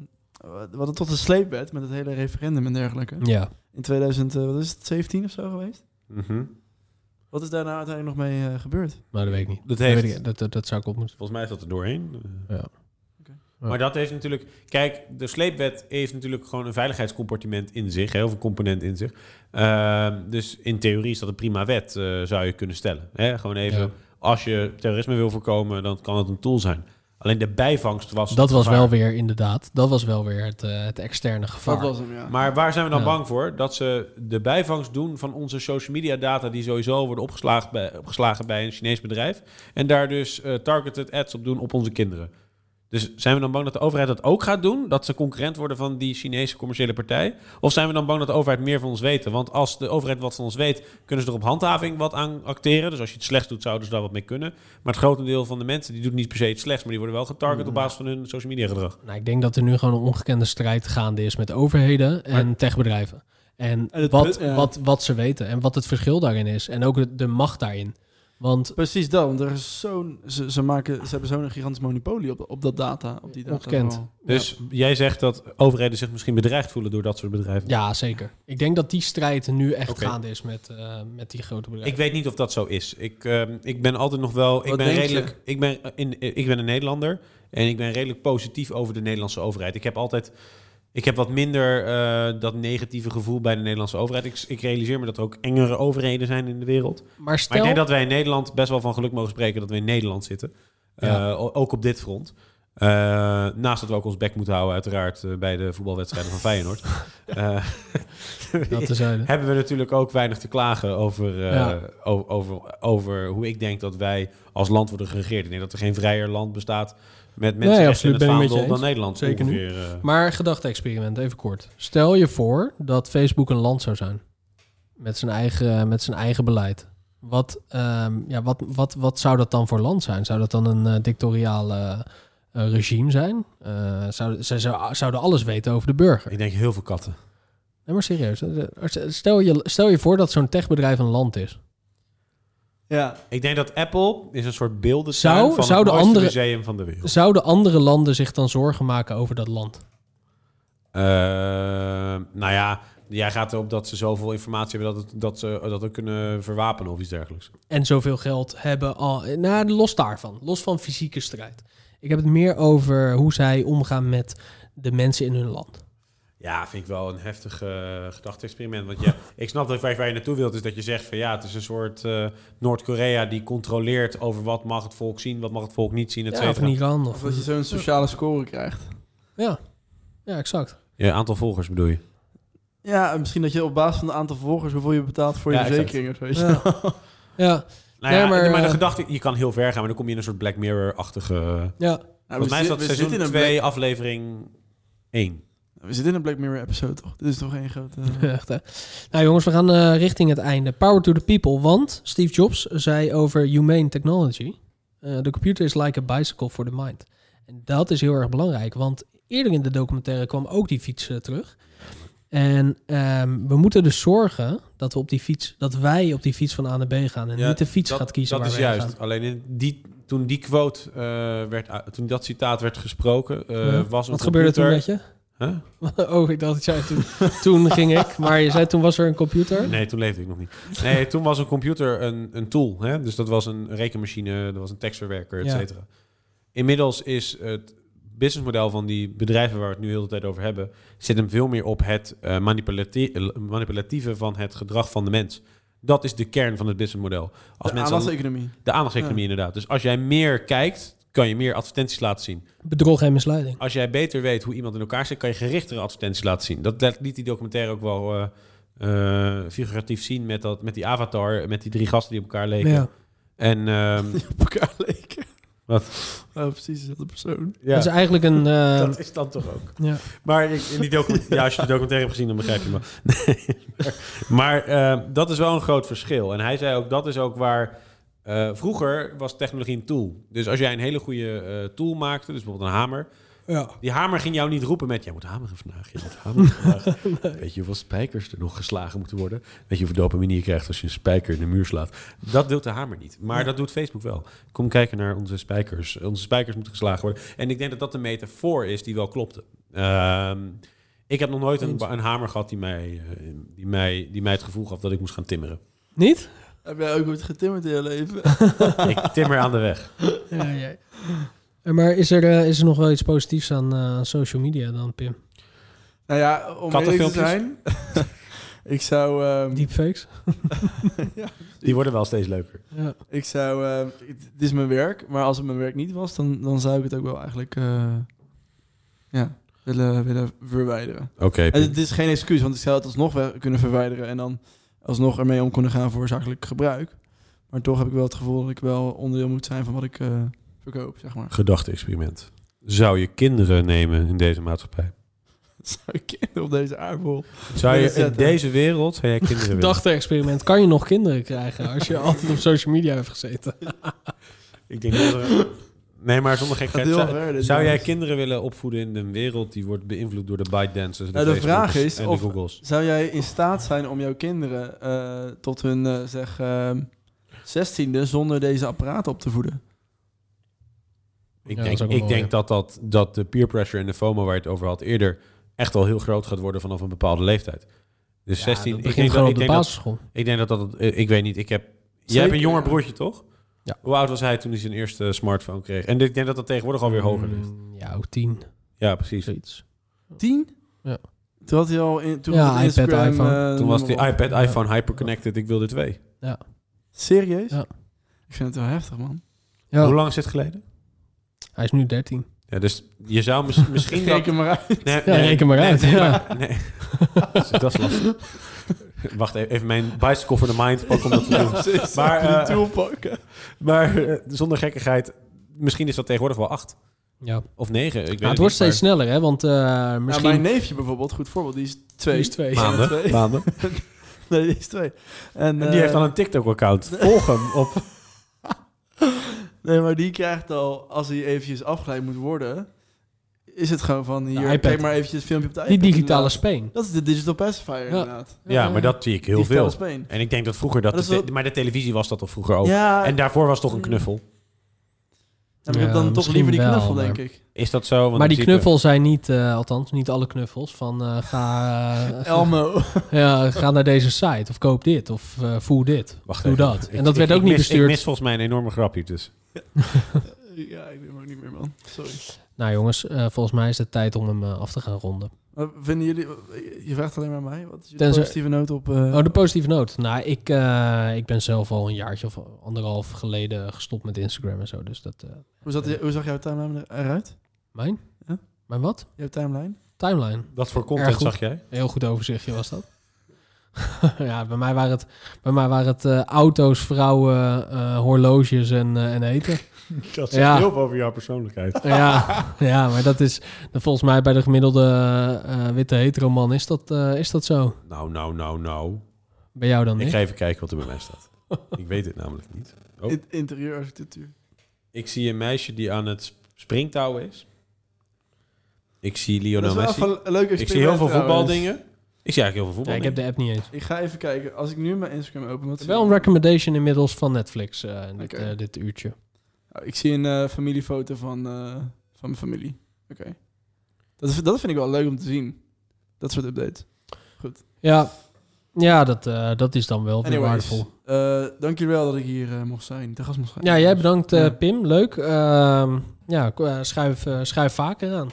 We hadden tot de sleepwet met het hele referendum en dergelijke. Ja. In 2000, eh, wat is het, 17 of zo geweest? Mhm. Wat is daar nou uiteindelijk nog mee eh, gebeurd? Maar dat weet ik niet. Dat Dat, heeft- weet ik, dat, dat, dat zou ik op moeten. Volgens mij is dat er doorheen. Ja. Ja. Maar dat heeft natuurlijk... Kijk, de sleepwet heeft natuurlijk gewoon een veiligheidscompartiment in zich. Heel veel component in zich. Ehm, dus in theorie is dat een prima wet, eh, zou je kunnen stellen. Hè? Gewoon even, Ja. als je terrorisme wil voorkomen, dan kan het een tool zijn. Alleen de bijvangst was... Dat was gevaar. wel weer inderdaad, dat was wel weer het, eh, het externe gevaar. Dat was hem, ja. Maar waar zijn we dan Ja. bang voor? Dat ze de bijvangst doen van onze social media data... die sowieso worden opgeslagen bij, opgeslagen bij een Chinees bedrijf... en daar dus eh, targeted ads op doen op onze kinderen. Dus zijn we dan bang dat de overheid dat ook gaat doen? Dat ze concurrent worden van die Chinese commerciële partij? Of zijn we dan bang dat de overheid meer van ons weet? Want als de overheid wat van ons weet... kunnen ze er op handhaving wat aan acteren. Dus als je het slecht doet, zouden ze daar wat mee kunnen. Maar het grote deel van de mensen... die doet niet per se iets slechts... maar die worden wel getarget op basis van hun social media gedrag. Nou, ik denk dat er nu gewoon een ongekende strijd gaande is met overheden en techbedrijven. En, En het wat, put- ja. wat, wat ze weten en wat het verschil daarin is. En ook de, de macht daarin. Want Precies dat, want er is zo'n, ze, ze, maken, ze hebben zo'n gigantisch monopolie op, op dat data. Op die data vooral. Dus jij zegt dat overheden zich misschien bedreigd voelen... door dat soort bedrijven? ja, zeker. Ik denk dat die strijd nu echt gaande is met, eh, met die grote bedrijven. Ik weet niet of dat zo is. Ik, ehm, ik ben altijd nog wel. Ik Wat ben denk redelijk. Ik ben, in, ik ben een Nederlander. En ik ben redelijk positief over de Nederlandse overheid. Ik heb altijd. Ik heb wat minder eh, dat negatieve gevoel bij de Nederlandse overheid. Ik, ik realiseer me dat er ook engere overheden zijn in de wereld. maar Maar stel, ik denk dat wij in Nederland best wel van geluk mogen spreken dat we in Nederland zitten. Ja. Eh, ook op dit front. Eh, naast dat we ook ons bek moeten houden, uiteraard, bij de voetbalwedstrijden van Feyenoord. Eh, dat te zuiden. hebben we natuurlijk ook weinig te klagen over, eh, Ja. o- over, over hoe ik denk dat wij als land worden geregeerd. Ik denk dat er geen vrijer land bestaat met mensen Nee, absoluut, ben ik met dan. Nederland. Zeker nu. ongeveer, eh. Maar gedachte-experiment, even kort. Stel je voor dat Facebook een land zou zijn. Met zijn eigen, met zijn eigen beleid. Wat, ehm, ja, wat, wat, wat zou dat dan voor land zijn? Zou dat dan een dictatoriaal eh, regime zijn? Eh, zou, ze zou, zouden alles weten over de burger. Ik denk heel veel katten. Nee, maar serieus. Stel je, stel je voor dat zo'n techbedrijf een land is. Ja, Ik denk dat Apple is een soort beelden Zou- van zou het de mooiste andere- museum van de wereld. Zouden andere landen zich dan zorgen maken over dat land? Eh, nou ja, jij gaat erop dat ze zoveel informatie hebben dat, het, dat ze dat ook kunnen verwapenen of iets dergelijks. en zoveel geld hebben al. Nou, los daarvan. Los van fysieke strijd. Ik heb het meer over hoe zij omgaan met de mensen in hun land. Ja, vind ik wel een heftig eh gedachte-experiment. Want ja, ik snap dat waar, waar je naartoe wilt, is dat je zegt van ja, het is een soort eh, Noord-Korea die controleert over wat mag het volk zien, wat mag het volk niet zien, et Ja, of cetera. een Iran. of Of, dat je zo'n sociale score krijgt. ja. ja, exact. Ja, aantal volgers bedoel je? Ja, en misschien dat je op basis van het aantal volgers hoeveel je betaalt voor je Ja, exact. verzekering of zo. Ja. ja, Nou Nee, ja, maar, maar, de eh, gedachte, je kan heel ver gaan, maar dan kom je in een soort Black Mirror-achtige... ja. Nou, we Volgens mij is dat seizoen in een 2, aflevering 1. We zitten in een Black Mirror episode, toch? Dit is toch één grote... Echt, hè? Nou jongens, we gaan eh, richting het einde. Power to the people. Want Steve Jobs zei over humane technology... eh, The computer is like a bicycle for the mind. En dat is heel erg belangrijk. Want eerder in de documentaire kwam ook die fiets eh, terug. En ehm, we moeten dus zorgen dat, we op die fiets, dat wij op die fiets van A naar B gaan... en Ja, niet de fiets dat, gaat kiezen Dat waar is we heen juist. gaan. Alleen in die, toen die quote eh, werd, toen dat citaat werd gesproken, eh, Ja. was een Wat gebeurde toen met computer- je? Huh? Oh, ik dacht dat jij toen... toen ging ik, maar je zei toen was er een computer. Nee, toen leefde ik nog niet. Nee, toen was een computer een, een tool. Hè? Dus dat was een rekenmachine, dat was een tekstverwerker, et Ja. cetera. Inmiddels is het businessmodel van die bedrijven waar we het nu heel de tijd over hebben, zit hem veel meer op het eh, manipulati- eh, manipulatieve van het gedrag van de mens. Dat De mensen aandachtseconomie. de aandachtseconomie inderdaad. Dus als jij meer kijkt, kan je meer advertenties laten zien. Bedrog en misleiding. Als jij beter weet hoe iemand in elkaar zit, kan je gerichtere advertenties laten zien. Dat laat- liet die documentaire ook wel eh, eh, figuratief zien met, dat, met die avatar, met die drie gasten die op elkaar leken. Ja. En ehm, op elkaar leken. Wat? Precies, dezelfde persoon. ja, Dat is eigenlijk een... eh, dat is dan toch ook. ja. Maar ik- in die docu- ja, als je de documentaire hebt gezien, dan begrijp je me. Nee, maar maar eh, dat is wel een groot verschil. En hij zei ook, dat is ook waar... eh, vroeger was technologie een tool. Dus als jij een hele goede eh, tool maakte, dus bijvoorbeeld een hamer... Ja. Die hamer ging jou niet roepen met... Jij moet hameren vandaag, je moet hameren vandaag. Weet je hoeveel spijkers er nog geslagen moeten worden? Weet je hoeveel dopamine je krijgt als je een spijker in de muur slaat? Dat doet de hamer niet. Maar dat doet Facebook wel. Kom kijken naar onze spijkers. Onze spijkers moeten geslagen worden. En ik denk dat dat de metafoor is die wel klopte. Ehm, ik heb nog nooit een, een hamer gehad die mij, eh, die, mij, die mij het gevoel gaf dat ik moest gaan timmeren. Niet? Heb jij ook ooit getimmerd in je leven? Ik timmer aan de weg. Ja, ja. Eh, Maar is er, eh, is er nog wel iets positiefs aan eh, social media dan, Pim? nou ja, om eerlijk te zijn... ik zou... ehm, Deepfakes? Die worden wel steeds leuker. Ja. Ik zou... eh, het het is mijn werk, maar als het mijn werk niet was, dan, dan zou ik het ook wel eigenlijk... eh, ja, willen, willen verwijderen. Oké. En het is geen excuus, want ik zou het alsnog wel kunnen verwijderen... en dan alsnog ermee om kunnen gaan voor zakelijk gebruik. Maar toch heb ik wel het gevoel dat ik wel onderdeel moet zijn van wat ik eh, verkoop, zeg maar. Gedachte-experiment. Zou je kinderen nemen in deze maatschappij? Zou ik kinderen op deze aardbol... Zou je in deze wereld zou jij kinderen willen? Gedachte-experiment. Kan je nog kinderen krijgen als je altijd op social media hebt gezeten? Ik denk dat er... Nee, maar zonder gekheid. heel Zou, ver, zou jij kinderen willen opvoeden in een wereld die wordt beïnvloed door de ByteDances, de, Nou, de vraag is en of- de Googles? Zou jij in staat zijn om jouw kinderen eh, tot hun, eh, zeg, ehm, zestiende zonder deze apparaten op te voeden? Ik Ja, denk, ik denk dat, dat, dat de peer pressure en de FOMO waar je het over had eerder echt al heel groot gaat worden vanaf een bepaalde leeftijd. Dus 16, dat ik begint denk, gewoon dat, op ik, de denk dat, basisschool. ik denk dat dat, eh, ik weet niet, ik heb, jij Zeker, hebt een jonger ja. broertje toch? Ja. Hoe oud was hij toen hij zijn eerste smartphone kreeg? En ik denk dat dat tegenwoordig alweer hoger ligt. Mm, Ja, ook tien. Ja, precies. Zoiets. Tien? Ja. Toen had hij al in, toen Ja, iPad, Instagram, iPhone. eh, Toen was die iPad, iPhone, hyperconnected, ik wilde twee. Serieus? Ja. Ik vind het wel heftig, man. Ja, Hoe lang is dit geleden? hij is nu 13. Ja, dus je zou mis- misschien dat... Reken maar uit. Nee, Ja, reken maar nee, uit, Nee, ja. maar- nee. dat is lastig. Wacht even, even mijn bicycle for the mind pakken om dat te doen. Precies. Maar, eh, pakken. Maar eh, zonder gekkigheid, misschien is dat tegenwoordig wel acht Ja. of negen. Ik weet Ja, het het wordt niet, steeds sneller, hè? Want eh, misschien... Ja, mijn neefje bijvoorbeeld, goed voorbeeld, die is twee. Die is twee. maanden. Twee. maanden. Nee, die is twee. En, En die heeft dan een TikTok-account. Volg hem op... Nee, maar die krijgt al, als hij eventjes afgeleid moet worden, is het gewoon van hier, iPad. kijk maar eventjes een filmpje op de Die iPad. digitale inderdaad. speen. Dat is de digital pacifier inderdaad. Ja, maar dat zie ik heel Digitale veel. speen. En ik denk dat vroeger dat... Maar dat de wel- maar de televisie was dat al vroeger ook. Ja, En daarvoor was toch een knuffel. Ja, maar ik heb Ja, dan toch liever die wel, knuffel, maar- denk ik. Is dat zo? Want maar die principe- knuffels zijn niet, eh, althans niet alle knuffels, van eh, ga, eh, Elmo. ja, ga naar deze site of koop dit of eh, voer dit. Wacht Doe even. dat. Ik- En dat ik- werd ik ook niet mis- bestuurd. Ik mis volgens mij een enorme grapje dus. ja, ik weet hem ook niet meer, man. Sorry. Nou jongens, eh, volgens mij is het tijd om hem eh, af te gaan ronden. Vinden jullie... Je vraagt alleen maar mij. Wat is je Tenzij- positieve noot op... eh, Oh, de positieve noot. Nou, ik, eh, ik ben zelf al een jaartje of anderhalf geleden gestopt met Instagram en zo. Dus dat... eh, hoe, zat, hoe zag jouw timeline eruit? mijn? Ja? Mijn wat? Jouw timeline? Timeline. Wat voor content goed. zag jij? Heel goed overzichtje was dat. ja, bij mij waren het, bij mij waren het eh, auto's, vrouwen, eh, horloges en, en eten. Dat zegt Ja. heel veel over jouw persoonlijkheid. ja, ja, maar dat is volgens mij bij de gemiddelde eh, witte hetero man is dat, eh, is dat zo. Nou, nou, nou, nou. Bij jou dan Ik niet? ga even kijken wat er bij mij staat. ik weet het namelijk niet. Oh. In- interieurarchitectuur. Ik zie een meisje die aan het springtouw is. Ik zie Dat Lionel is wel Messi. Ik zie heel veel voetbaldingen. Ik zie eigenlijk heel veel Ja, ik heb de app niet eens. Ik ga even kijken. Als ik nu mijn Instagram open... Wat Ik wel een recommendation inmiddels van Netflix eh, dit, eh, dit uurtje. Nou, ik zie een eh, familiefoto van, eh, van mijn familie. Oké. Dat, is- dat vind ik wel leuk om te zien. Dat soort updates. Ja, ja dat, eh, dat is dan wel weer waardevol. eh, dank jullie wel dat ik hier eh, mocht zijn. Te gast mocht zijn. Ja, jij bedankt eh, Ja. Pim. Leuk. Ehm, ja, eh, schuif, schuif vaker aan.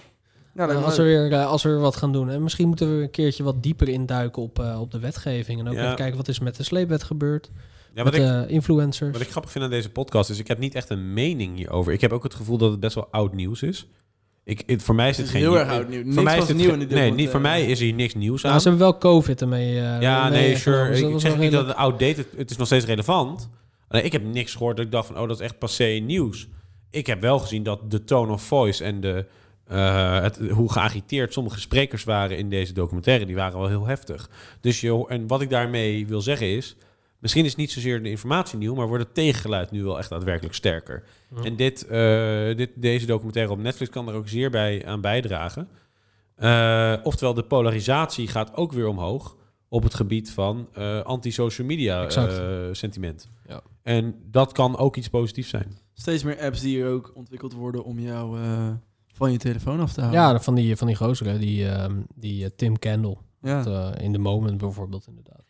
Ja, me als, we weer, als we weer wat gaan doen. En misschien moeten we een keertje wat dieper induiken op, eh, op de wetgeving. En ook Ja. even kijken wat is met de sleepwet gebeurd. Ja, met wat ik, eh, influencers. wat ik grappig vind aan deze podcast is, ik heb niet echt een mening hierover. Ik heb ook het gevoel dat het best wel oud nieuws is. Ik, het- voor mij is Het is geen heel nieuw- erg oud nieuws. Voor Niks mij is dit nieuw in Nee, niet, voor mij is hier niks nieuws Nou, aan. ze hebben wel COVID ermee. eh, Ja, mee nee, sure. dus Ik, zeg niet dat het outdated Het is nog steeds relevant. Alleen ik heb niks gehoord dat ik dacht van... oh, dat is echt passé nieuws. Ik heb wel gezien dat de tone of voice en de, eh, het, hoe geagiteerd sommige sprekers waren in deze documentaire... die waren wel heel heftig. Dus je, en wat ik daarmee wil zeggen is... misschien is niet zozeer de informatie nieuw... maar wordt het tegengeluid nu wel echt daadwerkelijk sterker. Ja. En dit, eh, dit, deze documentaire op Netflix kan er ook zeer bij aan bijdragen. Eh, oftewel, de polarisatie gaat ook weer omhoog op het gebied van eh, anti-social media eh, sentiment. Ja. En dat kan ook iets positiefs zijn. Steeds meer apps die er ook ontwikkeld worden om jou eh, van je telefoon af te halen. Ja, van die, van die gozer, die, ehm, die Tim Candle. Ja. Dat, eh, in The Moment bijvoorbeeld, inderdaad.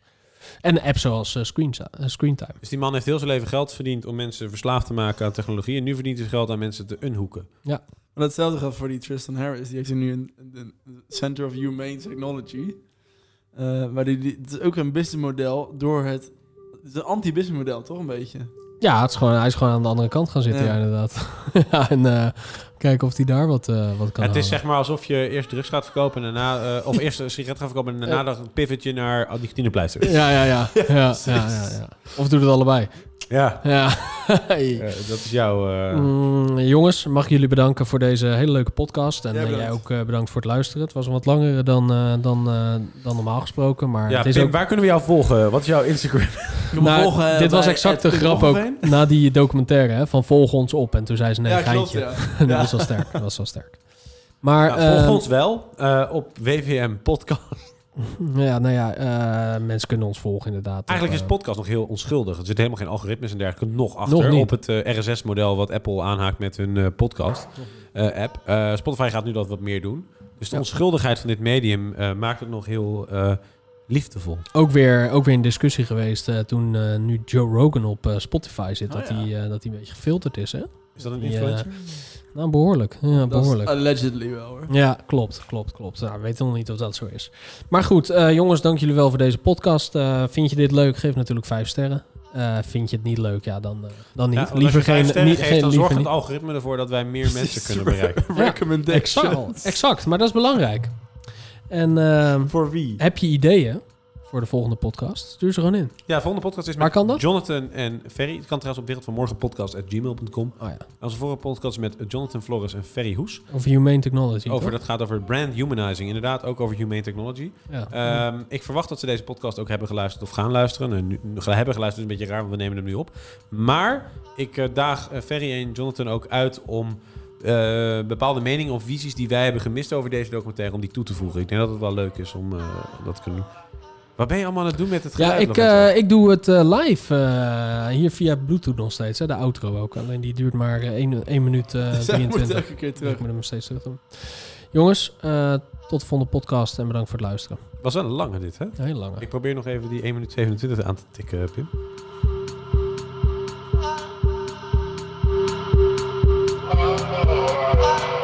En apps zoals eh, Screen, eh, Screentime. Dus die man heeft heel zijn leven geld verdiend om mensen verslaafd te maken aan technologie. En nu verdient hij geld aan mensen te unhoeken. Maar hetzelfde geldt voor die Tristan Harris. Die heeft nu een, een, een Center of Humane Technology. Eh maar die, die, het is ook een businessmodel door het... Het is een anti-businessmodel, toch een beetje? Ja, het is gewoon, hij is gewoon aan de andere kant gaan zitten, Ja. ja, inderdaad. ja, en eh, kijken of hij daar wat, eh, wat kan het is zeg maar alsof je eerst drugs gaat verkopen en daarna... eh, of eerst een sigaret gaat verkopen en daarna dan een pivotje naar oh, nicotinepleister. Ja, ja, ja. ja, ja, ja, ja. Of doe het allebei. Ja, Ja. dat is jouw... eh, Mm, jongens, mag ik jullie bedanken voor deze hele leuke podcast. En Jij eh, jij ook eh, bedankt voor het luisteren. Het was een wat langere dan, eh, dan, eh, dan normaal gesproken. Maar ja, het is Pim, ook... waar kunnen we jou volgen? Wat is jouw Instagram? Nou, volgen, dit was exact de grap ook na die documentaire. Hè, van volg ons op. En toen zei ze nee, ja, klopt, geintje. ja. dat was wel sterk. Dat was wel sterk. Maar Nou, volg ons wel eh, op WVM Podcast. ja, nou ja, eh, mensen kunnen ons volgen inderdaad. Eigenlijk is podcast nog heel onschuldig. Er zitten helemaal geen algoritmes en dergelijke nog achter Nog op het eh, RSS-model wat Apple aanhaakt met hun eh, podcast-app. Spotify gaat nu dat wat meer doen. Dus de onschuldigheid van dit medium eh, maakt het nog heel eh, liefdevol. ook, weer, ook weer een discussie geweest eh, toen eh, nu Joe Rogan op eh, Spotify zit. Oh, dat, hij, eh, dat hij een beetje gefilterd is. Hè? Is dat een influencer? Nou, behoorlijk. Ja, Dat is behoorlijk. allegedly wel, hoor. Ja, klopt, klopt, klopt. Nou, we weten nog niet of dat zo is. Maar goed, eh, jongens, dank jullie wel voor deze podcast. Eh, vind je dit leuk? Geef natuurlijk vijf sterren. Eh, vind je het niet leuk? Ja, dan, dan niet. Ja, want als liever geen, sterren niet, geeft, geen dan liever zorgt het niet. algoritme ervoor dat wij meer mensen kunnen bereiken. Recommendations. Exact, exact, maar dat is belangrijk. En Voor wie? heb je ideeën voor de volgende podcast? Stuur ze gewoon in. Ja, de volgende podcast is Waar met kan dat? Jonathan en Ferry. Het kan trouwens op wereldvanmorgenpodcast.gmail.com. Oh ja, Onze vorige podcast is met Jonathan Flores en Ferry Hoes. over humane technology. Over, toch? dat gaat over brand humanizing. Inderdaad, ook over humane technology. Ja. Ehm, ik verwacht dat ze deze podcast ook hebben geluisterd of gaan luisteren. En nu, hebben geluisterd is een beetje raar, want we nemen hem nu op. Maar ik eh, daag eh, Ferry en Jonathan ook uit om eh, bepaalde meningen of visies die wij hebben gemist over deze documentaire, om die toe te voegen. Ik denk dat het wel leuk is om dat te kunnen doen. Wat ben je allemaal aan het doen met het geluid? Ja, ik, eh, ik doe het eh, live eh, hier via Bluetooth nog steeds. Hè, de outro ook. Alleen die duurt maar 1, 1 minuut 23. moet elke keer terug. Ik hem steeds terug doen. Jongens, tot de volgende podcast en bedankt voor het luisteren. Was wel een lange dit, hè? Een heel lange. Ik probeer nog even die 1 minuut 27 aan te tikken, Pim. Oh, oh, oh.